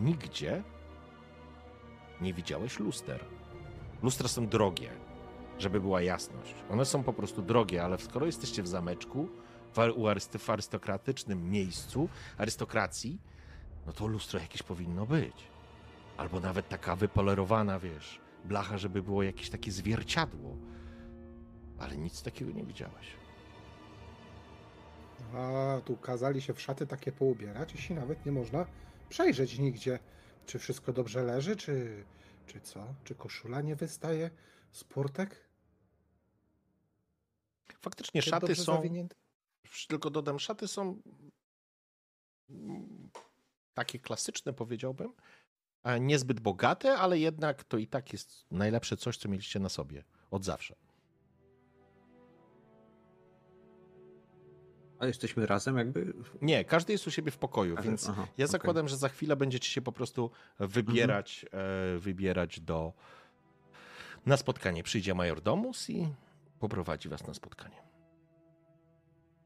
Nigdzie nie widziałeś luster. Lustra są drogie żeby była jasność. One są po prostu drogie, ale skoro jesteście w zameczku, w, arystokratycznym miejscu, arystokracji, no to lustro jakieś powinno być. Albo nawet taka wypolerowana, wiesz, blacha, żeby było jakieś takie zwierciadło. Ale nic takiego nie widziałeś. A tu kazali się w szaty takie poubierać, jeśli nawet nie można przejrzeć nigdzie, czy wszystko dobrze leży, czy, czy co? Czy koszula nie wystaje? Sportek? Faktycznie Czy szaty są, zawinięte? tylko dodam, szaty są takie klasyczne, powiedziałbym. A Niezbyt bogate, ale jednak to i tak jest najlepsze coś, co mieliście na sobie od zawsze. A jesteśmy razem jakby? Nie, każdy jest u siebie w pokoju, więc Aha, ja okej. zakładam, że za chwilę będziecie się po prostu wybierać, e, wybierać do na spotkanie. Przyjdzie majordomus i poprowadzi was na spotkanie.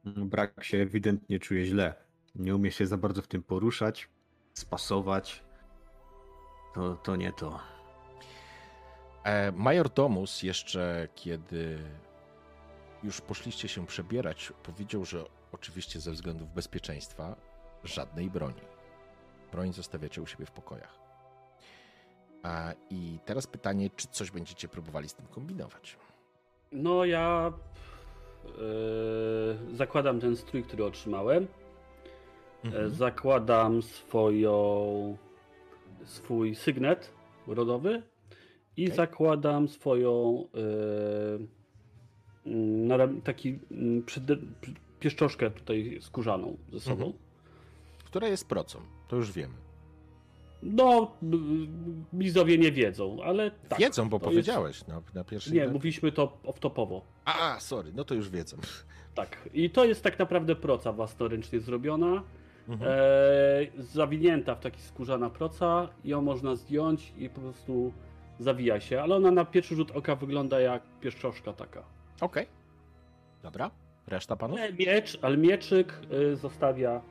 Brak się ewidentnie czuje źle. Nie umie się za bardzo w tym poruszać, spasować. To, to nie to. E, majordomus jeszcze, kiedy już poszliście się przebierać, powiedział, że oczywiście ze względów bezpieczeństwa żadnej broni. Broń zostawiacie u siebie w pokojach. A, I teraz pytanie, czy coś będziecie próbowali z tym kombinować? No ja e, zakładam ten strój, który otrzymałem. E, zakładam swoją swój sygnet rodowy i Okej. zakładam swoją mm, naram- taki przy- pieszczoszkę tutaj skórzaną ze sobą. Mhm. Która jest procą, to już wiemy. No, b- Mizowie nie wiedzą, ale tak. Wiedzą, bo powiedziałeś na, na pierwszej... Jest... Nie, mówiliśmy to off-topowo. A, sorry, no to już wiedzą. Tak. I to jest tak naprawdę proca własnoręcznie zrobiona. Mhm. E, zawinięta w taki skórzana proca. Ją można zdjąć i po prostu zawija się. Ale ona na pierwszy rzut oka wygląda jak pieszczoszka taka. Okej. Dobra, reszta panów? Ale miecz, ale mieczyk y, zostawia.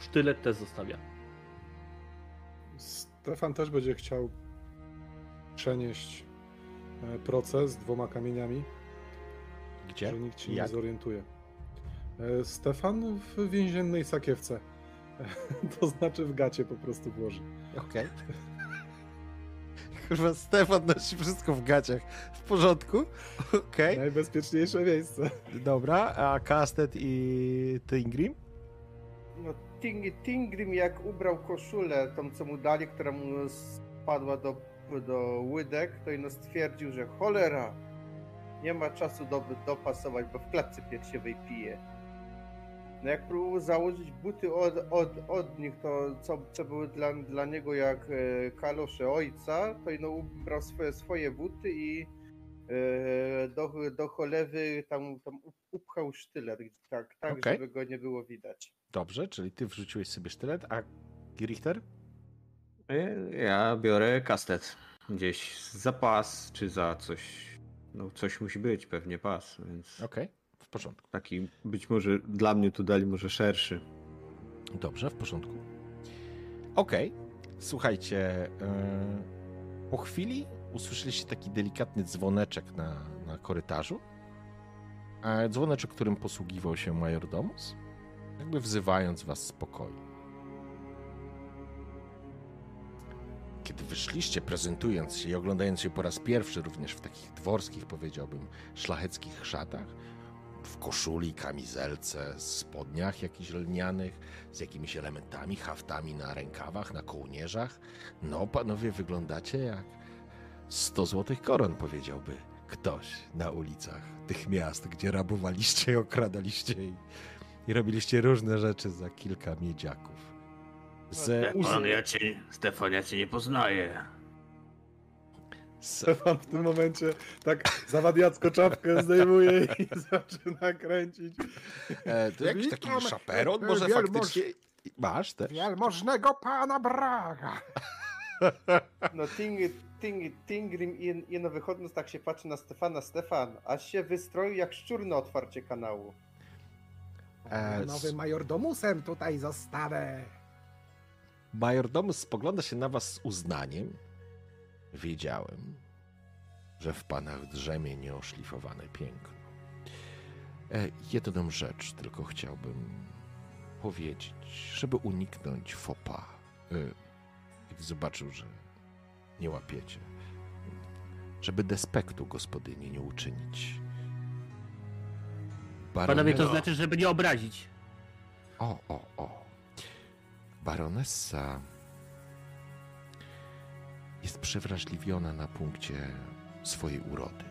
Sztylet też zostawia. Stefan też będzie chciał przenieść e, proces dwoma kamieniami, Gdzie? że nikt się Jak? nie zorientuje. E, Stefan w więziennej sakiewce. To znaczy w gacie po prostu włoży. Okej. Kurwa, Stefan nosi wszystko w gaciach. W porządku? Okej. Najbezpieczniejsze miejsce. Dobra, a Kastet i Tingrim? No, Ting, Tingrim jak ubrał koszulę, tą co mu dali, która mu spadła do, do łydek, to ino stwierdził, że cholera, nie ma czasu do, dopasować, bo w klatce piersiowej pije. No jak próbował założyć buty od, od, od nich, to co, co były dla, dla niego jak e, kalosze ojca, to ino ubrał swoje, swoje buty i e, do, do cholewy tam, tam upchał sztylet, tak, tak Okej. żeby go nie było widać. Dobrze, czyli ty wrzuciłeś sobie sztylet, a Richter? E, Ja biorę kastet. Gdzieś za pas, czy za coś. No coś musi być, pewnie pas, więc Okej, w porządku. taki być może dla mnie tu dali może szerszy. Dobrze, w porządku. Okej, słuchajcie, e, po chwili usłyszeliście taki delikatny dzwoneczek na, na korytarzu. A dzwoneczek, którym posługiwał się majordomus, jakby wzywając was z pokoju. Kiedy wyszliście, prezentując się i oglądając się po raz pierwszy również w takich dworskich, powiedziałbym, szlacheckich szatach, w koszuli, kamizelce, spodniach jakichś lnianych, z jakimiś elementami, haftami na rękawach, na kołnierzach. No, panowie, wyglądacie jak 100 złotych koron, powiedziałby ktoś na ulicach tych miast, gdzie rabowaliście i okradaliście i, i robiliście różne rzeczy za kilka miedziaków. Z, Stefan, ja cię, Stefan, ja cię nie poznaję. Stefan w tym momencie tak zawadiacko czapkę zdejmuje i zaczyna kręcić. e, to jakiś taki szaperon e, może wielmoż- faktycznie... Masz też? Wielmożnego pana Braga. No Ting, ting, Tingrim i, i no wychodząc tak się patrzy na Stefana, Stefan, aż się wystroił jak szczur na otwarcie kanału. E, Nowym majordomusem tutaj zostanę. Majordomus spogląda się na was z uznaniem. Wiedziałem, że w panach drzemie nieoszlifowane piękno. E, jedną rzecz tylko chciałbym powiedzieć, żeby uniknąć fopa. E, kiedy zobaczył, że nie łapiecie. Żeby despektu gospodyni nie uczynić. Panowie, to znaczy, żeby nie obrazić. o, o, o. Baronessa jest przewrażliwiona na punkcie swojej urody.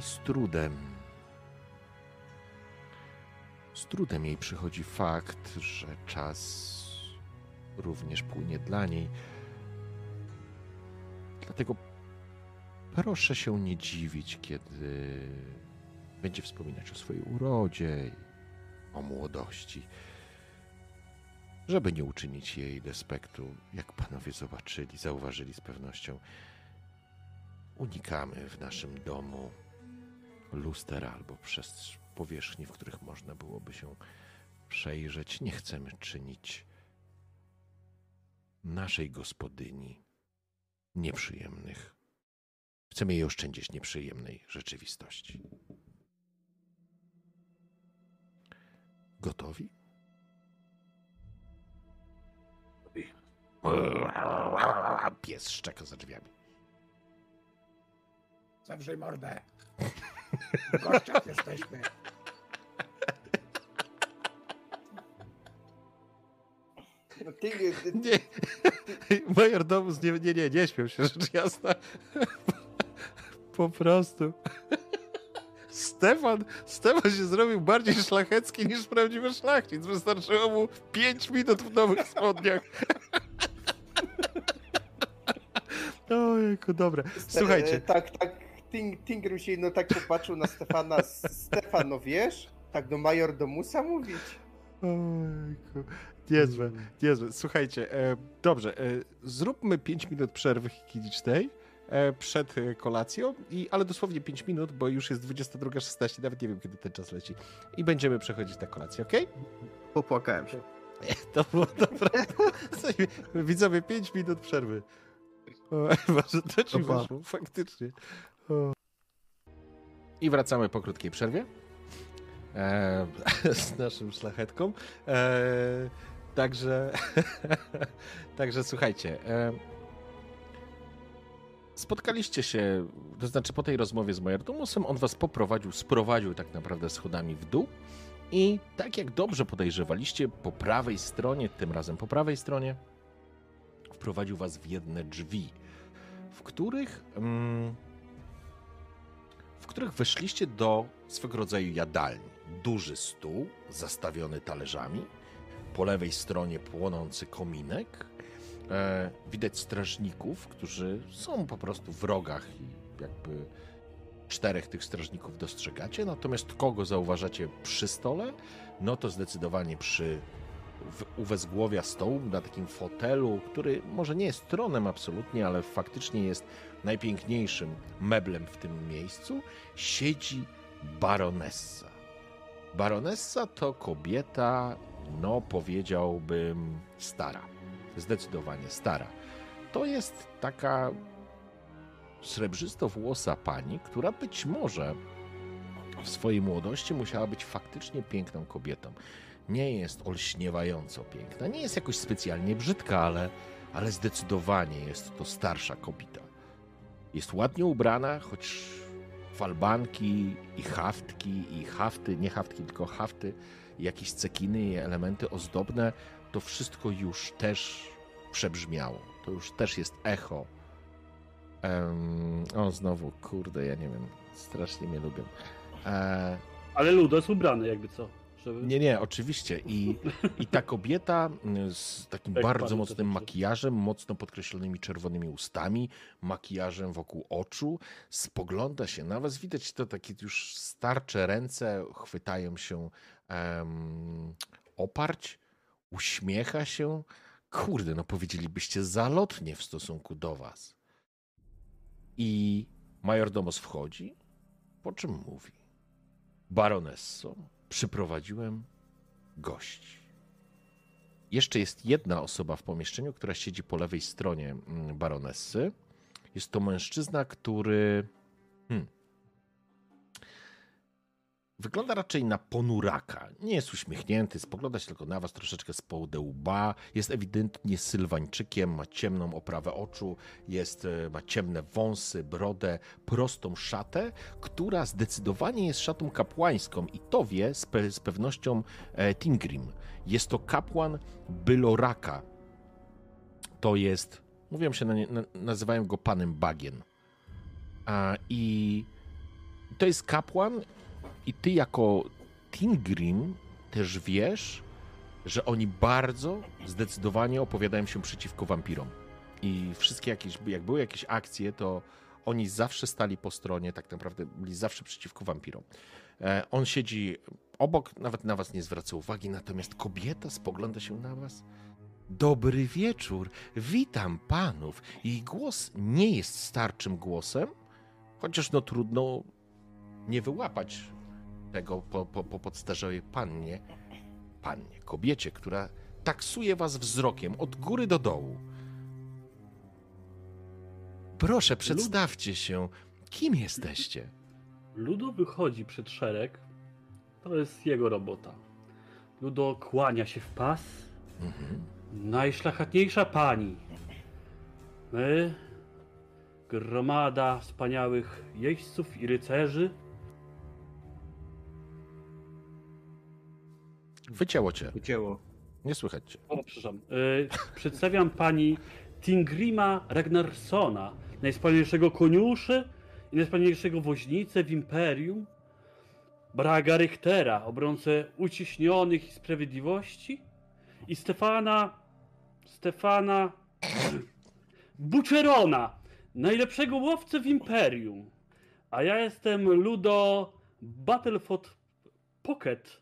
I z trudem, z trudem jej przychodzi fakt, że czas również płynie dla niej. Dlatego proszę się nie dziwić, kiedy będzie wspominać o swojej urodzie o młodości, żeby nie uczynić jej despektu, jak panowie zobaczyli, zauważyli z pewnością. Unikamy w naszym domu luster albo przez powierzchni, w których można byłoby się przejrzeć. Nie chcemy czynić naszej gospodyni nieprzyjemnych. Chcemy jej oszczędzić nieprzyjemnej rzeczywistości. Gotowi? Pies szczeka za drzwiami. Zawrzyj mordę. W gościach jesteśmy. No ty, ty, Nie, major Domus nie, nie, nie, nie śmiał się, rzecz jasna. Po prostu. Stefan, Stefan się zrobił bardziej szlachecki niż prawdziwy szlachcic. Wystarczyło mu 5 minut w nowych spodniach. Ojejku, dobra. E, Słuchajcie, Tak, tak, Ting, się no tak popatrzył na Stefana. S- Stefan, no wiesz? Tak do major Domusa mówić? Ojejku. Niezłe, niezłe. Słuchajcie, e, dobrze, e, zróbmy 5 minut przerwy higienicznej e, przed e, kolacją, i, ale dosłownie 5 minut, bo już jest 22.16, nawet nie wiem, kiedy ten czas leci. I będziemy przechodzić na kolację, ok? Popłakałem się. To było dobre. Słuchaj, Widzowie, 5 minut przerwy. O, może to ci Opa. wyszło, faktycznie. O. I wracamy po krótkiej przerwie. E, z naszym szlachetką. E, także, także słuchajcie. E, spotkaliście się, to znaczy po tej rozmowie z Majerdomusem, on was poprowadził, sprowadził tak naprawdę schodami w dół. I tak jak dobrze podejrzewaliście, po prawej stronie, tym razem po prawej stronie, wprowadził was w jedne drzwi, w których, mm, w których weszliście do swego rodzaju jadalni. Duży stół zastawiony talerzami, po lewej stronie płonący kominek. E, widać strażników, którzy są po prostu w rogach i jakby czterech tych strażników dostrzegacie, natomiast kogo zauważacie przy stole, no to zdecydowanie przy u wezgłowia stołu, na takim fotelu, który może nie jest tronem absolutnie, ale faktycznie jest najpiękniejszym meblem w tym miejscu, siedzi baronessa. Baronessa to kobieta, no powiedziałbym, stara. Zdecydowanie stara. To jest taka srebrzystowłosa pani, która być może w swojej młodości musiała być faktycznie piękną kobietą. Nie jest olśniewająco piękna, nie jest jakoś specjalnie brzydka, ale, ale zdecydowanie jest to starsza kobieta. Jest ładnie ubrana, choć falbanki i haftki, i hafty, nie haftki, tylko hafty, jakieś cekiny i elementy ozdobne, to wszystko już też przebrzmiało. To już też jest echo Em, o, znowu, kurde, ja nie wiem, strasznie mnie lubią. E, Ale Ludo jest ubrany, jakby co. Żeby... nie, nie, oczywiście. I, I ta kobieta mm, z takim Tak, bardzo mocnym makijażem, mocno podkreślonymi czerwonymi ustami, makijażem wokół oczu, spogląda się na was. Widać to takie już starcze ręce, chwytają się em, oparć, uśmiecha się. Kurde, no powiedzielibyście zalotnie w stosunku do was. I majordomos wchodzi, po czym mówi: Baronesso, przyprowadziłem gości. Jeszcze jest jedna osoba w pomieszczeniu, która siedzi po lewej stronie mm, baronessy. Jest to mężczyzna, który. Hmm, wygląda raczej na ponuraka. Nie jest uśmiechnięty, spogląda się tylko na was troszeczkę z łba. Jest ewidentnie sylwańczykiem, ma ciemną oprawę oczu, jest, e, ma ciemne wąsy, brodę, prostą szatę, która zdecydowanie jest szatą kapłańską i to wie z, pe z pewnością e, Tingrim. Jest to kapłan Byloraka. To jest, mówią się, na, nie- na, nazywają go panem Bagien. A, I to jest kapłan i ty jako Tingrim też wiesz, że oni bardzo zdecydowanie opowiadają się przeciwko wampirom. I wszystkie jakieś, jak były jakieś akcje, to oni zawsze stali po stronie, tak naprawdę byli zawsze przeciwko wampirom. E, on siedzi obok, nawet na was nie zwraca uwagi, natomiast kobieta spogląda się na was. Dobry wieczór, witam panów. Jej głos nie jest starczym głosem, chociaż no trudno nie wyłapać tego po, po, po podstarzowej pannie, pannie, kobiecie, która taksuje was wzrokiem od góry do dołu. Proszę, przedstawcie się. Kim jesteście? Ludo wychodzi przed szereg. To jest jego robota. Ludo kłania się w pas, Mhm. Najszlachetniejsza pani. My, gromada wspaniałych jeźdźców i rycerzy, Wycięło cię. Ucięło. Nie słychać cię. O, przepraszam. Y, przedstawiam pani Tingrima Ragnarsona, najwspanialszego koniuszy i najwspanialszego woźnicę w Imperium, Braga Richtera, obrońcę uciśnionych i sprawiedliwości i Stefana... Stefana... Bucerona, najlepszego łowcę w Imperium. A ja jestem Ludo Battleford Pocket.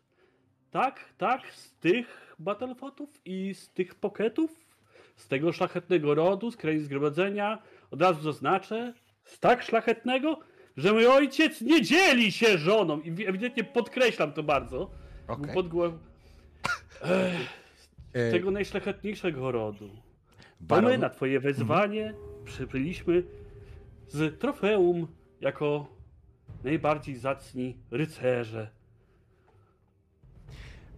Tak, tak, z tych Battlefotów i z tych Pocketów, z tego szlachetnego rodu, z krainy zgromadzenia, od razu zaznaczę, z tak szlachetnego, że mój ojciec nie dzieli się żoną i ewidentnie podkreślam to bardzo. Okej. Pod głową E, tego najszlachetniejszego rodu. Baron- my na twoje wezwanie przybyliśmy z trofeum jako najbardziej zacni rycerze.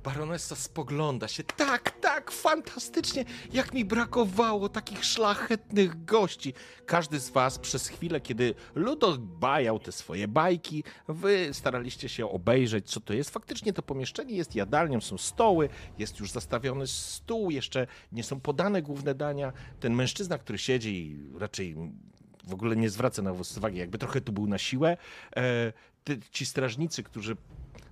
Baronessa spogląda się. Tak, tak, fantastycznie. Jak mi brakowało takich szlachetnych gości. Każdy z was przez chwilę, kiedy Ludo bajał te swoje bajki, wy staraliście się obejrzeć, co to jest. Faktycznie to pomieszczenie jest jadalnią, są stoły, jest już zastawiony stół, jeszcze nie są podane główne dania. Ten mężczyzna, który siedzi raczej w ogóle nie zwraca na was uwagi, jakby trochę tu był na siłę. E, ci strażnicy, którzy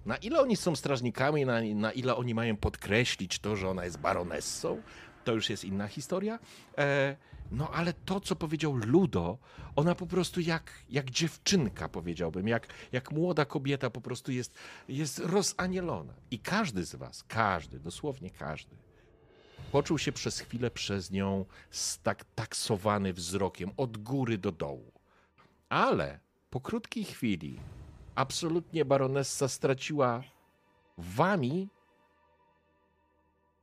na ile oni są strażnikami, na, na ile oni mają podkreślić to, że ona jest baronessą, to już jest inna historia. E, no ale to, co powiedział Ludo, ona po prostu jak, jak dziewczynka, powiedziałbym, jak, jak młoda kobieta po prostu jest, jest rozanielona. I każdy z was, każdy, dosłownie każdy, poczuł się przez chwilę przez nią tak, taksowany wzrokiem od góry do dołu. Ale po krótkiej chwili absolutnie baronessa straciła wami,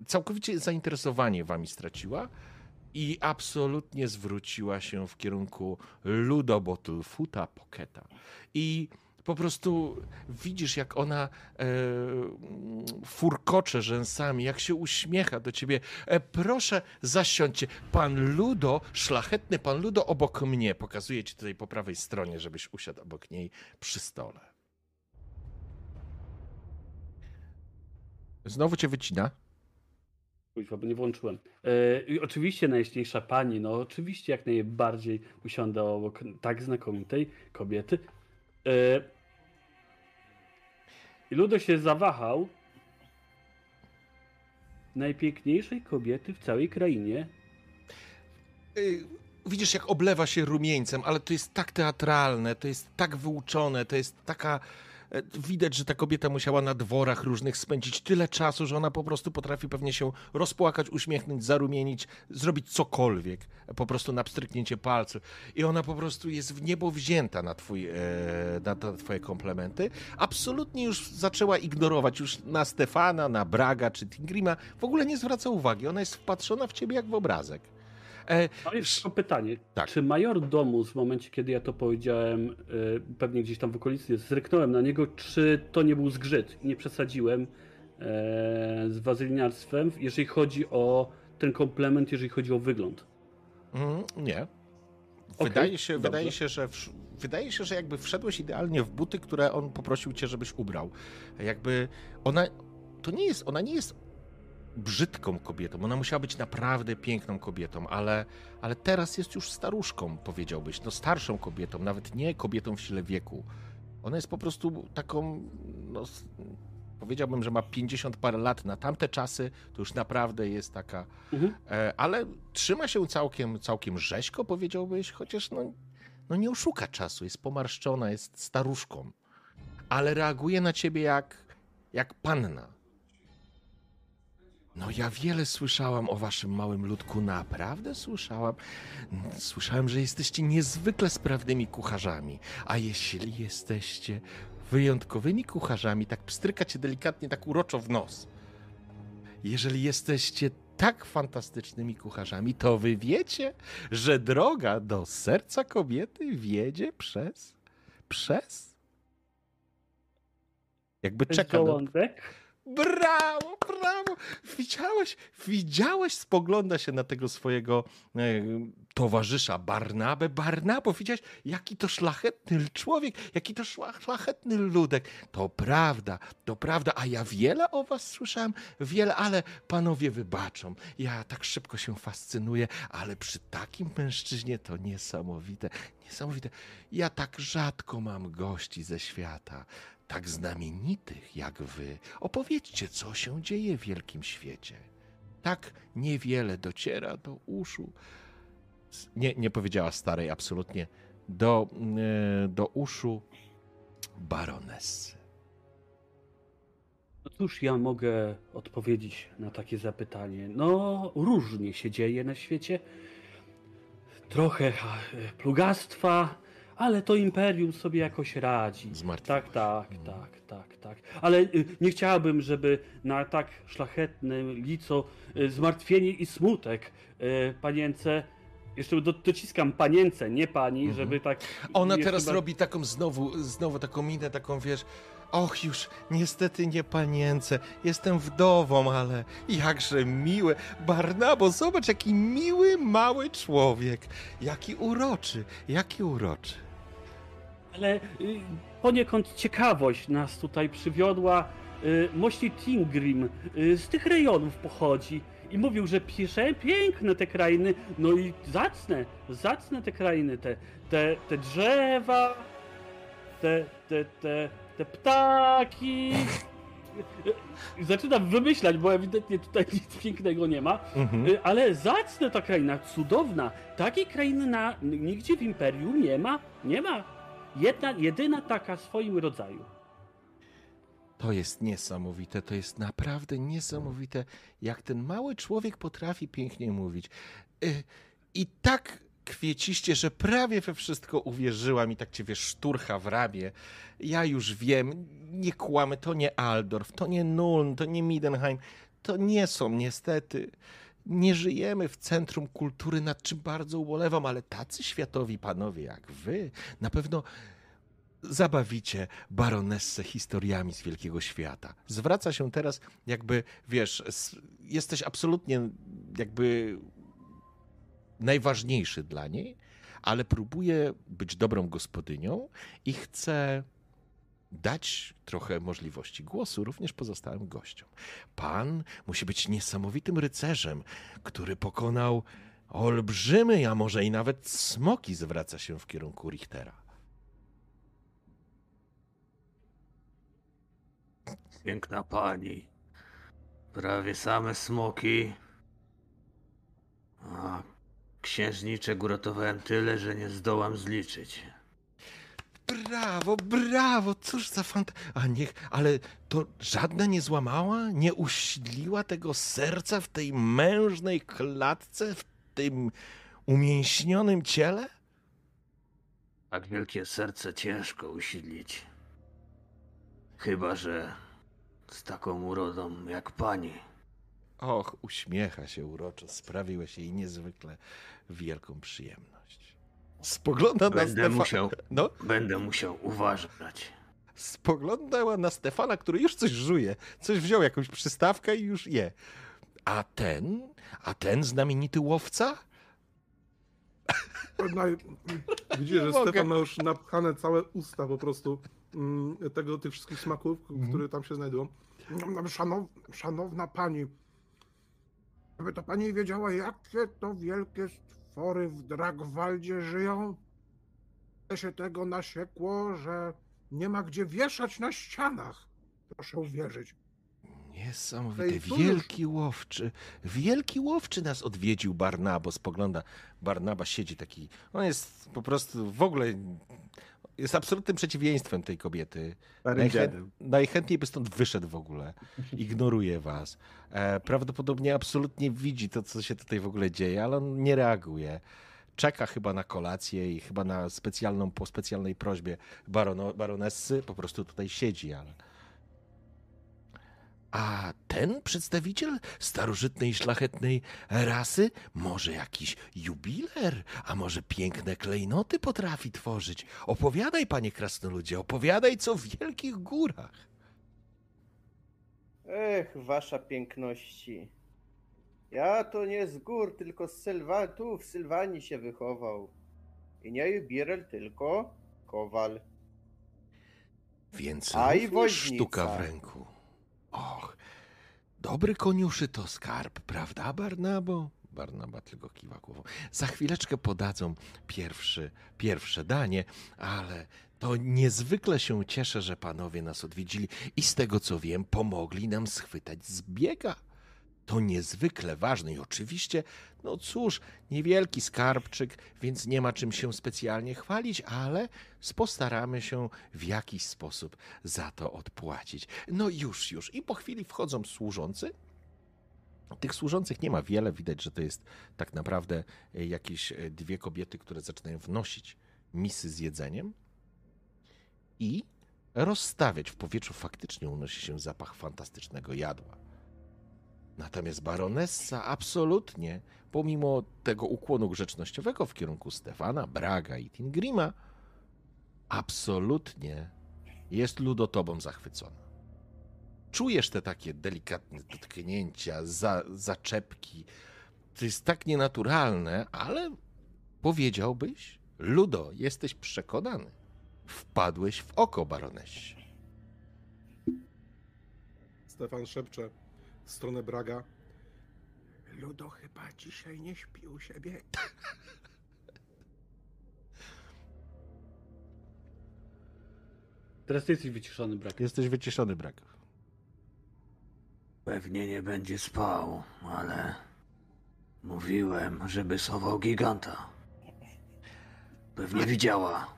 całkowicie zainteresowanie wami straciła i absolutnie zwróciła się w kierunku Ludo Bottlefoota Pocketa. I po prostu widzisz, jak ona e, furkocze rzęsami, jak się uśmiecha do ciebie. E, proszę, zasiądźcie. Pan Ludo, szlachetny pan Ludo obok mnie. Pokazuję ci tutaj po prawej stronie, żebyś usiadł obok niej przy stole. Znowu cię wycina. Kuźwa, bo nie włączyłem. E, oczywiście najjaśniejsza pani, no oczywiście jak najbardziej usiądę obok tak znakomitej kobiety. E, I Ludo się zawahał. Najpiękniejszej kobiety w całej krainie. Widzisz, jak oblewa się rumieńcem, ale to jest tak teatralne, to jest tak wyuczone, to jest taka. E, Widać, że ta kobieta musiała na dworach różnych spędzić tyle czasu, że ona po prostu potrafi pewnie się rozpłakać, uśmiechnąć, zarumienić, zrobić cokolwiek, po prostu na pstryknięcie palców. I ona po prostu jest w niebo wzięta na, twój, e, na, twoje komplementy. Absolutnie już zaczęła ignorować już na Stefana, na Braga czy Tingrima. W ogóle nie zwraca uwagi. Ona jest wpatrzona w ciebie jak w obrazek. E, No jest tylko pytanie, Tak. czy major Domus w momencie, kiedy ja to powiedziałem, y, pewnie gdzieś tam w okolicy, zryknąłem na niego, czy to nie był zgrzyt i nie przesadziłem e, z wazylinarstwem, jeżeli chodzi o ten komplement, jeżeli chodzi o wygląd. Mm, nie. Wydaje, się, dobrze. wydaje, się, że wsz- wydaje się, że jakby wszedłeś idealnie w buty, które on poprosił cię, żebyś ubrał. Jakby ona to nie jest, ona nie jest brzydką kobietą. Ona musiała być naprawdę piękną kobietą, ale, ale teraz jest już staruszką, powiedziałbyś. No starszą kobietą, nawet nie kobietą w sile wieku. Ona jest po prostu taką, no, powiedziałbym, że ma 50 parę lat. Na tamte czasy to już naprawdę jest taka Mhm. E, ale trzyma się całkiem, całkiem rzeźko, powiedziałbyś, chociaż no, no nie oszuka czasu, jest pomarszczona, jest staruszką, ale reaguje na ciebie jak, jak panna. No ja wiele słyszałam o waszym małym ludku, naprawdę słyszałam. Słyszałem, że jesteście niezwykle sprawnymi kucharzami, a jeśli jesteście wyjątkowymi kucharzami, tak pstryka cię delikatnie, tak uroczo w nos. Jeżeli jesteście tak fantastycznymi kucharzami, to wy wiecie, że droga do serca kobiety wiedzie przez. przez. Jakby czeka. Żołądek? Brawo, brawo! Widziałeś, widziałeś, spogląda się na tego swojego e, towarzysza Barnabę. Barnabo, widziałeś, jaki to szlachetny człowiek, jaki to szlachetny ludek. To prawda, to prawda, a ja wiele o was słyszałem, wiele, ale panowie wybaczą. Ja tak szybko się fascynuję, ale przy takim mężczyźnie to niesamowite, niesamowite. Ja tak rzadko mam gości ze świata tak znamienitych jak wy, opowiedzcie, co się dzieje w wielkim świecie. Tak niewiele dociera do uszu. Nie, nie powiedziała starej absolutnie. Do, e, do uszu baronessy. No cóż ja mogę odpowiedzieć na takie zapytanie? No, różnie się dzieje na świecie. Trochę ha, plugastwa, ale to imperium sobie jakoś radzi. Tak, tak, tak, tak, tak. Ale y, nie chciałbym, żeby na tak szlachetnym lico y, zmartwienie i smutek y, panience. Jeszcze do, dociskam panience, nie pani, żeby tak. Ona teraz bar- robi taką znowu, znowu taką minę, taką wiesz. Och, już niestety nie panience, jestem wdową, ale jakże miłe. Barnabo, zobacz, jaki miły, mały człowiek. Jaki uroczy, jaki uroczy. Ale y, poniekąd ciekawość nas tutaj przywiodła. Y, mości Tingrim y, z tych rejonów pochodzi i mówił, że pisze piękne te krainy, no i zacne, zacne te krainy, te, te, te drzewa, te, te, te, te ptaki. Zaczynam wymyślać, bo ewidentnie tutaj nic pięknego nie ma. Mhm. Ale zacna ta kraina, cudowna. Takiej krainy na, nigdzie w Imperium nie ma. Nie ma. Jedna, jedyna taka w swoim rodzaju. To jest niesamowite, to jest naprawdę niesamowite, jak ten mały człowiek potrafi pięknie mówić. Y, I tak kwieciście, że prawie we wszystko uwierzyłam i tak cię wiesz, szturcha w ramię. Ja już wiem, nie kłamy, to nie Aldorf, to nie Nuln, to nie Midenheim, to nie są niestety. Nie żyjemy w centrum kultury, nad czym bardzo ubolewam, ale tacy światowi panowie jak wy na pewno zabawicie baronessę historiami z wielkiego świata. Zwraca się teraz jakby, wiesz, jesteś absolutnie jakby najważniejszy dla niej, ale próbuje być dobrą gospodynią i chce dać trochę możliwości głosu również pozostałym gościom. Pan musi być niesamowitym rycerzem, który pokonał olbrzymy, a może i nawet smoki, zwraca się w kierunku Richtera. Piękna pani. Prawie same smoki. A księżniczek uratowałem tyle, że nie zdołam zliczyć. Brawo, brawo, cóż za fant... A niech, ale to żadna nie złamała, nie uśdliła tego serca w tej mężnej klatce, w tym umięśnionym ciele? Tak wielkie serce ciężko usidlić. Chyba, że z taką urodą jak pani. Och, uśmiecha się uroczo, sprawiłeś jej niezwykle wielką przyjemność. Spogląda na Będę Stefana. musiał, No, będę musiał uważać. spoglądała na Stefana, który już coś żuje, coś wziął, jakąś przystawkę i już je. A ten, a ten znamienity łowca? Naj... Widzisz, że mogę. Stefan ma już napchane całe usta po prostu mm, tego, tych wszystkich smaków, Mhm. które tam się znajdują. No, Szanow... Szanowna pani, żeby to pani wiedziała, jakie to wielkie stwory w Dragwaldzie żyją? Tyle się tego nasiekło, że nie ma gdzie wieszać na ścianach. Proszę uwierzyć. Niesamowite, wielki łowczy. Wielki łowczy nas odwiedził Barnabo. Spogląda, Barnaba siedzi taki, on jest po prostu w ogóle, jest absolutnym przeciwieństwem tej kobiety. Najchę- najchętniej by stąd wyszedł w ogóle. Ignoruje was. E, prawdopodobnie absolutnie widzi to, co się tutaj w ogóle dzieje, ale on nie reaguje. Czeka chyba na kolację i chyba na specjalną, po specjalnej prośbie barono, baronessy po prostu tutaj siedzi, ale... A ten przedstawiciel starożytnej, szlachetnej rasy może jakiś jubiler, a może piękne klejnoty potrafi tworzyć. Opowiadaj, panie krasnoludzie, opowiadaj co w wielkich górach. Ech, wasza piękności. Ja to nie z gór, tylko z Sylwa... tu w Sylwanii się wychował. I nie Jubirel, tylko Kowal. Więc A i sztuka w ręku. Och, dobry koniuszy to skarb, prawda, Barnabo? Barnaba tylko kiwa głową. Za chwileczkę podadzą pierwszy, pierwsze danie, ale to niezwykle się cieszę, że panowie nas odwiedzili i z tego co wiem, pomogli nam schwytać zbiega. To niezwykle ważne i oczywiście, no cóż, niewielki skarbczyk, więc nie ma czym się specjalnie chwalić, ale postaramy się w jakiś sposób za to odpłacić. No już, już. I po chwili wchodzą służący. Tych służących nie ma wiele, widać, że to jest tak naprawdę e, jakieś e, dwie kobiety, które zaczynają wnosić misy z jedzeniem i rozstawiać w powietrzu. Faktycznie unosi się zapach fantastycznego jadła. Natomiast baronessa absolutnie, pomimo tego ukłonu grzecznościowego w kierunku Stefana, Braga i Tingrima, absolutnie jest ludotobą zachwycona. Czujesz te takie delikatne dotknięcia, za, zaczepki. To jest tak nienaturalne, ale powiedziałbyś, Ludo, jesteś przekonany. Wpadłeś w oko baronesie. Stefan szepcze w stronę Braga. Ludo chyba dzisiaj nie śpi u siebie. Teraz ty jesteś wyciszony, brak. Jesteś wyciszony, Brak. Pewnie nie będzie spał, ale mówiłem, żeby sował giganta. Pewnie widziała.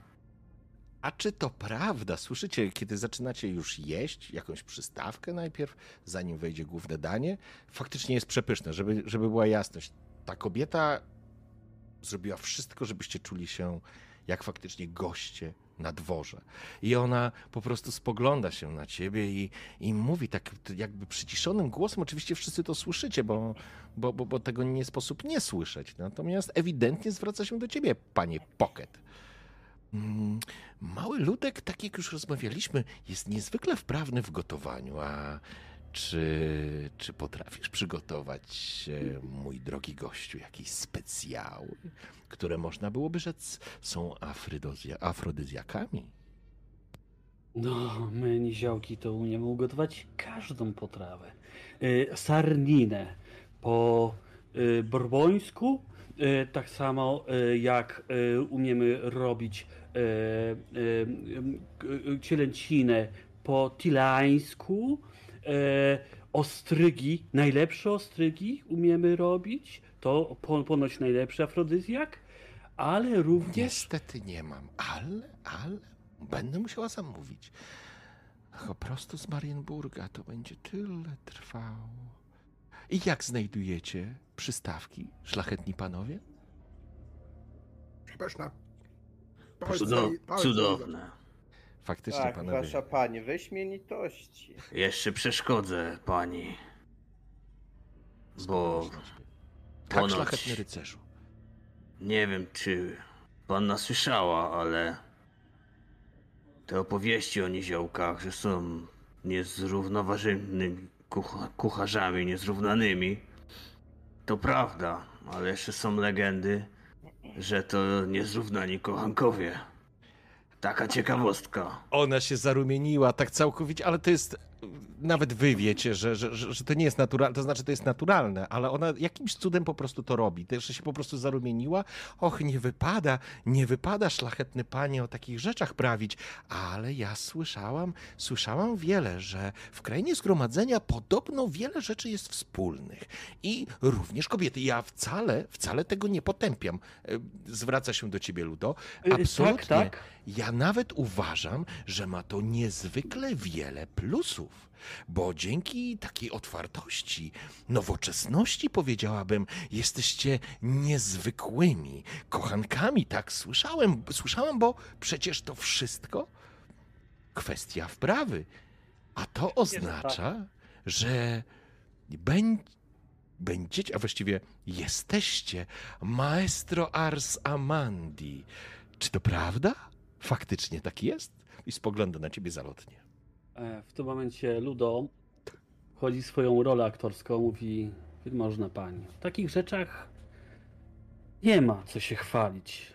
A czy to prawda? Słyszycie, kiedy zaczynacie już jeść jakąś przystawkę najpierw, zanim wejdzie główne danie? Faktycznie jest przepyszne, żeby, żeby była jasność. Ta kobieta zrobiła wszystko, żebyście czuli się jak faktycznie goście na dworze. I ona po prostu spogląda się na ciebie i, i mówi tak jakby przyciszonym głosem. Oczywiście wszyscy to słyszycie, bo, bo, bo, bo tego nie sposób nie słyszeć. Natomiast ewidentnie zwraca się do ciebie, panie Pocket. Mm, Mały Ludek, tak jak już rozmawialiśmy, jest niezwykle wprawny w gotowaniu. A czy, czy potrafisz przygotować, mój drogi gościu, jakieś specjały, które można byłoby rzec są afrodyzjakami? No, my niziołki to umiemy ugotować każdą potrawę. Y, sarninę po y, borbońsku, y, tak samo jak umiemy robić cielęcinę po tilańsku, y, ostrygi, najlepsze ostrygi umiemy robić, to po- ponoć najlepszy afrodyzjak, ale również... Niestety nie mam, ale, ale będę musiała zamówić. Ach, prosto z Marienburga to będzie tyle trwało. I jak znajdujecie przystawki, szlachetni panowie? Przepyszna. Cudo cudowne. Faktycznie, Tak, panowie. wasza pani, wyśmienitości. Jeszcze przeszkodzę pani. Bo Tak, ponoć- szlachetny rycerzu. nie wiem, czy panna słyszała, ale te opowieści o niziołkach, że są niezrównoważonymi kucha kucharzami, niezrównanymi, to prawda, ale jeszcze są legendy, że to niezrównani kochankowie. Taka ciekawostka. Ona się zarumieniła tak całkowicie, ale to jest. Nawet wy wiecie, że, że, że, to nie jest naturalne, to znaczy to jest naturalne, ale ona jakimś cudem po prostu to robi. Też się po prostu zarumieniła. Och, nie wypada, nie wypada, szlachetny panie, o takich rzeczach prawić. Ale ja słyszałam, słyszałam wiele, że w krainie zgromadzenia podobno wiele rzeczy jest wspólnych. I również kobiety. Ja wcale, wcale tego nie potępiam. E, Zwraca się do ciebie, Ludo. Y, tak, Absolutnie. tak. Ja nawet uważam, że ma to niezwykle wiele plusów, bo dzięki takiej otwartości, nowoczesności, powiedziałabym, jesteście niezwykłymi kochankami. Tak słyszałem, słyszałem, bo przecież to wszystko kwestia wprawy. A to oznacza, że beń- będziecie, a właściwie jesteście maestro Ars Amandi. Czy to prawda? Faktycznie tak jest? I spogląda na ciebie zalotnie. E, W tym momencie Ludo wchodzi w swoją rolę aktorską, mówi, wielmożna pani, w takich rzeczach nie ma co się chwalić.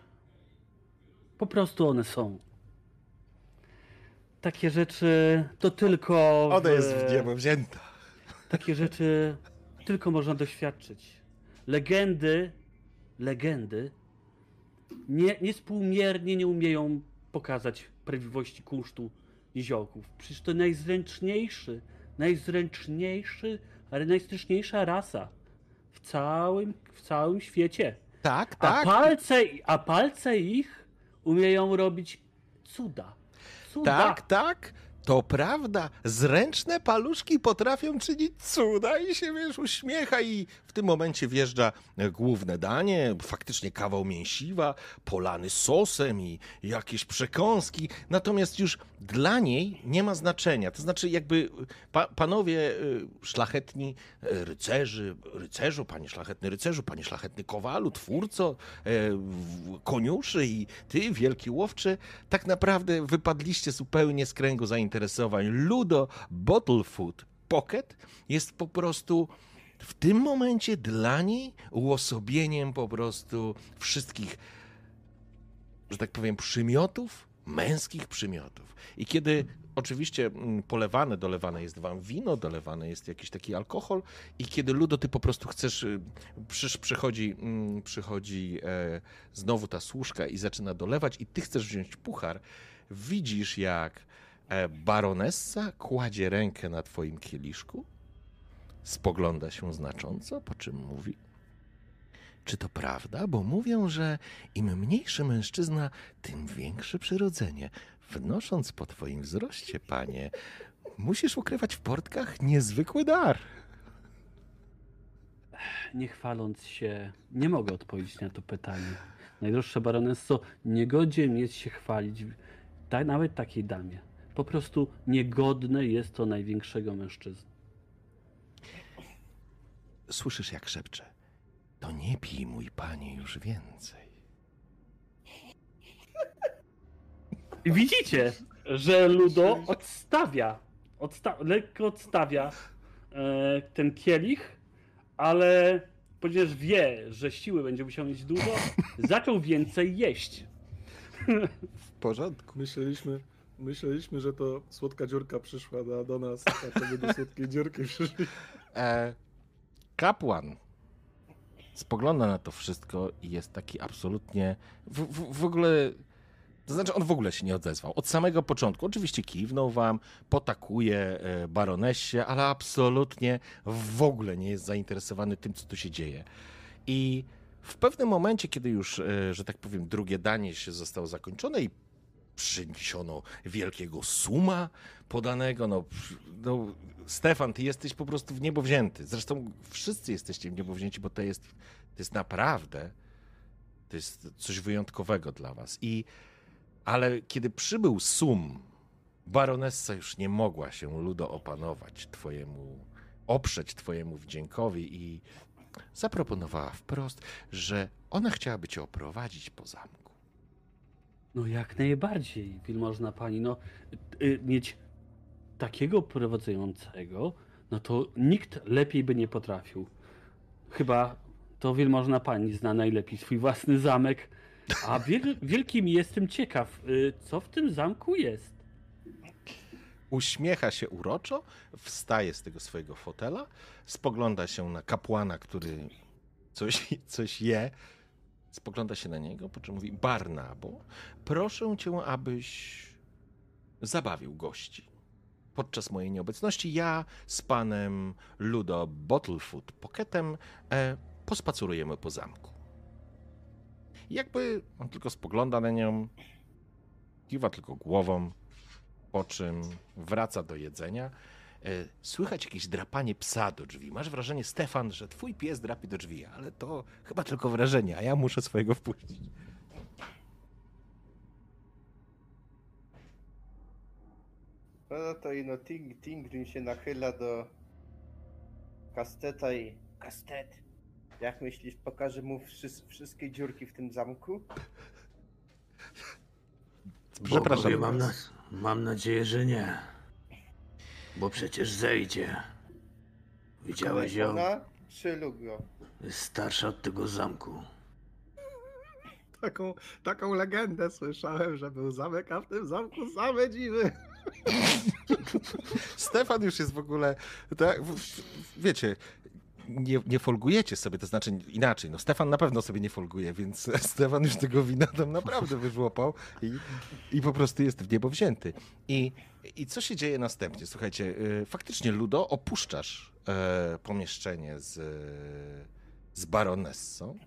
Po prostu one są. Takie rzeczy to tylko. Ona jest w- w niebo wzięta. takie rzeczy tylko można doświadczyć. Legendy, legendy nie, niespółmiernie nie umieją pokazać prawdziwości kunsztu niziołków. Przecież to najzręczniejszy, najzręczniejszy, ale najstraszniejsza rasa w całym, w całym świecie. Tak, A tak. palce, a palce ich umieją robić cuda. Cuda. Tak, tak. To prawda. Zręczne paluszki potrafią czynić cuda i się, wiesz, uśmiecha i w tym momencie wjeżdża główne danie, faktycznie kawał mięsiwa, polany sosem i jakieś przekąski. Natomiast już dla niej nie ma znaczenia. To znaczy jakby pa, panowie y, szlachetni e, rycerzy, rycerzu, panie szlachetny rycerzu, panie szlachetny kowalu, twórco, w- koniuszy i ty, wielki łowczy, tak naprawdę wypadliście zupełnie z kręgu zainteresowań. Ludo Bottlefoot Pocket jest po prostu w tym momencie dla niej uosobieniem po prostu wszystkich, że tak powiem, przymiotów, męskich przymiotów. I kiedy oczywiście mm, polewane, dolewane jest wam wino, dolewane jest jakiś taki alkohol i kiedy Ludo, ty po prostu chcesz, y, przysz, przychodzi, mm, przychodzi e, znowu ta służka i zaczyna dolewać i ty chcesz wziąć puchar, widzisz jak baronessa kładzie rękę na twoim kieliszku, spogląda się znacząco, po czym mówi czy to prawda? Bo mówią, że im mniejszy mężczyzna, tym większe przyrodzenie. Wnosząc po twoim wzroście, panie, musisz ukrywać w portkach niezwykły dar. Nie chwaląc się, nie mogę odpowiedzieć na to pytanie. Najdroższa baronesso, nie godzien jest się chwalić nawet takiej damie. Po prostu niegodne jest to największego mężczyzny. Słyszysz, jak szepcze. To nie pij, mój panie, już więcej. I widzicie, że Ludo odstawia, odsta lekko odstawia e, ten kielich, ale ponieważ wie, że siły będzie musiał mieć dużo, zaczął więcej jeść. W porządku. Myśleliśmy, myśleliśmy, że to słodka dziurka przyszła do, do nas, a to do słodkiej dziurki przyszli. E, kapłan spogląda na to wszystko i jest taki absolutnie. W, w, w ogóle. To znaczy, on w ogóle się nie odezwał. Od samego początku. Oczywiście kiwnął wam, potakuje e, baronessie, ale absolutnie w ogóle nie jest zainteresowany tym, co tu się dzieje. I w pewnym momencie, kiedy już, e, że tak powiem, drugie danie się zostało zakończone i przyniesiono wielkiego suma podanego, no, no Stefan, ty jesteś po prostu w niebo wzięty. Zresztą wszyscy jesteście w niebo wzięci, bo to jest, to jest naprawdę, to jest coś wyjątkowego dla was. I, ale kiedy przybył sum, baronessa już nie mogła się ludo opanować twojemu, oprzeć twojemu wdziękowi i zaproponowała wprost, że ona chciałaby cię oprowadzić po zamku. No jak najbardziej, wielmożna pani. No, y, mieć takiego prowadzącego, no to nikt lepiej by nie potrafił. Chyba to wielmożna pani zna najlepiej swój własny zamek. A wiel, wielkim jestem ciekaw, y, co w tym zamku jest. Uśmiecha się uroczo, wstaje z tego swojego fotela, spogląda się na kapłana, który coś, coś je, spogląda się na niego, po czym mówi: Barnabo, proszę cię, abyś zabawił gości. Podczas mojej nieobecności ja z panem Ludo Bottlefoot Pocketem e, po zamku. Jakby on tylko spogląda na nią, kiwa tylko głową, po czym wraca do jedzenia. E, Słychać jakieś drapanie psa do drzwi. Masz wrażenie, Stefan, że twój pies drapie do drzwi, ale to chyba tylko wrażenie, a ja muszę swojego wpuścić. No to i no Ting, Tingrim się nachyla do Kasteta i... Kastet, jak myślisz, pokaże mu wszys- wszystkie dziurki w tym zamku? Przepraszam. Bogowie, mam, na, mam nadzieję, że nie. Bo przecież zejdzie. Widziałeś ją? Ona czy? Jest starsza od tego zamku. Taką, taką legendę słyszałem, że był zamek, a w tym zamku same dziwy. Stefan już jest w ogóle. Tak, wiecie, nie, nie folgujecie sobie, to znaczy inaczej. No Stefan na pewno sobie nie folguje, więc Stefan już tego wina tam naprawdę wyżłopał i, i po prostu jest w niebo wzięty. I, I co się dzieje następnie? Słuchajcie, y, faktycznie Ludo, opuszczasz e, pomieszczenie z, z baronessą.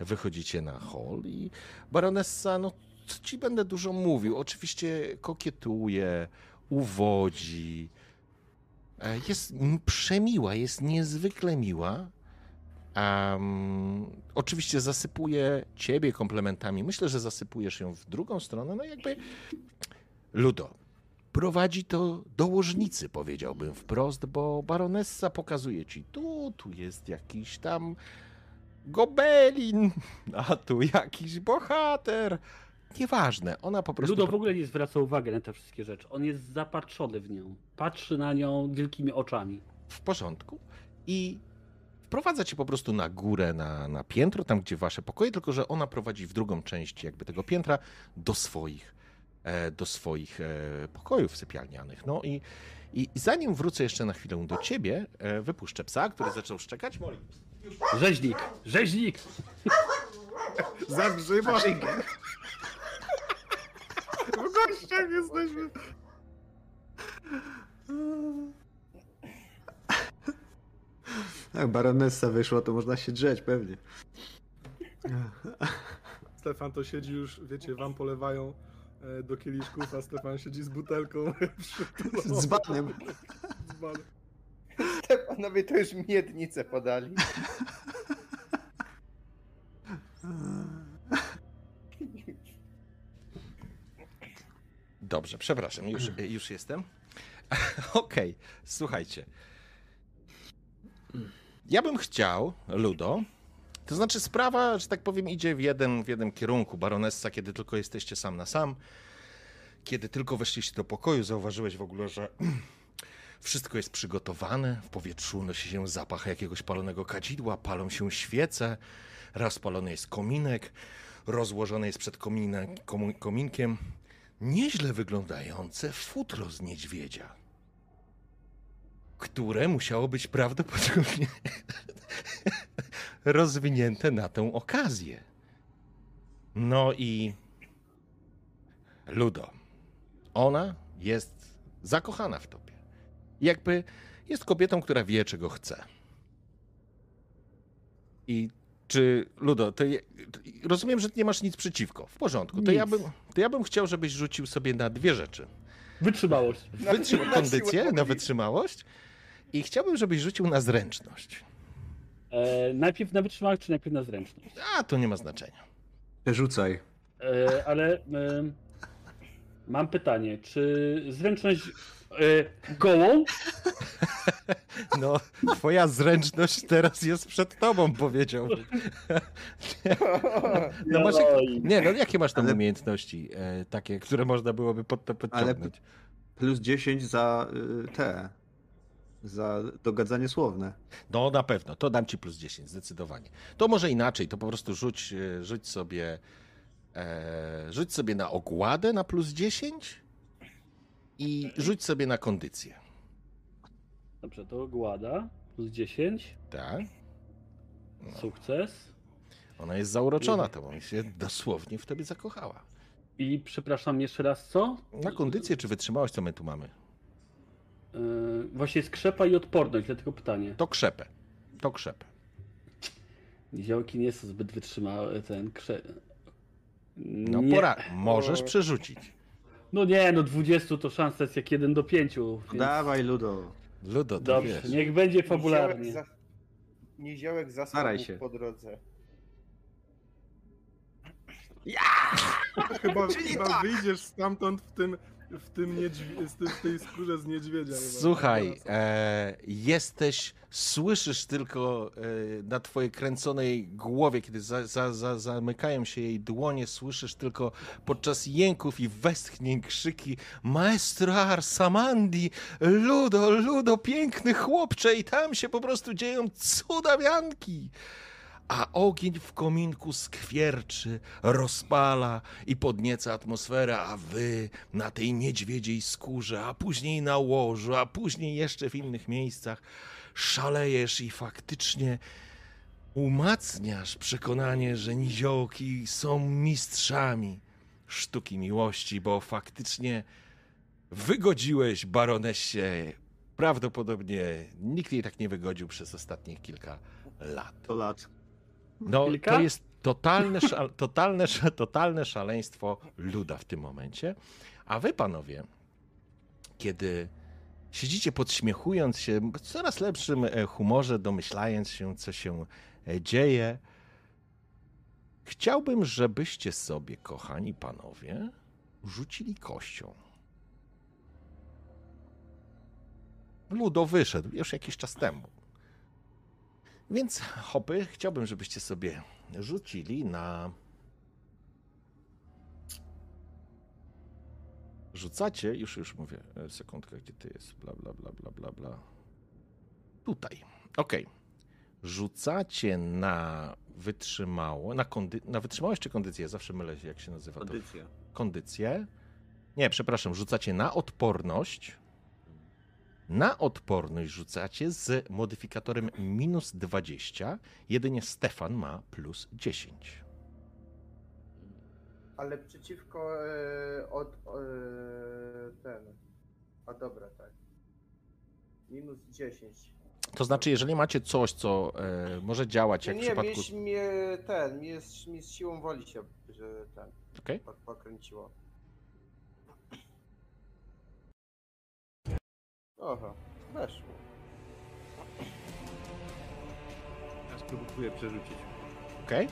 Wychodzicie na hol i baronessa, no co ci będę dużo mówił, oczywiście kokietuje, uwodzi. E, Jest przemiła, jest niezwykle miła. Em, oczywiście zasypuje ciebie komplementami. Myślę, że zasypujesz ją w drugą stronę. No jakby Ludo. Prowadzi to do łożnicy, powiedziałbym wprost, bo baronessa pokazuje ci tu, tu jest jakiś tam gobelin, a tu jakiś bohater. Nieważne, ona po prostu... Ludo w ogóle nie zwraca uwagi na te wszystkie rzeczy. On jest zapatrzony w nią. Patrzy na nią wielkimi oczami. w porządku i wprowadza cię po prostu na górę, na, na piętro, tam gdzie wasze pokoje, tylko że ona prowadzi w drugą część jakby tego piętra do swoich, e, do swoich e, pokojów sypialnianych. No i, i zanim wrócę jeszcze na chwilę do ciebie, e, wypuszczę psa, który zaczął szczekać. Moli. Rzeźnik! Rzeźnik! Zagrzyma. W gościach jesteśmy. Jak baronessa wyszła, to można się drzeć pewnie. Stefan to siedzi już, wiecie, wam polewają e, do kieliszków, a Stefan siedzi z butelką. Z banem. Z banem. To już miednicę podali. Dobrze, przepraszam, już, już jestem. Okej, słuchajcie. Ja bym chciał, Ludo, to znaczy sprawa, że tak powiem, idzie w jeden, w jeden kierunku. Baronessa, kiedy tylko jesteście sam na sam, kiedy tylko weszliście do pokoju, zauważyłeś w ogóle, że wszystko jest przygotowane, w powietrzu unosi się zapach jakiegoś palonego kadzidła, palą się świece, rozpalony jest kominek, rozłożony jest przed komu- kominkiem nieźle wyglądające futro z niedźwiedzia, które musiało być prawdopodobnie rozwinięte na tę okazję. No i Ludo, ona jest zakochana w tobie. Jakby jest kobietą, która wie, czego chce. I czy, Ludo, to je, rozumiem, że nie masz nic przeciwko. W porządku. To ja, bym, to ja bym chciał, żebyś rzucił sobie na dwie rzeczy. Wytrzymałość. Wytrzyma, na kondycję, na wytrzymałość. I chciałbym, żebyś rzucił na zręczność. E, najpierw na wytrzymałość, czy najpierw na zręczność? A, to nie ma znaczenia. Przerzucaj. E, ale e, mam pytanie, czy zręczność gołą? No, twoja zręczność teraz jest przed tobą, powiedziałbym. No masz, nie, no jakie masz tam Ale- umiejętności e, takie, które można byłoby pod to podciągnąć? Plus 10 za y, te. Za dogadzanie słowne. No na pewno, to dam ci plus 10, zdecydowanie. To może inaczej, to po prostu rzuć, e, rzuć sobie e, rzuć sobie na ogładę na plus 10 i rzuć sobie na kondycję. Dobrze, to ogłada. Plus 10. Tak? Sukces. Ona jest zauroczona tobą i się dosłownie w tobie zakochała. I przepraszam jeszcze raz, co? Na kondycję czy wytrzymałość, co my tu mamy? E, właśnie skrzepa i odporność, dlatego pytanie. To krzepę. To krzepę. Niziołki nie są zbyt wytrzymałe, ten krze... No pora, możesz przerzucić. No nie, no 20 to szansa jest jak 1 do 5. Więc... Dawaj, Ludo. Ludo, to Dobrze, wiesz. niech będzie fabularnie. Niziołek, za... Niziołek Staraj się. po drodze. Chyba, chyba wyjdziesz stamtąd w tym w, tym tym, w tej skórze z niedźwiedzia. Słuchaj, e, jesteś, słyszysz tylko e, na twojej kręconej głowie, kiedy za, za, za, zamykają się jej dłonie, słyszysz tylko podczas jęków i westchnień krzyki Maestro Arsamandi, Ludo, Ludo, piękny chłopcze i tam się po prostu dzieją cudawianki. A ogień w kominku skwierczy, rozpala i podnieca atmosferę, a wy na tej niedźwiedziej skórze, a później na łożu, a później jeszcze w innych miejscach szalejesz i faktycznie umacniasz przekonanie, że niziołki są mistrzami sztuki miłości, bo faktycznie wygodziłeś baronesie. Prawdopodobnie nikt jej tak nie wygodził przez ostatnie kilka lat. To lat. No, Kilka? to jest totalne, totalne, totalne szaleństwo luda w tym momencie. A wy, panowie, kiedy siedzicie podśmiechując się, w coraz lepszym e, humorze, domyślając się, co się e, dzieje, chciałbym, żebyście sobie, kochani panowie, rzucili kością. Ludo wyszedł już jakiś czas temu. Więc hopy, chciałbym, żebyście sobie rzucili na. Rzucacie, już, już mówię, e, sekundkę, gdzie ty jest, bla, bla, bla, bla, bla, bla. Tutaj, okej. Rzucacie na wytrzymało, na, kondy, na wytrzymałość czy kondycję? Zawsze mylę się, jak się nazywa to. Kondycja. Kondycję. Nie, przepraszam, rzucacie na odporność. Na odporność rzucacie z modyfikatorem minus 20. Jedynie Stefan ma plus 10. Ale przeciwko e, od e, ten. A dobra, tak. Minus 10. To znaczy, jeżeli macie coś, co e, może działać Nie, jak w nie, przypadku. mnie, mnie ten, mnie z, mnie z siłą woli się, że ten, Okej. po- pokręciło. Oho, weszło. Ja spróbuję przerzucić. Okej.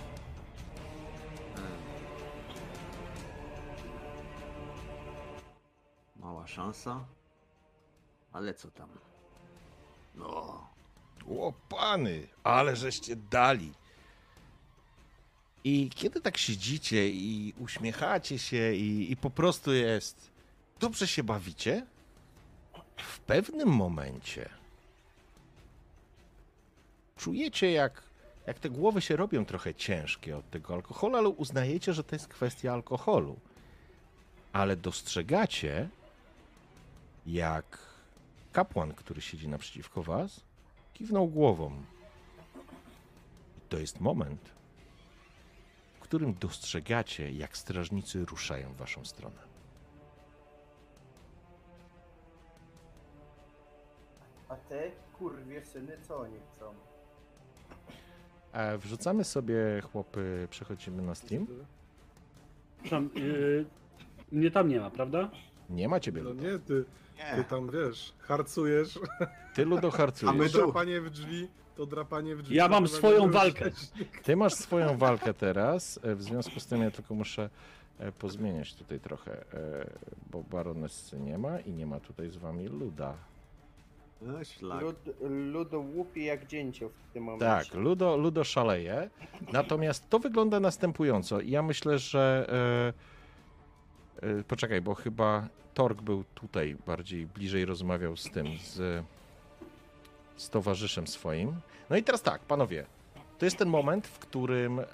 Mała szansa. Ale co tam? No. O pany, ale żeście dali. I kiedy tak siedzicie i uśmiechacie się i, i po prostu jest dobrze się bawicie, w pewnym momencie czujecie jak, jak te głowy się robią trochę ciężkie od tego alkoholu, ale uznajecie, że to jest kwestia alkoholu. Ale dostrzegacie, jak kapłan, który siedzi naprzeciwko was, kiwnął głową. I to jest moment, w którym dostrzegacie, jak strażnicy ruszają w waszą stronę. A te kurwie syny, co oni chcą? E, wrzucamy sobie, chłopy, przechodzimy na stream. Przepraszam, yy, mnie tam nie ma, prawda? Nie ma ciebie, No Ludo. nie, ty, ty tam wiesz, harcujesz. Ty, Ludo, A my harcujesz. tu. drapanie w drzwi, to drapanie w drzwi. Ja to mam chyba swoją walkę. wcześniej. Ty masz swoją walkę teraz, e, w związku z tym ja tylko muszę e, pozmieniać tutaj trochę, e, bo baronessy nie ma i nie ma tutaj z wami Luda. No, szlak. Lud, ludo łupi jak dzięcioł w tym momencie. Tak, Ludo, Ludo szaleje. Natomiast to wygląda następująco. I ja myślę, że. E, e, poczekaj, bo chyba Tork był tutaj bardziej bliżej rozmawiał z tym, z, z towarzyszem swoim. No i teraz tak, panowie. To jest ten moment, w którym e,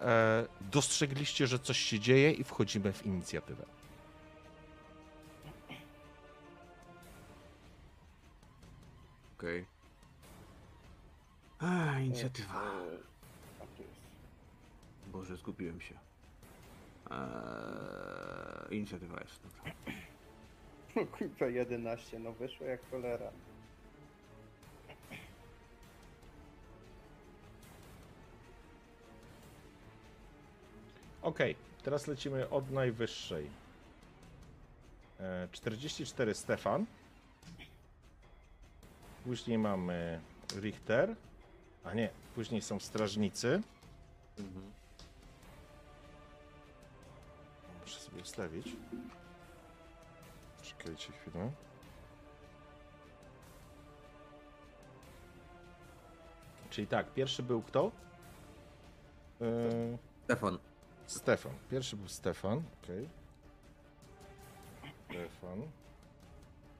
dostrzegliście, że coś się dzieje i wchodzimy w inicjatywę. Okej. Okay. Inicjatywa. E, a tu jest. Boże, zgubiłem się. Eee, inicjatywa jest, dobra. Kurwa 11, no wyszło jak cholera. Okej, teraz lecimy od najwyższej. E, 44 Stefan. Później mamy Richter. A nie, później są strażnicy. Muszę sobie ustawić. Czekajcie chwilę. Czyli tak, pierwszy był kto? Yy, Stefan. Stefan. Pierwszy był Stefan, okej. Stefan.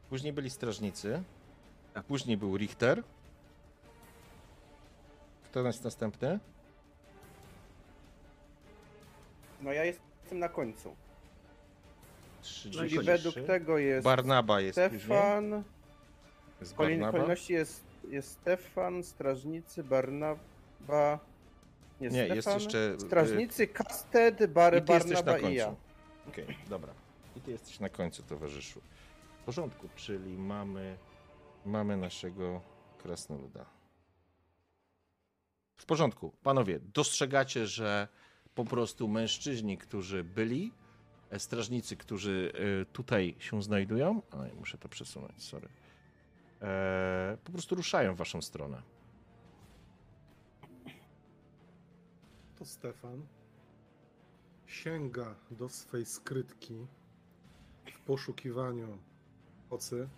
Później byli strażnicy. Tak. Później był Richter. Kto jest następny? No ja jestem na końcu. 33. Czyli według tego jest Barnaba jest później. Stefan. Jest W kolej- Barnaba. kolejności jest, jest Stefan, strażnicy, Barnaba. Nie, Nie, Stefan, jest jeszcze, y, Strażnicy, Kasted, Bary, I ty jesteś na Barnaba końcu. i ja. Okej, dobra. I ty jesteś na końcu, towarzyszu. W porządku, czyli mamy, mamy naszego krasnoluda. W porządku. Panowie, dostrzegacie, że po prostu mężczyźni, którzy byli, e, strażnicy, którzy e, tutaj się znajdują, oj, muszę to przesunąć, sorry, e, po prostu ruszają w waszą stronę. To Stefan sięga do swej skrytki w poszukiwaniu ocy.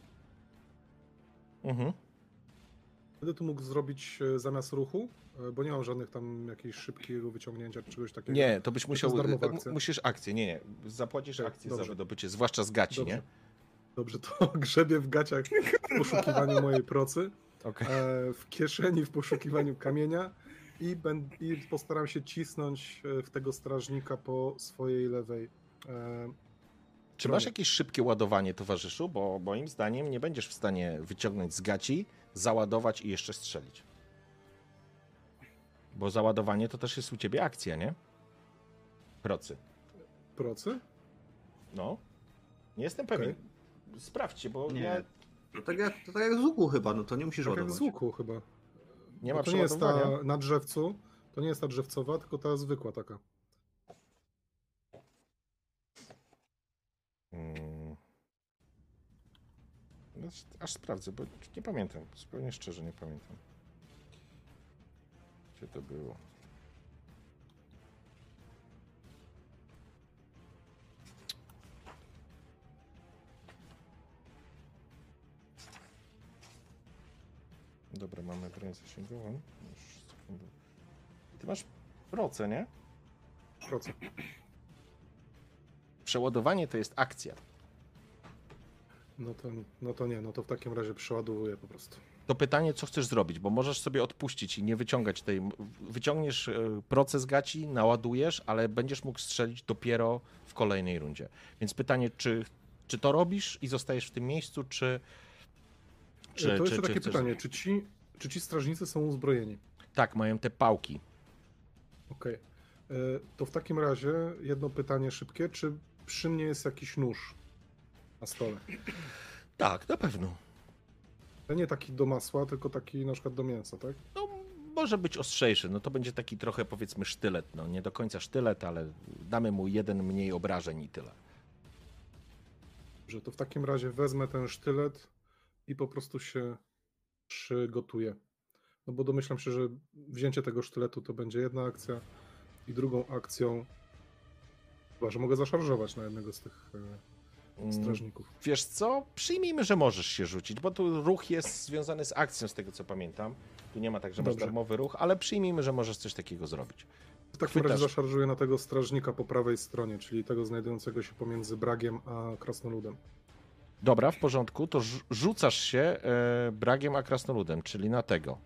Mhm. Będę tu mógł zrobić e, zamiast ruchu, e, bo nie mam żadnych tam jakiejś szybkiego wyciągnięcia czy czegoś takiego. Nie, to byś musiał. jest darmowa tak, akcja. musisz akcję. Nie, nie. Zapłacisz Tak, akcję za dobrze. wydobycie, zwłaszcza z gaci, Dobrze. nie? Dobrze, to grzebie w gaciach w poszukiwaniu mojej procy, Okej. e, w kieszeni w poszukiwaniu kamienia i, ben, i postaram się cisnąć e, w tego strażnika po swojej lewej. E, Czy masz jakieś szybkie ładowanie, towarzyszu? Bo moim zdaniem nie będziesz w stanie wyciągnąć z gaci, załadować i jeszcze strzelić. Bo załadowanie to też jest u ciebie akcja, nie? Procy. procy? No. Nie jestem pewien. Okej. Sprawdźcie, bo Nie. ja To tak, jak, to tak jak z łuku chyba, no to nie musisz Tak jak ładować. z łuku chyba. nie Bo ma to nie jest ta na drzewcu, to nie jest ta drzewcowa, tylko ta zwykła taka. Aż sprawdzę, bo nie pamiętam. Zupełnie szczerze nie pamiętam. Gdzie to było? Dobra, mamy broń zasięgową. Już sekundę. Ty masz proce, nie? Procy. Przeładowanie to jest akcja. No to, no to nie, no to w takim razie przeładowuję po prostu. To pytanie, co chcesz zrobić, bo możesz sobie odpuścić i nie wyciągać tej. Wyciągniesz e, proces gaci, naładujesz, ale będziesz mógł strzelić dopiero w kolejnej rundzie. Więc pytanie, czy, czy to robisz i zostajesz w tym miejscu, czy. czy to czy, jeszcze czy takie chcesz- pytanie, czy ci, czy ci strażnicy są uzbrojeni? Tak, mają te pałki. Okej. E, To w takim razie jedno pytanie szybkie, czy przy mnie jest jakiś nóż na stole? Tak, na pewno. To nie taki do masła, tylko taki na przykład do mięsa, tak? No, może być ostrzejszy. No to będzie taki trochę powiedzmy sztylet. No nie do końca sztylet, ale damy mu jeden mniej obrażeń i tyle. Że to w takim razie wezmę ten sztylet i po prostu się przygotuję. No bo domyślam się, że wzięcie tego sztyletu to będzie jedna akcja i drugą akcją chyba, że mogę zaszarżować na jednego z tych e, strażników. Wiesz co? Przyjmijmy, że możesz się rzucić, bo tu ruch jest związany z akcją, z tego co pamiętam. Tu nie ma tak, że masz Dobrze. darmowy ruch, ale przyjmijmy, że możesz coś takiego zrobić. W takim Chwytasz. razie zaszarżuję na tego strażnika po prawej stronie, czyli tego znajdującego się pomiędzy Bragiem a Krasnoludem. Dobra, w porządku, to rzu- rzucasz się e, bragiem a krasnoludem, czyli na tego.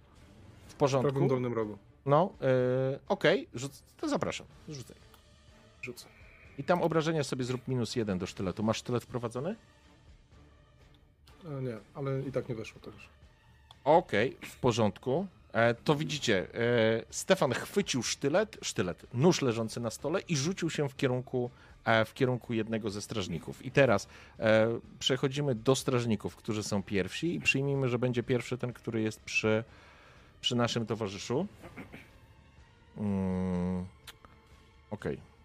W W porządku. prawym dolnym rogu. No, e, okej, rzuc- to zapraszam, rzucaj. Rzucę. I tam obrażenia sobie zrób minus jeden do sztyletu. Masz sztylet wprowadzony? E, nie, ale i tak nie weszło też. Okej, w porządku. E, to widzicie, e, Stefan chwycił sztylet, sztylet, nóż leżący na stole i rzucił się w kierunku, e, w kierunku jednego ze strażników. I teraz e, przechodzimy do strażników, którzy są pierwsi i przyjmijmy, że będzie pierwszy ten, który jest przy, przy naszym towarzyszu. Mm, Okej.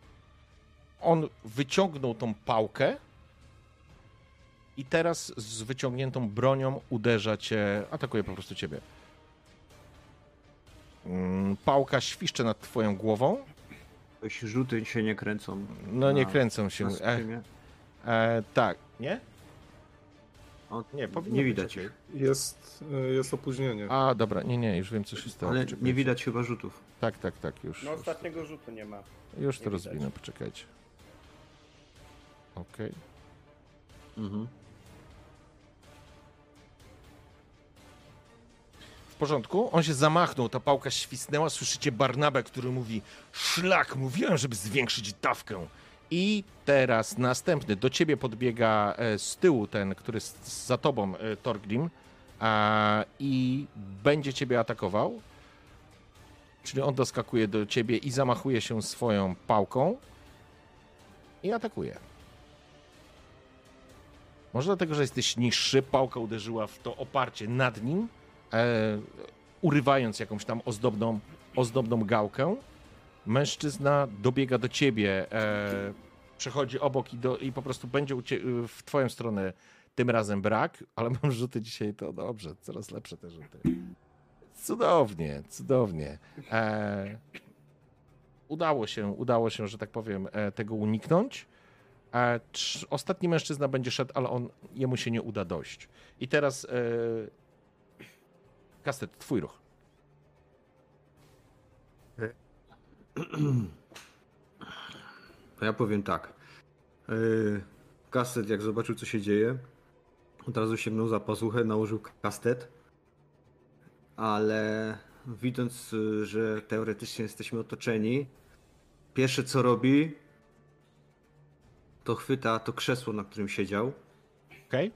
On wyciągnął tą pałkę i teraz z wyciągniętą bronią uderza cię, atakuje po prostu ciebie. Mm, Pałka świszcze nad twoją głową. Jakoś rzuty się nie kręcą. No nie Na- kręcą się. E, e, tak, nie? O, Nie, nie widać ich. Jest, e, jest opóźnienie. A, dobra, nie, nie, już wiem co się stało. Ale Poczekajcie. nie widać chyba rzutów. Tak, tak, tak, już. No już, ostatniego rzutu nie ma. już to nie widać. rozwinę, poczekajcie. Okej. Mhm. W porządku? On się zamachnął, ta pałka świsnęła, słyszycie Barnabę, który mówi Szlak, mówiłem, żeby zwiększyć dawkę. I teraz następny, do ciebie podbiega e, z tyłu ten, który jest za tobą, e, Torgrim, a, i będzie ciebie atakował. Czyli on doskakuje do ciebie i zamachuje się swoją pałką i atakuje. Może dlatego, że jesteś niższy, pałka uderzyła w to oparcie nad nim, e, urywając jakąś tam ozdobną, ozdobną gałkę. Mężczyzna dobiega do ciebie, e, przechodzi obok i, do, i po prostu będzie cie, w twoją stronę tym razem brak, ale mam rzuty dzisiaj, to dobrze, coraz lepsze te rzuty. Cudownie, cudownie. E, udało się, udało się, że tak powiem, e, tego uniknąć. E, trz- ostatni mężczyzna będzie szedł, ale on, jemu się nie uda dojść. I teraz e, Kastet, twój ruch. To ja powiem tak. Yy, kastet, jak zobaczył, co się dzieje, od razu sięgnął za pasuchę, nałożył kastet, ale widząc, że teoretycznie jesteśmy otoczeni, pierwsze co robi, to chwyta to krzesło, na którym siedział Okej?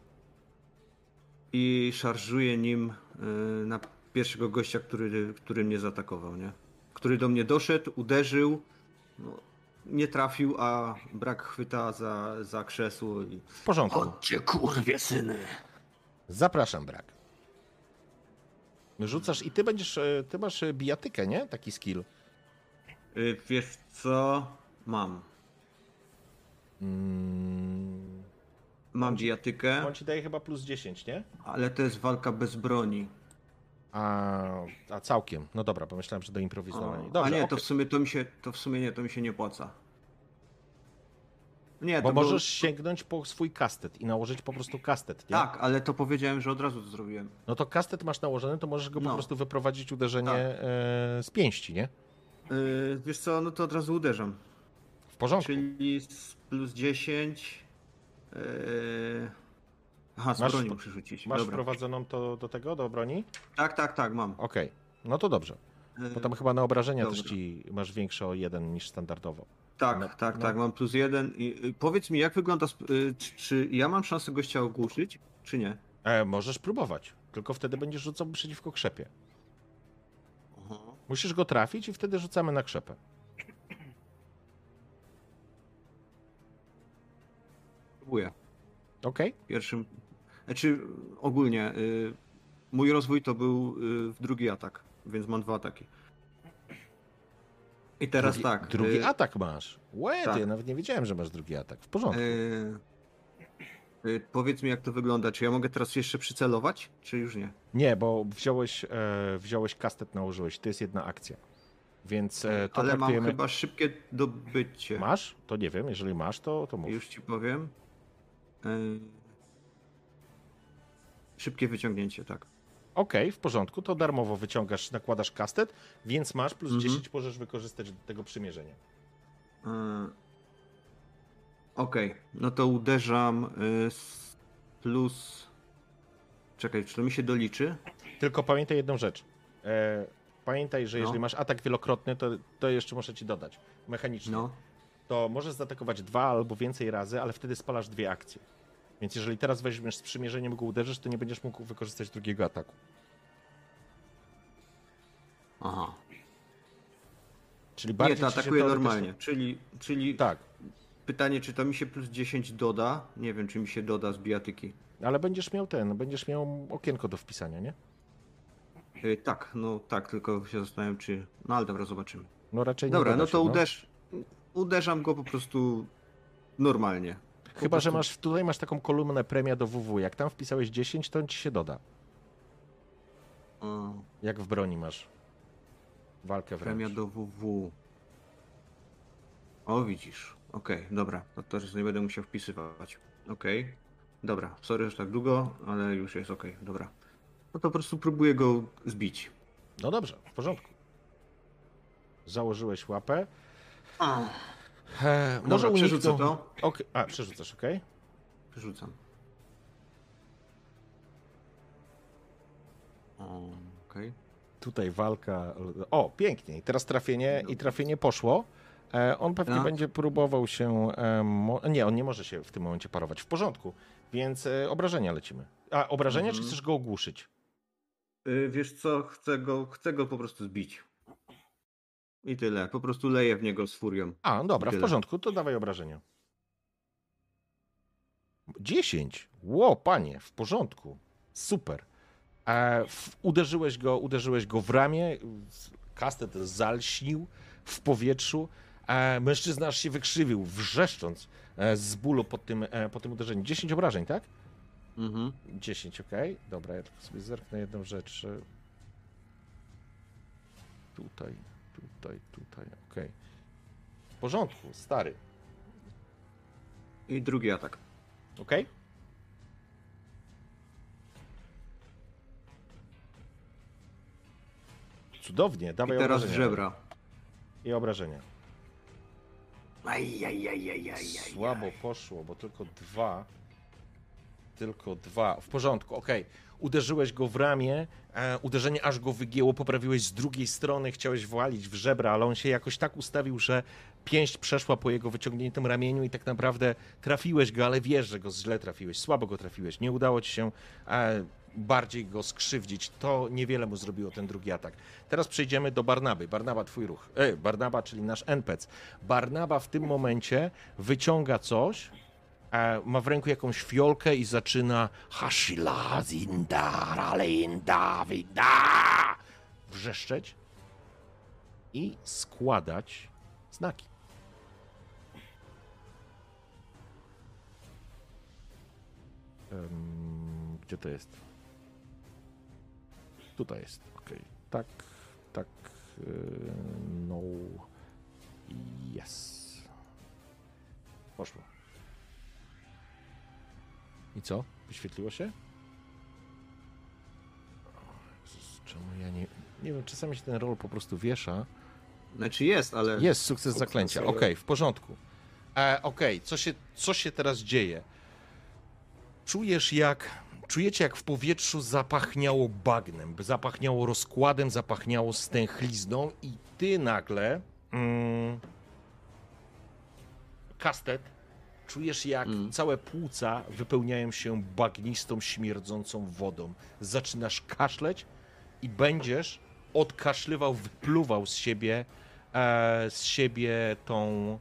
i szarżuje nim y, na pierwszego gościa, który, który mnie zaatakował, nie? Który do mnie doszedł, uderzył, no, nie trafił, a brak chwyta za, za krzesło i W porządku. Chodźcie, kurwie syny. Zapraszam, brak. Rzucasz i ty będziesz, e, ty masz e, bijatykę, nie? Taki skill. Y, Wiesz co? Mam. Mm, Mam bijatykę, on ci daje chyba plus 10, nie? ale to jest walka bez broni. A, a całkiem. No dobra, pomyślałem, że do improwizowania. Dobrze, A nie, to okej. w sumie to mi się, to w sumie nie, to mi się nie płaca. Nie, Bo to możesz było- sięgnąć po swój kastet i nałożyć po prostu kastet, nie? Tak, ale to powiedziałem, że od razu to zrobiłem. No to kastet masz nałożony, to możesz go po No. prostu wyprowadzić uderzenie Tak. e, z pięści, nie? Yy, wiesz co, no to od razu uderzam. W porządku. Czyli z plus 10. Yy... Aha, z Masz broni muszę rzucić. Masz Dobra. wprowadzoną to do tego, do broni? Tak, tak, tak, mam. Okej, no to dobrze. Bo tam chyba na obrażenia Dobra. też ci masz większe o jeden niż standardowo. Tak, no, tak, no. tak, mam plus jeden. I, y, powiedz mi, jak wygląda. czy, czy ja mam szansę gościa ogłuszyć, czy nie? E, możesz próbować, tylko wtedy będziesz rzucał przeciwko krzepie. Musisz go trafić i wtedy rzucamy na krzepę. Próbuję. Okej? Pierwszym. Znaczy, ogólnie, y, mój rozwój to był y, drugi atak, więc mam dwa ataki. I teraz drugi, tak. Drugi y, atak masz. Łe, tak. ja nawet nie wiedziałem, że masz drugi atak. W porządku. y, y, powiedz mi, jak to wygląda. Czy ja mogę teraz jeszcze przycelować, czy już nie? Nie, bo wziąłeś, e, wziąłeś kastet, nałożyłeś. To jest jedna akcja. Więc e, Ale mam traktujemy... chyba szybkie dobycie. Masz? To nie wiem. Jeżeli masz, to, to mów. Już ci powiem. Y, Szybkie wyciągnięcie, tak. Okej, w porządku. To darmowo wyciągasz, nakładasz kastet, więc masz plus Mhm. 10 możesz wykorzystać do tego przymierzenia. Y, Okej, no to uderzam z plus. Czekaj, czy to mi się doliczy? Tylko pamiętaj jedną rzecz. E, pamiętaj, że No. jeżeli masz atak wielokrotny, to, to jeszcze muszę ci dodać. Mechanicznie. No. To możesz zaatakować dwa albo więcej razy, ale wtedy spalasz dwie akcje. Więc jeżeli teraz weźmiesz z przymierzeniem go uderzysz, to nie będziesz mógł wykorzystać drugiego ataku. Aha. Czyli Nie, bardziej to się atakuję teoretycznie- normalnie. Czyli, czyli Tak, pytanie, czy to mi się plus 10 doda? Nie wiem, czy mi się doda z bijatyki. ale będziesz miał ten, będziesz miał okienko do wpisania, nie? Y, tak, no tak, tylko się zastanawiam, czy. No ale dobra, zobaczymy. No raczej nie Dobra, no się, to uderz. Uderzam go po prostu normalnie. Chyba, że prostu- masz tutaj masz taką kolumnę premia do WW. Jak tam wpisałeś 10, to on ci się doda. A, Jak w broni masz walkę wręcz. Premia do WW. O, widzisz. Okej, dobra. No to teraz nie będę musiał wpisywać. Okej. Dobra, sorry, że tak długo, ale już jest okej, dobra. No to po prostu próbuję go zbić. No dobrze, w porządku. Założyłeś łapę. E, może Dobra, przerzucę to. Okej, A, przerzucasz, okej. Przerzucam. O, Okej. Tutaj walka. O, pięknie. I teraz trafienie i trafienie poszło. E, on pewnie No. będzie próbował się. E. Nie, on nie może się w tym momencie parować. W porządku. Więc e, obrażenia lecimy. A obrażenia, czy Mhm. chcesz go ogłuszyć? Y, Wiesz co, chcę go, chcę go po prostu zbić. I tyle. Po prostu leję w niego z furią. A, dobra, w porządku, to dawaj obrażenia. 10. Ło, panie, w porządku. Super. E, w, uderzyłeś, go, uderzyłeś go w ramię, kastet zalśnił w powietrzu. E, mężczyzna aż się wykrzywił, wrzeszcząc e, z bólu po tym, e, po tym uderzeniu. 10 obrażeń, tak? Mhm. 10, okej. Dobra, ja tylko sobie zerknę jedną rzecz. Tutaj, tutaj, tutaj, okej. W porządku, stary. I drugi atak. Okej? Cudownie, I dawaj teraz w obrażenia. żebra. I obrażenia. Ajajajajajaj. Słabo poszło, bo tylko dwa. Tylko dwa. W porządku, okej. Uderzyłeś go w ramię, e, uderzenie aż go wygięło, poprawiłeś z drugiej strony, chciałeś walić w żebra, ale on się jakoś tak ustawił, że pięść przeszła po jego wyciągniętym ramieniu i tak naprawdę trafiłeś go, ale wiesz, że go źle trafiłeś, słabo go trafiłeś. Nie udało ci się e, bardziej go skrzywdzić. To niewiele mu zrobiło ten drugi atak. Teraz przejdziemy do Barnaby. Barnaba, twój ruch. E, Barnaba, czyli nasz NPC. Barnaba w tym momencie wyciąga coś, ma w ręku jakąś fiolkę i zaczyna Hashila zinda ralinda winda wrzeszczeć i składać znaki. Gdzie to jest? Tutaj jest. Okej. Tak, tak. yy, No. Yes. Poszło. I co? Wyświetliło się? Jezus, czemu ja nie... Nie wiem, czasami się ten rol po prostu wiesza. Znaczy jest, ale. Jest sukces zaklęcia. Okej, w porządku. E, Okej, co, się, co się teraz dzieje? Czujesz jak. Czujecie, jak w powietrzu zapachniało bagnem, zapachniało rozkładem, zapachniało stęchlizną, i ty nagle. Mm, kastet. Czujesz, jak Mm. całe płuca wypełniają się bagnistą, śmierdzącą wodą. Zaczynasz kaszleć i będziesz odkaszlywał, wypluwał z siebie, e, z siebie tą,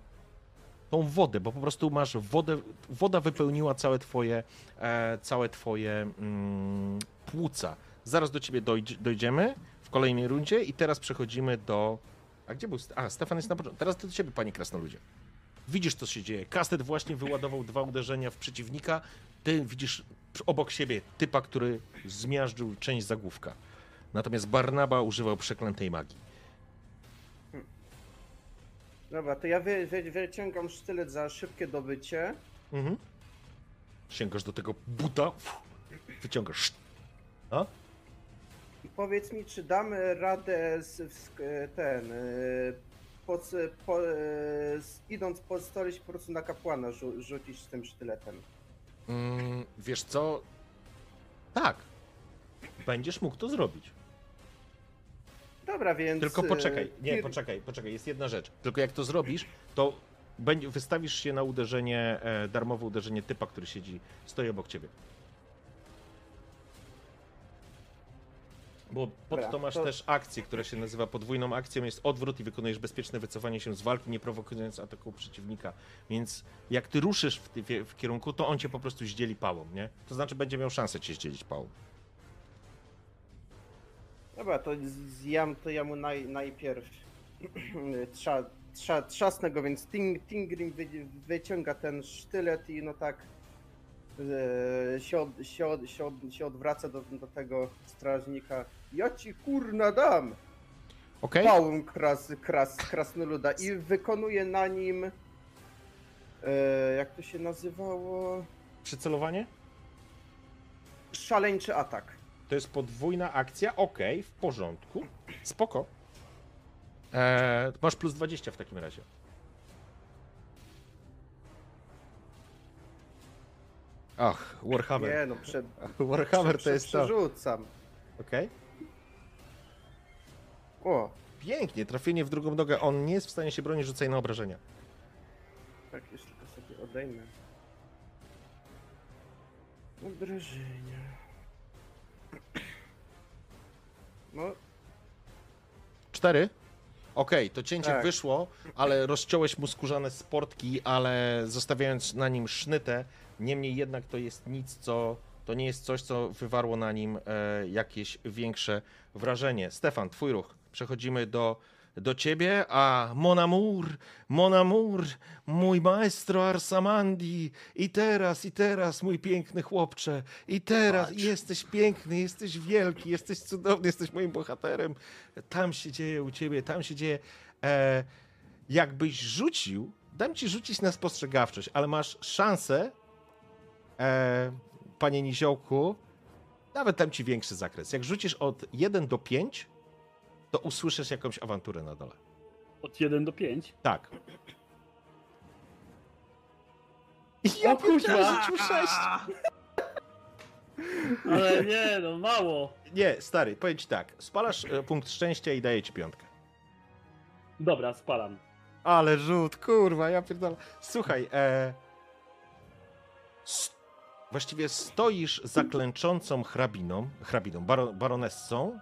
tą wodę, bo po prostu masz wodę, woda wypełniła całe twoje, e, całe twoje mm, płuca. Zaraz do ciebie dojdzie, dojdziemy w kolejnej rundzie i teraz przechodzimy do... A gdzie był... A, Stefan jest na początku. Teraz do ciebie, panie krasnoludzie. Widzisz, co się dzieje. Kastet właśnie wyładował dwa uderzenia w przeciwnika. Ty widzisz obok siebie typa, który zmiażdżył część zagłówka. Natomiast Barnaba używał przeklętej magii. Dobra, to ja wy, wy, wyciągam sztylet za szybkie dobycie. Mhm. Sięgasz do tego buta, wyciągasz. A? I powiedz mi, czy damy radę z, w, ten. Pod, po, y, z- idąc pod stolicz po prostu na kapłana rzu, rzucić z tym sztyletem. Mm, wiesz co? Tak. Będziesz mógł to zrobić. Dobra, więc. Tylko poczekaj. y, Nie, poczekaj, poczekaj. Jest jedna rzecz. Tylko jak to zrobisz, to wystawisz się na uderzenie, e, darmowe uderzenie typa, który siedzi, stoi obok ciebie. Bo pod to masz to- też akcję, która się nazywa podwójną akcją, jest odwrót i wykonujesz bezpieczne wycofanie się z walki, nie prowokując ataku przeciwnika. Więc jak ty ruszysz w, ty, w kierunku, to on cię po prostu zdzieli pałą, nie? To znaczy będzie miał szansę cię zdzielić pałą. Dobra, to, z- ja, to ja mu naj, najpierw trza, trza, trzasnę go, więc Ting, Tingrim wy, wyciąga ten sztylet i no tak e, się, od, się, od, się, od, się odwraca do, do tego strażnika. Ja ci kurna dam! Okej? Pałą kras, kras, krasnoluda i wykonuje na nim e, jak to się nazywało? Przycelowanie? szaleńczy atak. To jest podwójna akcja, okej, w porządku. Spoko. Eee, masz plus 20 w takim razie. Ach, Warhammer. Nie no, przed, Warhammer to prze- jest to. przerzucam. Okej. O, Pięknie, trafienie w drugą nogę. On nie jest w stanie się bronić, rzucaj na obrażenia. tak, jeszcze tylko sobie odejmę. Obrażenia. No, Cztery? Okej, to cięcie Tak. wyszło, ale rozciąłeś mu skórzane sportki, ale zostawiając na nim sznytę. Niemniej jednak to jest nic, co. To nie jest coś, co wywarło na nim e, jakieś większe wrażenie. Stefan, twój ruch. Przechodzimy do, do ciebie, a Mon Amour, Mon Amour, mój maestro Arsamandi, i teraz, i teraz, mój piękny chłopcze, i teraz, i jesteś piękny, jesteś wielki, jesteś cudowny, jesteś moim bohaterem. Tam się dzieje u ciebie, tam się dzieje. E, jakbyś rzucił, dam ci rzucić na spostrzegawczość, ale masz szansę, e, panie Niziołku, nawet dam ci większy zakres. Jak rzucisz od 1 do 5, to usłyszysz jakąś awanturę na dole. Od 1 do 5. Tak. Ja kurwa! rzucił 6. Ale nie, no mało. Nie, stary, powiem ci tak. Spalasz e, punkt szczęścia i daję ci piątkę. Dobra, spalam. Ale rzut, kurwa, ja pierdolę. Słuchaj, e... s- Właściwie stoisz za klęczącą hrabiną, hrabiną, baro, baronessą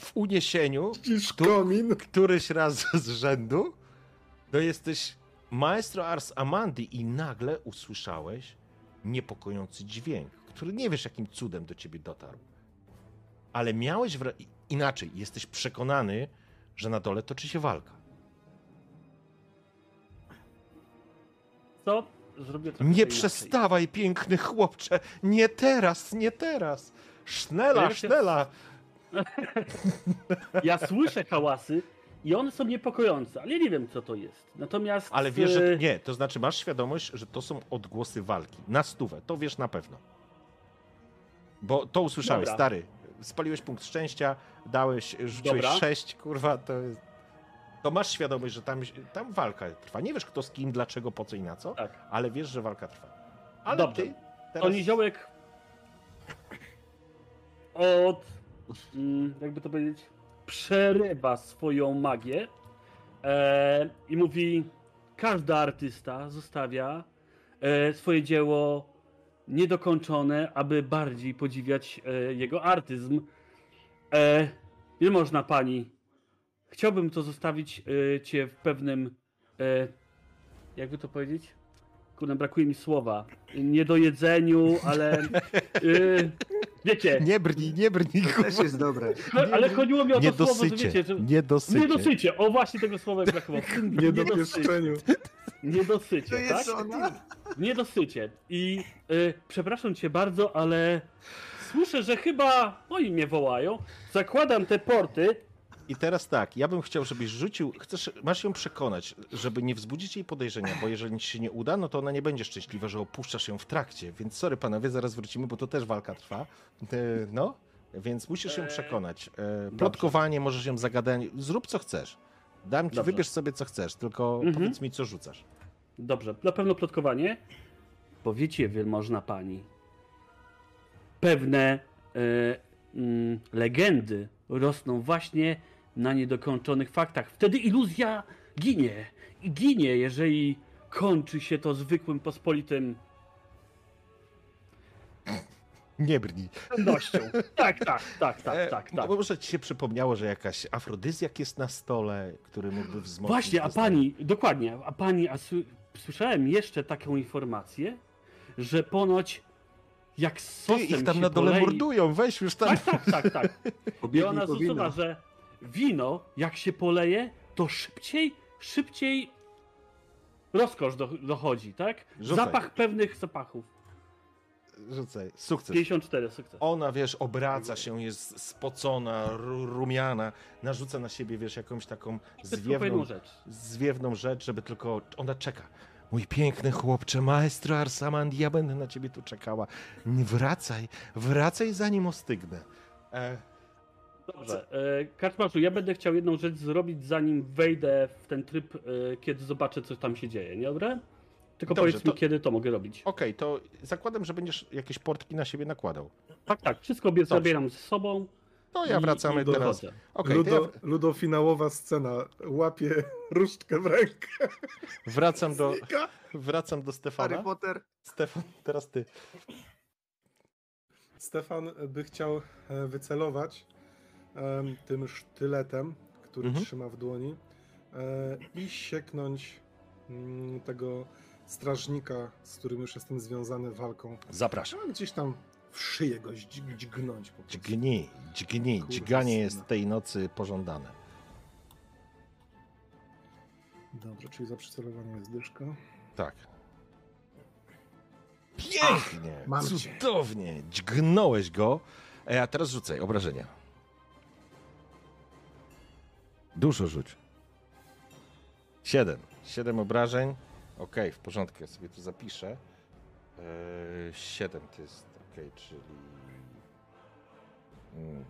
w uniesieniu Tu- któryś raz z rzędu, to jesteś maestro Ars Amandi i nagle usłyszałeś niepokojący dźwięk, który nie wiesz jakim cudem do ciebie dotarł. Ale miałeś wra... inaczej, jesteś przekonany, że na dole toczy się walka. Co? Zrobię trochę Nie inaczej. przestawaj, piękny chłopcze! Nie teraz, nie teraz! Sznela, Ja się- sznela! Ja słyszę hałasy i one są niepokojące, ale ja nie wiem co to jest. Natomiast. Ale wiesz, że e, nie, to znaczy masz świadomość, że to są odgłosy walki. Na stówę, to wiesz na pewno. Bo to usłyszałeś, Dobra. stary. Spaliłeś punkt szczęścia, dałeś, rzuciłeś Dobra. sześć, kurwa, to jest... To masz świadomość, że tam, tam walka trwa. Nie wiesz kto z kim, dlaczego, po co i na co, Tak. ale wiesz, że walka trwa. Ale Dobrze. ty teraz... niziołek od, mm, jakby to powiedzieć, przerywa swoją magię e, i mówi, każdy artysta zostawia e, swoje dzieło niedokończone, aby bardziej podziwiać e, jego artyzm. E, nie można pani. Chciałbym to zostawić e, cię w pewnym, e, jakby to powiedzieć? Kurde, brakuje mi słowa. Nie do jedzeniu, ale. Wiecie, Nie brnij, nie brnij, To też jest dobre. no, ale chodziło mi o Nie to słowo, że dosycie, wiecie, że. nie dosycie. Niedosycie, o właśnie tego słowa brakowało. Nie do pieszczeniu. Niedosycie, tak? Niedosycie. I y, przepraszam cię bardzo, ale słyszę, że chyba oni mnie wołają. Zakładam te porty. I teraz tak, ja bym chciał, żebyś rzucił, chcesz, masz ją przekonać, żeby nie wzbudzić jej podejrzenia, bo jeżeli ci się nie uda, no to ona nie będzie szczęśliwa, że opuszczasz ją w trakcie, więc sorry panowie, zaraz wrócimy, bo to też walka trwa, E, no, więc musisz ją przekonać. E, Plotkowanie, możesz ją zagadać, zrób co chcesz. Dam ci, Dobrze. wybierz sobie co chcesz, tylko Mhm. powiedz mi co rzucasz. Dobrze, na pewno plotkowanie. Bo wiecie, wielmożna pani, pewne e, mm, legendy rosną właśnie na niedokończonych faktach. Wtedy iluzja ginie. I ginie, jeżeli kończy się to zwykłym, pospolitym Nie brnij. pewnością. Tak, tak, tak, E, tak, tak, tak. Może ci się przypomniało, że jakaś afrodyzjak jest na stole, który mógłby wzmocnić... Właśnie, a pani, dokładnie, a pani, a sły- słyszałem jeszcze taką informację, że ponoć jak z Ty, sosem ich tam się na dole polei- mordują, weź już tam... Tak, tak, tak, tak. I ona wino. że wino, jak się poleje, to szybciej, szybciej rozkosz do, dochodzi, tak? Rzucaj. Zapach pewnych zapachów. Rzucaj, sukces. 54 sukces. Ona, wiesz, obraca się, jest spocona, ru- rumiana, narzuca na siebie, wiesz, jakąś taką zwiewną, rzecz. zwiewną rzecz, żeby tylko... Ona czeka. Mój piękny chłopcze, maestro Arsamand, ja będę na ciebie tu czekała. Wracaj, wracaj zanim ostygnę. E, Dobrze. E, Kaczmarzu, ja będę chciał jedną rzecz zrobić, zanim wejdę w ten tryb, e, kiedy zobaczę, co tam się dzieje, nie dobra? Tylko Dobrze, powiedz mi, to- kiedy to mogę robić. Okej, to zakładam, że będziesz jakieś portki na siebie nakładał. Tak, tak, wszystko bie- zabieram ze sobą. To ja i- wracamy i teraz. dochodzę. Okej, Ludo, ja Ludofinałowa scena. Łapie różdżkę w rękę. wracam do, Znika. wracam do Stefana. Potter. Stefan, teraz ty. Stefan by chciał e, wycelować tym sztyletem, który Mhm. trzyma w dłoni e, i sieknąć mm, tego strażnika, z którym już jestem związany walką. Zapraszam. No, gdzieś tam w szyję go dź- dźgnąć po prostu. Dźgnij, dźgnij. Kurwa Dźganie syna. jest tej nocy pożądane. Dobrze, czyli za przycelowanie jest dyszka. Tak. Pięknie, cię. cudownie. Dźgnąłeś go. E, a teraz rzucaj obrażenia. Dużo rzuć. Siedem. Siedem obrażeń. Okej, w porządku, ja sobie to zapiszę. E, siedem to jest, okej, czyli... Mm.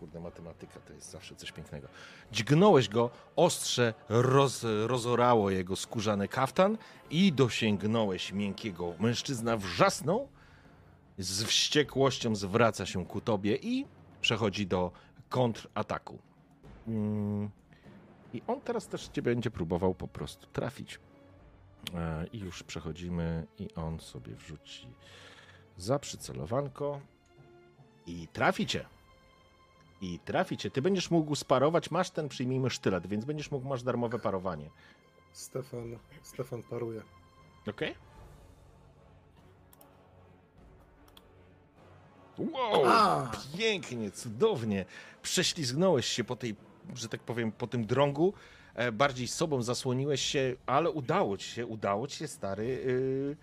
Kurde, matematyka to jest zawsze coś pięknego. Dźgnąłeś go, ostrze roz, rozorało jego skórzany kaftan i dosięgnąłeś miękkiego. Mężczyzna wrzasnął, z wściekłością zwraca się ku tobie i przechodzi do kontrataku. Mm. I on teraz też cię będzie próbował po prostu trafić. E, I już przechodzimy i on sobie wrzuci za przycelowanko i traficie. I traficie. Ty będziesz mógł sparować, masz ten, przyjmijmy, sztylet, więc będziesz mógł, masz darmowe parowanie. Stefan, Stefan paruje. Okej? Wow! A! Pięknie, cudownie. Prześlizgnąłeś się po tej, że tak powiem, po tym drągu. E, bardziej sobą zasłoniłeś się, ale udało ci się, udało ci się, stary, yy,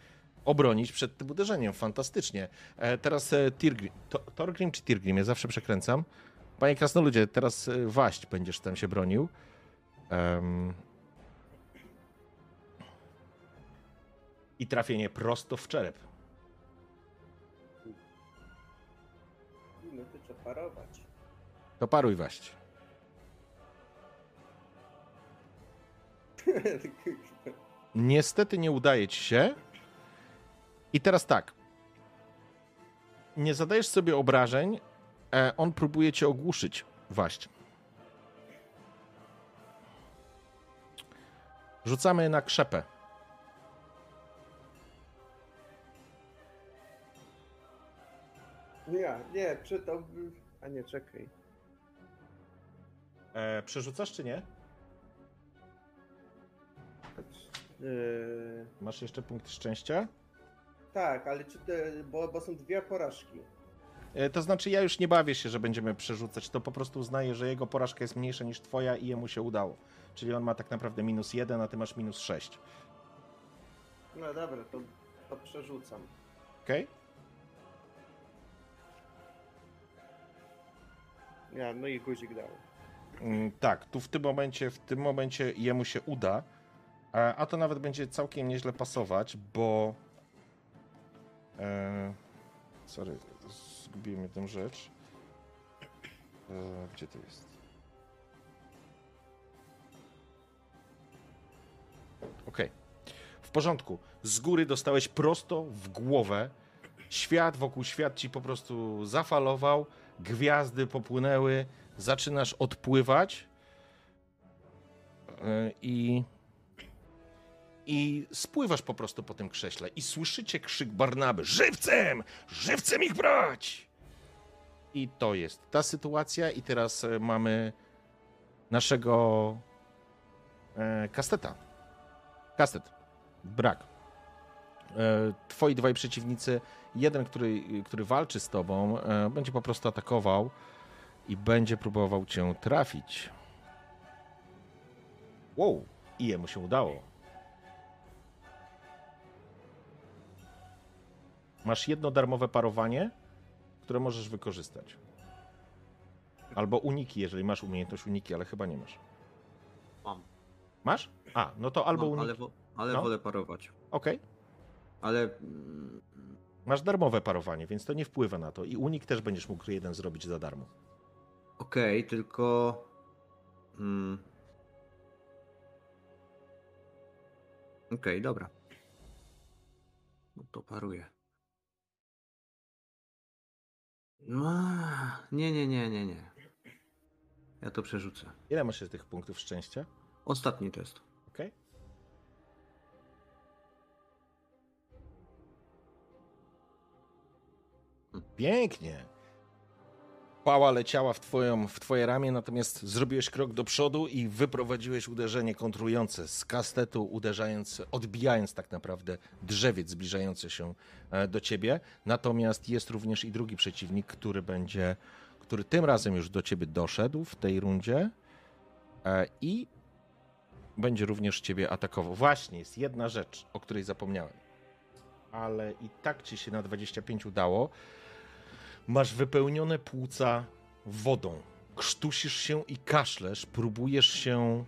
obronić przed tym uderzeniem. Fantastycznie. E, teraz e, Tirgrim. To, Torgrim czy Tirgrim? Ja zawsze przekręcam. Panie Krasnoludzie, teraz e, Waść będziesz tam się bronił. Em. I trafienie prosto w czerep. To paruj Waść. Niestety nie udaje ci się. I teraz tak. Nie zadajesz sobie obrażeń. E, on próbuje cię ogłuszyć. Waść. Rzucamy na krzepę. Nie, nie, przy to... A nie, czekaj. E, przerzucasz czy nie? Yy, Masz jeszcze punkt szczęścia? tak, ale czy te, bo, bo są dwie porażki. E, To znaczy, ja już nie bawię się, że będziemy przerzucać. To po prostu uznaję, że jego porażka jest mniejsza niż twoja i jemu się udało. Czyli on ma tak naprawdę minus jeden, a ty masz minus sześć. No dobra, to, to przerzucam. Okej? Ja, no i guzik dał. Mm, Tak, tu w tym momencie, w tym momencie jemu się uda. A, to nawet będzie całkiem nieźle pasować, bo. E, sorry, zgubiłem jedną rzecz. E, gdzie to jest? Okej. W porządku. Z góry dostałeś prosto w głowę. Świat wokół świat ci po prostu zafalował. Gwiazdy popłynęły. Zaczynasz odpływać. E, I. I spływasz po prostu po tym krześle. I słyszycie krzyk Barnaby: Żywcem! Żywcem ich brać! I to jest ta sytuacja. I teraz e, mamy naszego e, kasteta. Kastet. Brak. E, twoi dwaj przeciwnicy, jeden, który, który walczy z tobą, e, będzie po prostu atakował i będzie próbował cię trafić. Wow, i jemu się udało. Masz jedno darmowe parowanie, które możesz wykorzystać. Albo uniki, jeżeli masz umiejętność uniki, ale chyba nie masz. Mam. Masz? A, no to albo no, unik... ale, wo, ale No. wolę parować. Okej. Ale mm, Masz darmowe parowanie, więc to nie wpływa na to. I unik też będziesz mógł jeden zrobić za darmo. okej, tylko. Mm, okej, dobra. No to paruję. No, nie, nie, nie, nie, nie. Ja to przerzucę. Ile masz tych punktów szczęścia? Ostatni test. Pięknie. Pała leciała w, twoją, w twoje ramię, natomiast zrobiłeś krok do przodu i wyprowadziłeś uderzenie kontrujące z kastetu, uderzając, odbijając tak naprawdę drzewiec zbliżający się e, do ciebie. Natomiast jest również i drugi przeciwnik, który będzie, który tym razem już do ciebie doszedł w tej rundzie e, i będzie również ciebie atakował. Właśnie, jest jedna rzecz, o której zapomniałem. Ale i tak ci się na 25 udało. Masz wypełnione płuca wodą. Krztusisz się i kaszlesz. Próbujesz się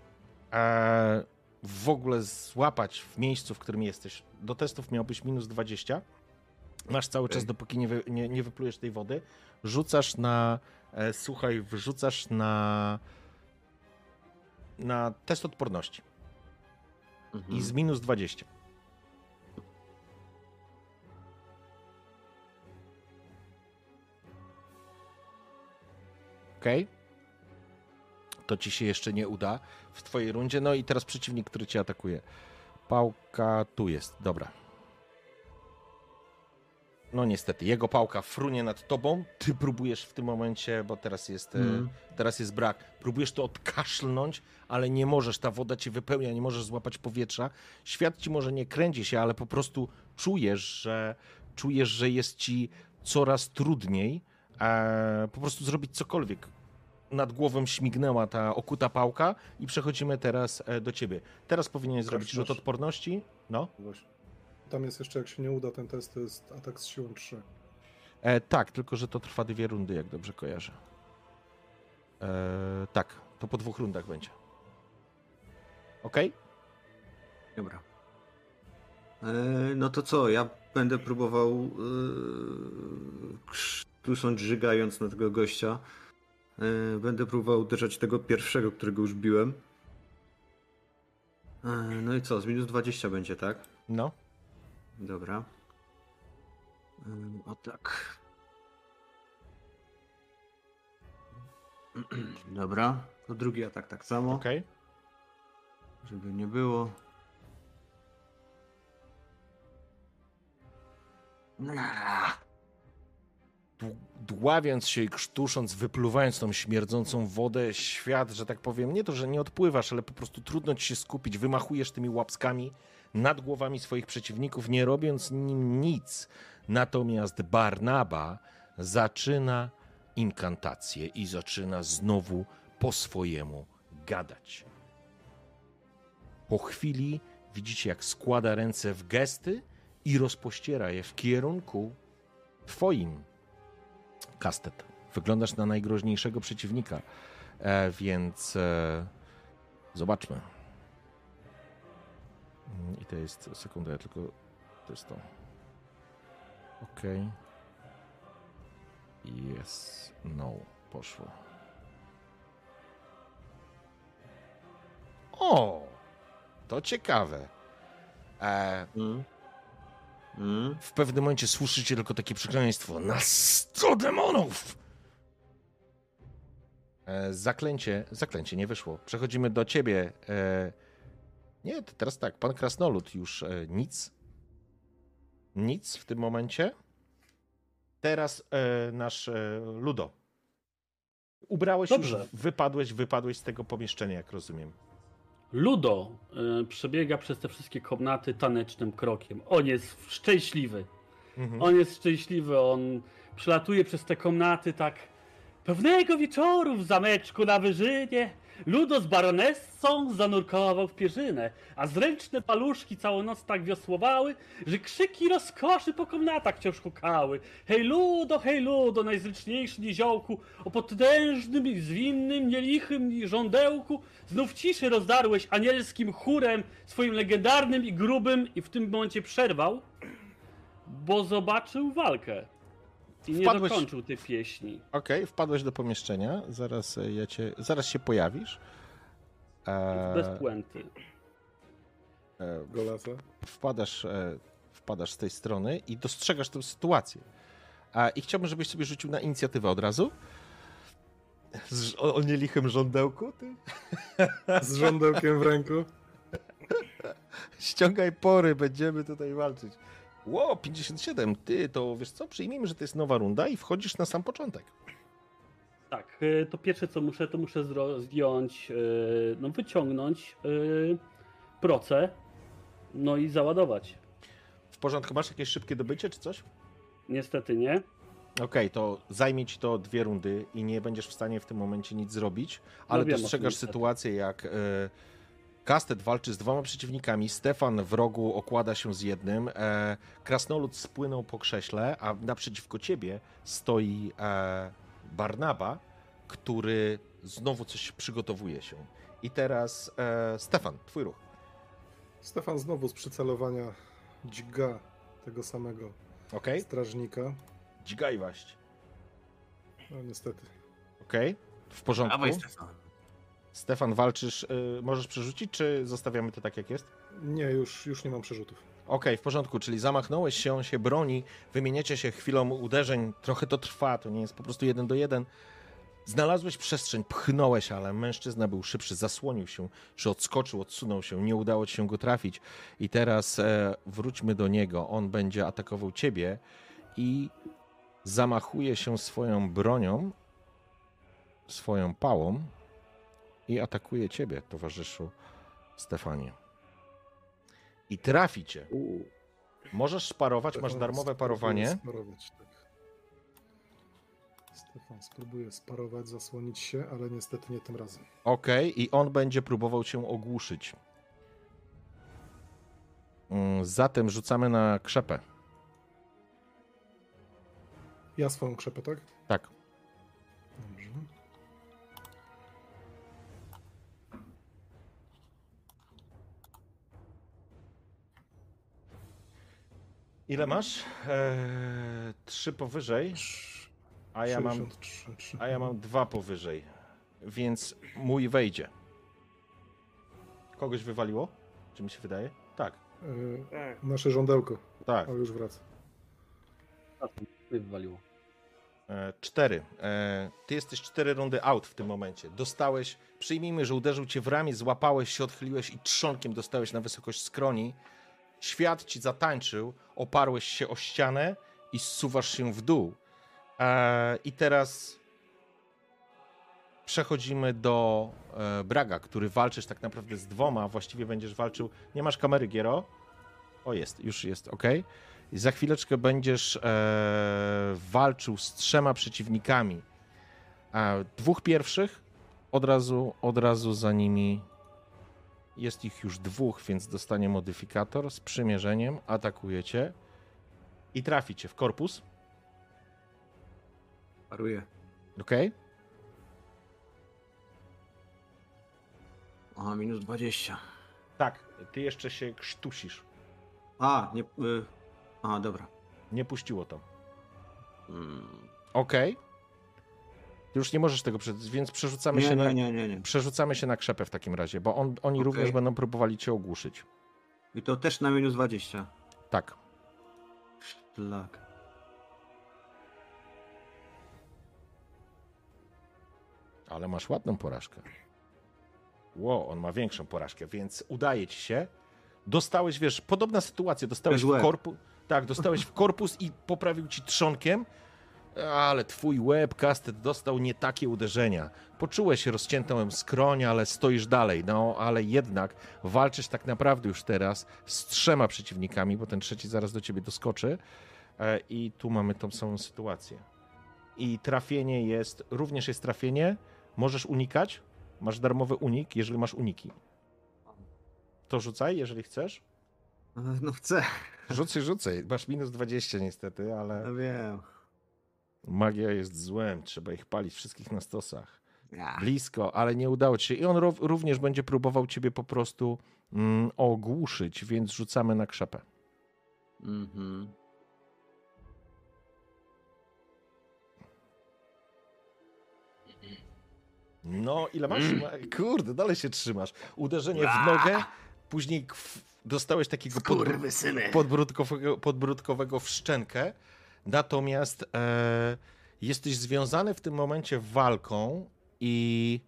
e, w ogóle złapać w miejscu, w którym jesteś. Do testów miałbyś minus 20. Masz cały czas, dopóki nie, wy, nie, nie wyplujesz tej wody. Rzucasz na. E, słuchaj, wrzucasz na. Na test odporności. Mhm. I z minus 20. Okej. To ci się jeszcze nie uda w twojej rundzie. No i teraz przeciwnik, który cię atakuje. Pałka tu jest, dobra. No niestety, jego pałka frunie nad tobą. Ty próbujesz w tym momencie, bo teraz jest, e, Mhm. teraz jest brak. Próbujesz to odkaszlnąć, ale nie możesz. Ta woda cię wypełnia, nie możesz złapać powietrza. Świat ci może nie kręci się, ale po prostu czujesz, że czujesz, że jest ci coraz trudniej e, po prostu zrobić cokolwiek. Nad głową śmignęła ta okuta pałka i przechodzimy teraz e, do ciebie. Teraz powinieneś zrobić rzut odporności. No. Właśnie. Tam jest jeszcze, jak się nie uda ten test, to jest atak z siłą 3. E, tak, tylko że to trwa dwie rundy, jak dobrze kojarzę. E, tak, to po dwóch rundach będzie. Okej? Dobra. E, no to co? Ja będę próbował yy, krztusząc, żygając na tego gościa. E, będę próbował uderzać tego pierwszego, którego już biłem. E, no i co? Z minus 20 będzie, tak? No. Dobra. Ym, O tak. Dobra. To drugi atak tak samo. Okej. Żeby nie było. Ah, Dł- Dławiąc się i krztusząc, wypluwając tą śmierdzącą wodę, świat, że tak powiem, nie to, że nie odpływasz, ale po prostu trudno ci się skupić, wymachujesz tymi łapskami nad głowami swoich przeciwników, nie robiąc nim nic. Natomiast Barnaba zaczyna inkantację i zaczyna znowu po swojemu gadać. Po chwili widzicie, jak składa ręce w gesty i rozpościera je w kierunku twoim. Kastet. Wyglądasz na najgroźniejszego przeciwnika, e, więc e, zobaczmy. Mm, I to jest, sekundę, ja tylko, to jest to. Okej. Yes, no, poszło. O, to ciekawe. E, mm. Mm. w pewnym momencie słyszycie tylko takie przekleństwo. Na sto demonów! E, zaklęcie, zaklęcie nie wyszło. Przechodzimy do ciebie. E, nie, to teraz tak, pan Krasnolud już e, nic. Nic w tym momencie. Teraz e, nasz e, Ludo. Ubrałeś Dobrze. już, wypadłeś, wypadłeś z tego pomieszczenia, jak rozumiem. Ludo y, przebiega przez te wszystkie komnaty tanecznym krokiem. On jest szczęśliwy. Mhm. On jest szczęśliwy, on przelatuje przez te komnaty tak pewnego wieczoru w zameczku na Wyżynie. Ludo z baronessą zanurkował w pierzynę, a zręczne paluszki całą noc tak wiosłowały, że krzyki rozkoszy po komnatach wciąż hukały. Hej Ludo, hej Ludo, najzręczniejszy niziołku, o potężnym i zwinnym, nielichym żądełku, znów ciszy rozdarłeś anielskim chórem, swoim legendarnym i grubym i w tym momencie przerwał, bo zobaczył walkę. I nie Wpadłeś- dokończył tej pieśni. Okej, wpadłeś do pomieszczenia, zaraz e, ja cię, zaraz się pojawisz. E, Bez puenty. e, Golasa. wpadasz, e, wpadasz z tej strony i dostrzegasz tę sytuację. A, I chciałbym, żebyś sobie rzucił na inicjatywę od razu. Z, o, o nielichym żądełku, ty? Z żądełkiem w ręku. Ściągaj pory, będziemy tutaj walczyć. Ło, 57, ty, to wiesz co, przyjmijmy, że to jest nowa runda i wchodzisz na sam początek. Tak, y, to pierwsze co muszę, to muszę zdjąć, y, no wyciągnąć y, proce, no i załadować. W porządku, masz jakieś szybkie dobycie czy coś? Niestety nie. Okej, to zajmie ci to dwie rundy i nie będziesz w stanie w tym momencie nic zrobić, ale No wiem dostrzegasz sytuację, jak e, Kastet walczy z dwoma przeciwnikami, Stefan w rogu okłada się z jednym, e, Krasnolud spłynął po krześle, a naprzeciwko ciebie stoi e, Barnaba, który znowu coś przygotowuje się. I teraz e, Stefan, twój ruch. Stefan znowu z przycelowania dźga tego samego Okej? strażnika. Dźgaj waść. No niestety. Okej? W porządku. Dawaj, Stefan. Stefan, walczysz, y, możesz przerzucić, czy zostawiamy to tak, jak jest? Nie, już, już nie mam przerzutów. Okej, w porządku, czyli zamachnąłeś się, on się broni, wymieniacie się chwilą uderzeń, trochę to trwa, to nie jest po prostu jeden do jeden. Znalazłeś przestrzeń, pchnąłeś, ale mężczyzna był szybszy, zasłonił się, czy odskoczył, odsunął się, nie udało ci się go trafić. I teraz e, wróćmy do niego, on będzie atakował ciebie i zamachuje się swoją bronią, swoją pałą i atakuje ciebie, towarzyszu Stefanie. I trafi cię. Możesz sparować, masz darmowe parowanie. Sparować, tak. Stefan spróbuje sparować, zasłonić się, ale niestety nie tym razem. Okej, i on będzie próbował cię ogłuszyć. Mm, Zatem rzucamy na krzepę. Ja swoją krzepę, tak? Tak. Ile masz? Eee, trzy powyżej, a ja mam, 63, trzy. a ja mam dwa powyżej. Więc mój wejdzie. Kogoś wywaliło? Czy mi się wydaje? Tak, Tak. Nasze żądełko, tak. ale już wraca. Wywaliło. E, Cztery. E, Ty jesteś cztery rundy out w tym momencie. Dostałeś, przyjmijmy, że uderzył cię w ramię, złapałeś się, odchyliłeś i trzonkiem dostałeś na wysokość skroni. Świat ci zatańczył, oparłeś się o ścianę i zsuwasz się w dół. E, I teraz przechodzimy do e, Braga, który walczysz tak naprawdę z dwoma, właściwie będziesz walczył. Nie masz kamery, Giero? O, jest, już jest, ok. I za chwileczkę będziesz e, walczył z trzema przeciwnikami. A dwóch pierwszych od razu, od razu za nimi jest ich już dwóch, więc dostanie modyfikator z przymierzeniem. Atakujecie i traficie w korpus. Paruję. Ok? Aha, minus 20. Tak, ty jeszcze się krztusisz. A, nie... Y... A, dobra. Nie puściło to. Mm. Ok. Ty już nie możesz tego, więc przerzucamy Nie, się nie, na. nie, nie. Przerzucamy się na krzepę w takim razie, bo on, oni Okej. również będą próbowali cię ogłuszyć. I to też na minus 20. Tak. Szlak. Ale masz ładną porażkę. Ło, on ma większą porażkę, więc udaje ci się. Dostałeś, wiesz, podobna sytuacja, dostałeś w korpus. Tak, dostałeś w korpus i poprawił ci trzonkiem, ale twój łeb, kastet, dostał nie takie uderzenia. Poczułeś rozciętą skroń, ale stoisz dalej. No, ale jednak walczysz tak naprawdę już teraz z trzema przeciwnikami, bo ten trzeci zaraz do ciebie doskoczy. E, I tu mamy tą samą sytuację. I trafienie jest, również jest trafienie. Możesz unikać, Masz darmowy unik, jeżeli masz uniki. To rzucaj, jeżeli chcesz. No chcę. Rzucaj, rzucaj. Masz minus 20 niestety, ale No wiem. Magia jest złem. Trzeba ich palić wszystkich na stosach. Ja. Blisko, ale nie udało ci się. I on ró- również będzie próbował ciebie po prostu mm, ogłuszyć, więc rzucamy na krzepę. Mhm. No, ile masz? Kurde, dalej się trzymasz. Uderzenie w nogę, później dostałeś takiego podbr- podbródkowego, podbródkowego w szczękę, natomiast e, jesteś związany w tym momencie walką i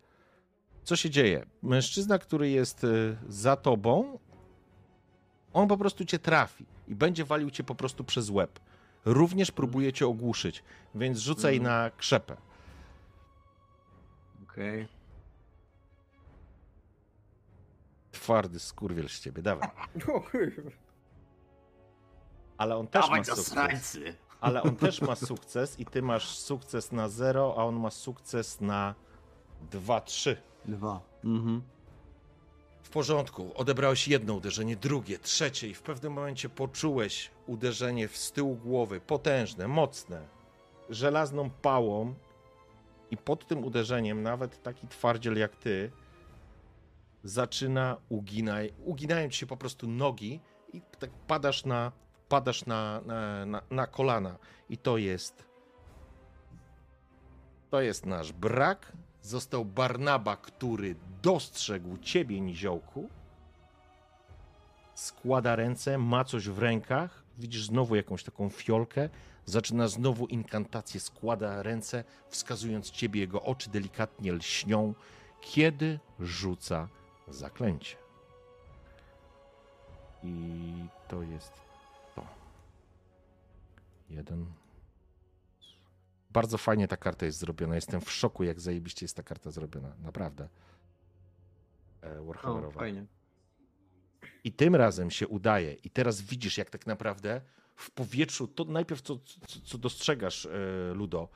co się dzieje? Mężczyzna, który jest e, za tobą, on po prostu cię trafi i będzie walił cię po prostu przez łeb. Również próbuje cię ogłuszyć, więc rzucaj Mhm. na krzepę. Okej. Twardy skurwiel z ciebie, dawaj. Ale on też Dawaj ma sukces. Ale on też ma sukces i ty masz sukces na 0, a on ma sukces na 2-3. Dwa. Mhm. W porządku, odebrałeś jedno uderzenie, drugie, trzecie i w pewnym momencie poczułeś uderzenie w z tyłu głowy, potężne, mocne, żelazną pałą i pod tym uderzeniem nawet taki twardziel jak ty zaczyna uginaj, uginają ci się po prostu nogi i tak padasz na, padasz na, na, na, na kolana i to jest to jest nasz brak. Został Barnaba, który dostrzegł ciebie, niziołku. Składa ręce, ma coś w rękach. Widzisz znowu jakąś taką fiolkę. Zaczyna znowu inkantację, składa ręce, wskazując ciebie. Jego oczy delikatnie lśnią, kiedy rzuca zaklęcie. I to jest. Jeden, bardzo fajnie ta karta jest zrobiona. Jestem w szoku, jak zajebiście jest ta karta zrobiona. Naprawdę. E, O, Warhammerowa. fajnie. I tym razem się udaje. I teraz widzisz, jak tak naprawdę w powietrzu, to najpierw co, co, co dostrzegasz, e, Ludo,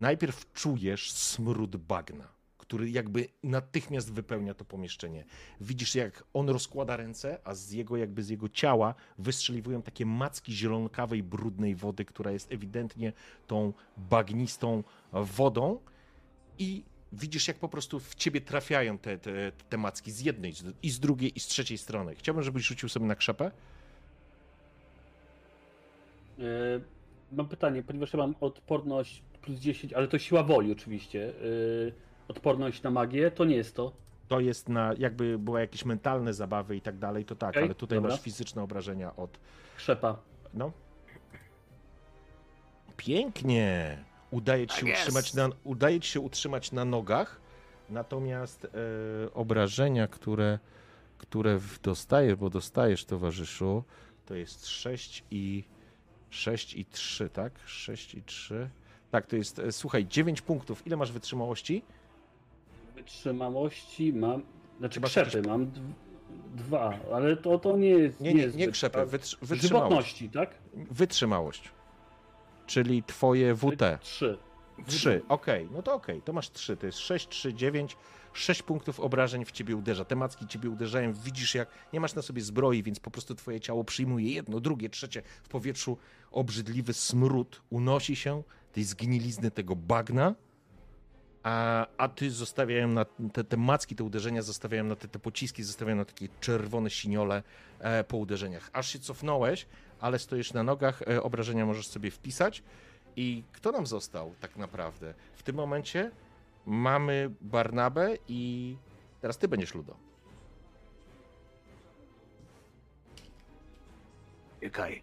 najpierw czujesz smród bagna, który jakby natychmiast wypełnia to pomieszczenie. Widzisz, jak on rozkłada ręce, a z jego jakby z jego ciała wystrzeliwują takie macki zielonkawej, brudnej wody, która jest ewidentnie tą bagnistą wodą i widzisz, jak po prostu w ciebie trafiają te, te, te macki z jednej i z drugiej i z trzeciej strony. Chciałbym, żebyś rzucił sobie na krzepę. E, Mam pytanie, ponieważ ja mam odporność plus 10, ale to siła woli oczywiście. e, Odporność na magię, to nie jest to. To jest na, jakby były jakieś mentalne zabawy i tak dalej, to tak, Okej, ale tutaj dobra. masz fizyczne obrażenia od, Krzepa. no. Pięknie! Udaje ci się, Tak utrzymać na, udaje ci się utrzymać na nogach, natomiast e, obrażenia, które, które w- dostajesz, bo dostajesz, towarzyszu, to jest 6 i 6 i 3, tak? 6 i 3. Tak, to jest, e, słuchaj, 9 punktów. Ile masz wytrzymałości? Wytrzymałości mam. Znaczy Masz krzepy jakieś- mam dwa, ale to, to nie jest. Nie, nie, nie zbyt- krzepę, a- wytr, wytrzymałość. Tak? Wytrzymałość. Czyli twoje WT. Trzy. 3, okej, no to okej, to masz 3, to jest 6, 3, 9, 6 punktów obrażeń w ciebie uderza. Te macki ciebie uderzają, widzisz jak nie masz na sobie zbroi, więc po prostu twoje ciało przyjmuje jedno, drugie, trzecie w powietrzu. Obrzydliwy smród unosi się, tej zgnilizny tego bagna, a, a ty zostawiają na te, te macki, te uderzenia zostawiają na te, te pociski, zostawiają na takie czerwone siniole e, po uderzeniach. Aż się cofnąłeś, ale stoisz na nogach, e, obrażenia możesz sobie wpisać. I kto nam został tak naprawdę? W tym momencie mamy Barnabę i teraz ty będziesz Ludo. Czekaj.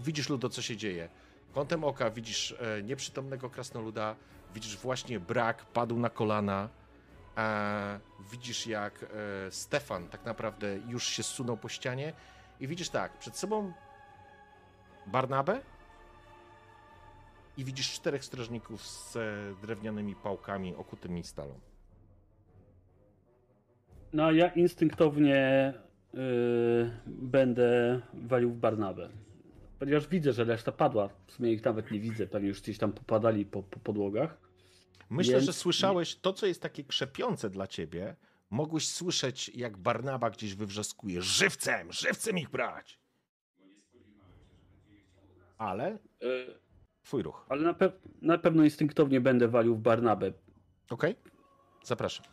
Widzisz Ludo, co się dzieje. Kątem oka widzisz e, nieprzytomnego krasnoluda, widzisz właśnie brak, padł na kolana. A widzisz jak e, Stefan tak naprawdę już się zsunął po ścianie i widzisz tak, przed sobą Barnabę i widzisz czterech strażników z e, drewnianymi pałkami okutymi stalą. No ja instynktownie y, będę walił w Barnabę. Ponieważ widzę, że reszta padła. W sumie ich nawet nie widzę, pewnie już gdzieś tam popadali po, po podłogach. Myślę, Więc że słyszałeś to, co jest takie krzepiące dla ciebie. Mogłeś słyszeć, jak Barnaba gdzieś wywrzaskuje: żywcem, żywcem ich brać! Ale E, twój ruch. ale na, pe- na pewno instynktownie będę walił w Barnabę. Okej? Zapraszam.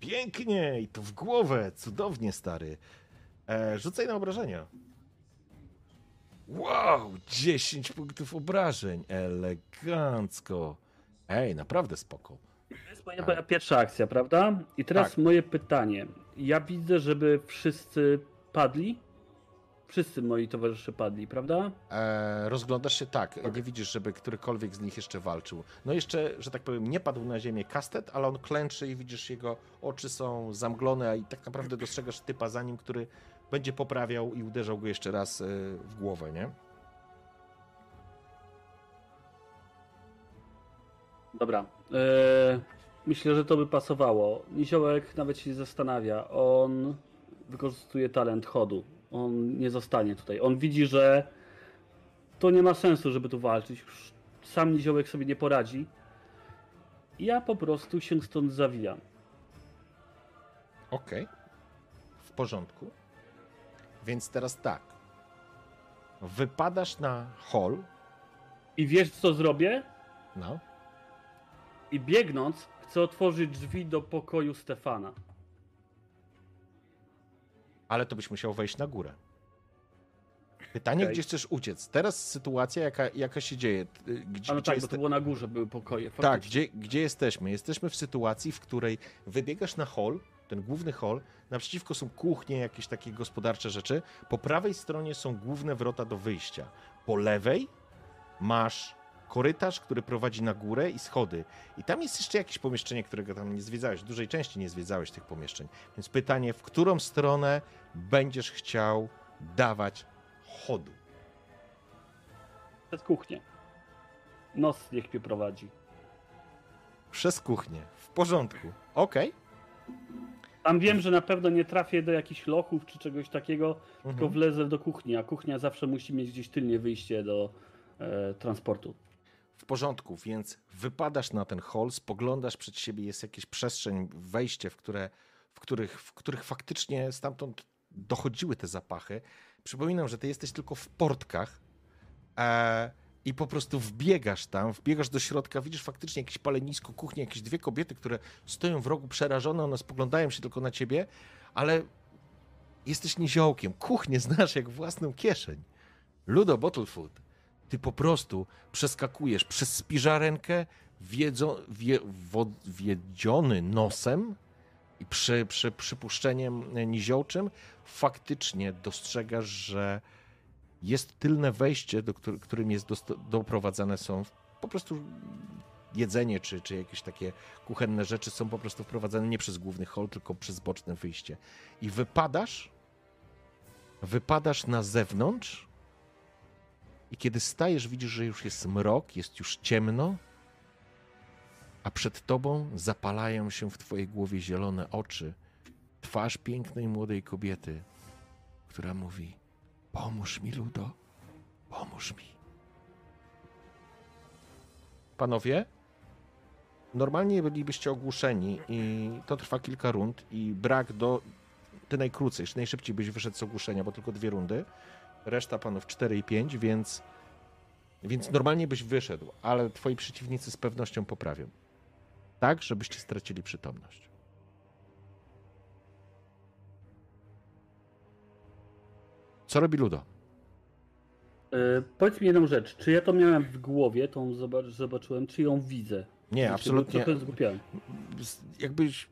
Pięknie i to w głowę. Cudownie, stary. E, rzucaj na obrażenia. Wow, 10 punktów obrażeń. Elegancko. Ej, naprawdę spoko. To jest moja, pierwsza akcja, prawda? I teraz Tak. moje pytanie. Ja widzę, żeby wszyscy padli. Wszyscy moi towarzysze padli, prawda? E, rozglądasz się tak, nie widzisz, żeby którykolwiek z nich jeszcze walczył. No jeszcze, że tak powiem, nie padł na ziemię kastet, ale on klęczy i widzisz jego oczy są zamglone i tak naprawdę dostrzegasz typa za nim, który będzie poprawiał i uderzał go jeszcze raz e, w głowę, nie? Dobra. E, myślę, że to by pasowało. Niziołek nawet się zastanawia. On wykorzystuje talent chodu. On nie zostanie tutaj. On widzi, że to nie ma sensu, żeby tu walczyć. Już sam Niziołek sobie nie poradzi. Ja po prostu się stąd zawijam. Okej. W porządku. Więc teraz tak. Wypadasz na hol, I wiesz, co zrobię? no, I biegnąc, chcę otworzyć drzwi do pokoju Stefana. Ale to byś musiał wejść na górę. Pytanie, Okej. gdzie chcesz uciec? Teraz sytuacja, jaka, jaka się dzieje. y, Gdzie, Ale tak, jest... bo to było na górze, były pokoje. Tak, faktycznie. gdzie, gdzie jesteśmy? Jesteśmy w sytuacji, w której wybiegasz na hol, ten główny hol, naprzeciwko są kuchnie, jakieś takie gospodarcze rzeczy. Po prawej stronie są główne wrota do wyjścia. Po lewej masz korytarz, który prowadzi na górę i schody. I tam jest jeszcze jakieś pomieszczenie, którego tam nie zwiedzałeś. W dużej części nie zwiedzałeś tych pomieszczeń. Więc pytanie, w którą stronę będziesz chciał dawać chodu? Przez kuchnię. Nos niech mnie prowadzi. Przez kuchnię. W porządku. Okej. Tam wiem, że na pewno nie trafię do jakichś lochów czy czegoś takiego, tylko Mhm. wlezę do kuchni, a kuchnia zawsze musi mieć gdzieś tylnie wyjście do e, transportu. W porządku, więc wypadasz na ten hol, spoglądasz przed siebie, jest jakieś przestrzeń, wejście, w, które, w, których, w których faktycznie stamtąd dochodziły te zapachy. Przypominam, że ty jesteś tylko w portkach e, i po prostu wbiegasz tam, wbiegasz do środka, widzisz faktycznie jakieś palenisko, kuchnię, jakieś dwie kobiety, które stoją w rogu przerażone, one spoglądają się tylko na ciebie, ale jesteś niziołkiem, kuchnię znasz jak własną kieszeń. Ludo Bottlefoot, ty po prostu przeskakujesz przez spiżarenkę, wiedzo, wie, wiedziony nosem i przy, przy przypuszczeniem niziołczym, faktycznie dostrzegasz, że jest tylne wejście, do któr, którym jest dosto, doprowadzane są po prostu jedzenie, czy, czy jakieś takie kuchenne rzeczy są po prostu wprowadzane nie przez główny hol, tylko przez boczne wyjście. I wypadasz, wypadasz na zewnątrz i kiedy stajesz, widzisz, że już jest mrok, jest już ciemno, a przed tobą zapalają się w twojej głowie zielone oczy. Twarz pięknej młodej kobiety, która mówi: Pomóż mi, Ludo, pomóż mi. Panowie, normalnie bylibyście ogłuszeni i to trwa kilka rund i brak do... Ty najkrócej, najszybciej byś wyszedł z ogłuszenia, bo tylko dwie rundy. Reszta panów 4 i 5, więc... Więc normalnie byś wyszedł, ale twoi przeciwnicy z pewnością poprawią. Tak, żebyście stracili przytomność. Co robi Ludo? E, powiedz mi jedną rzecz, czy ja to miałem w głowie, tą zobacz, zobaczyłem, czy ją widzę? Nie, Znaczy, absolutnie. Trochę zgubiłem. jakbyś.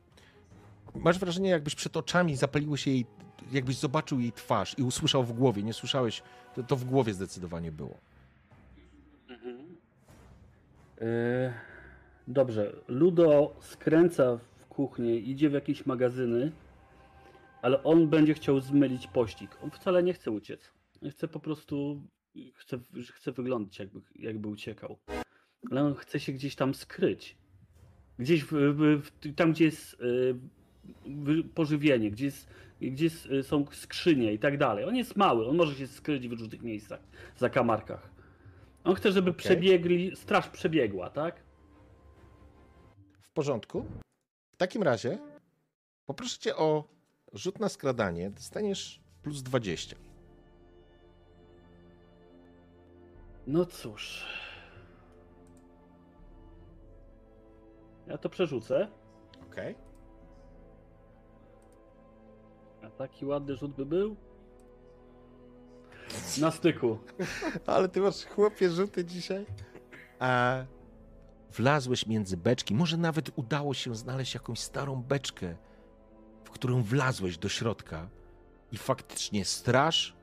Masz wrażenie, jakbyś przed oczami zapaliły się jej. Jakbyś zobaczył jej twarz i usłyszał w głowie. Nie słyszałeś, to, to w głowie zdecydowanie było. E, dobrze, Ludo skręca w kuchnię, idzie w jakieś magazyny, ale on będzie chciał zmylić pościg. On wcale nie chce uciec. Chce po prostu, chce, chce wyglądać jakby, jakby uciekał. Ale on chce się gdzieś tam skryć. Gdzieś w, w, w, tam, gdzie jest e, pożywienie, gdzie, jest, gdzie e, są skrzynie i tak dalej. On jest mały, on może się skryć w różnych miejscach, zakamarkach. On chce, żeby Okej. przebiegli, straż przebiegła, tak? W porządku. W takim razie poproszę cię o rzut na skradanie. Dostaniesz plus 20. No cóż. Ja to przerzucę. Okej. A taki ładny rzut by był? Na styku. Ale ty masz chłopie rzuty dzisiaj. A wlazłeś między beczki. Może nawet udało się znaleźć jakąś starą beczkę, w którą wlazłeś do środka. I faktycznie straż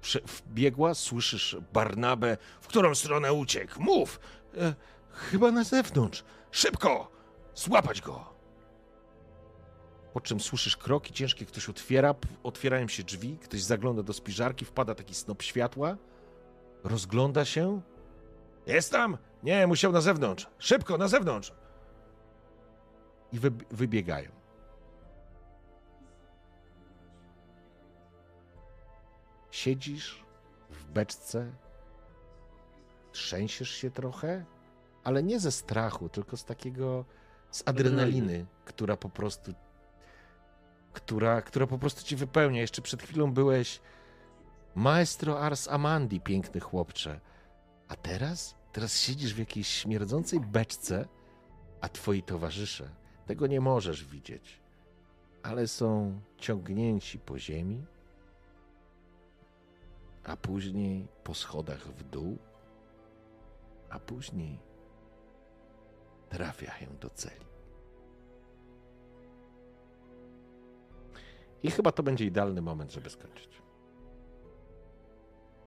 prze- wbiegła, słyszysz Barnabę, w którą stronę uciekł. Mów! E, chyba na zewnątrz. Szybko! Złapać go! Po czym słyszysz kroki ciężkie, ktoś otwiera, otwierają się drzwi, ktoś zagląda do spiżarki, wpada taki snop światła, rozgląda się. Jest tam? Nie, musiał na zewnątrz. Szybko, na zewnątrz! I wy, wybiegają. Siedzisz w beczce, trzęsiesz się trochę, ale nie ze strachu, tylko z takiego, z adrenaliny, która po prostu która, która po prostu ci wypełnia. Jeszcze przed chwilą byłeś maestro Ars Amandi, piękny chłopcze. A teraz? Teraz siedzisz w jakiejś śmierdzącej beczce, a twoi towarzysze tego nie możesz widzieć, ale są ciągnięci po ziemi, a później po schodach w dół, a później trafiają do celi. I chyba to będzie idealny moment, żeby skończyć.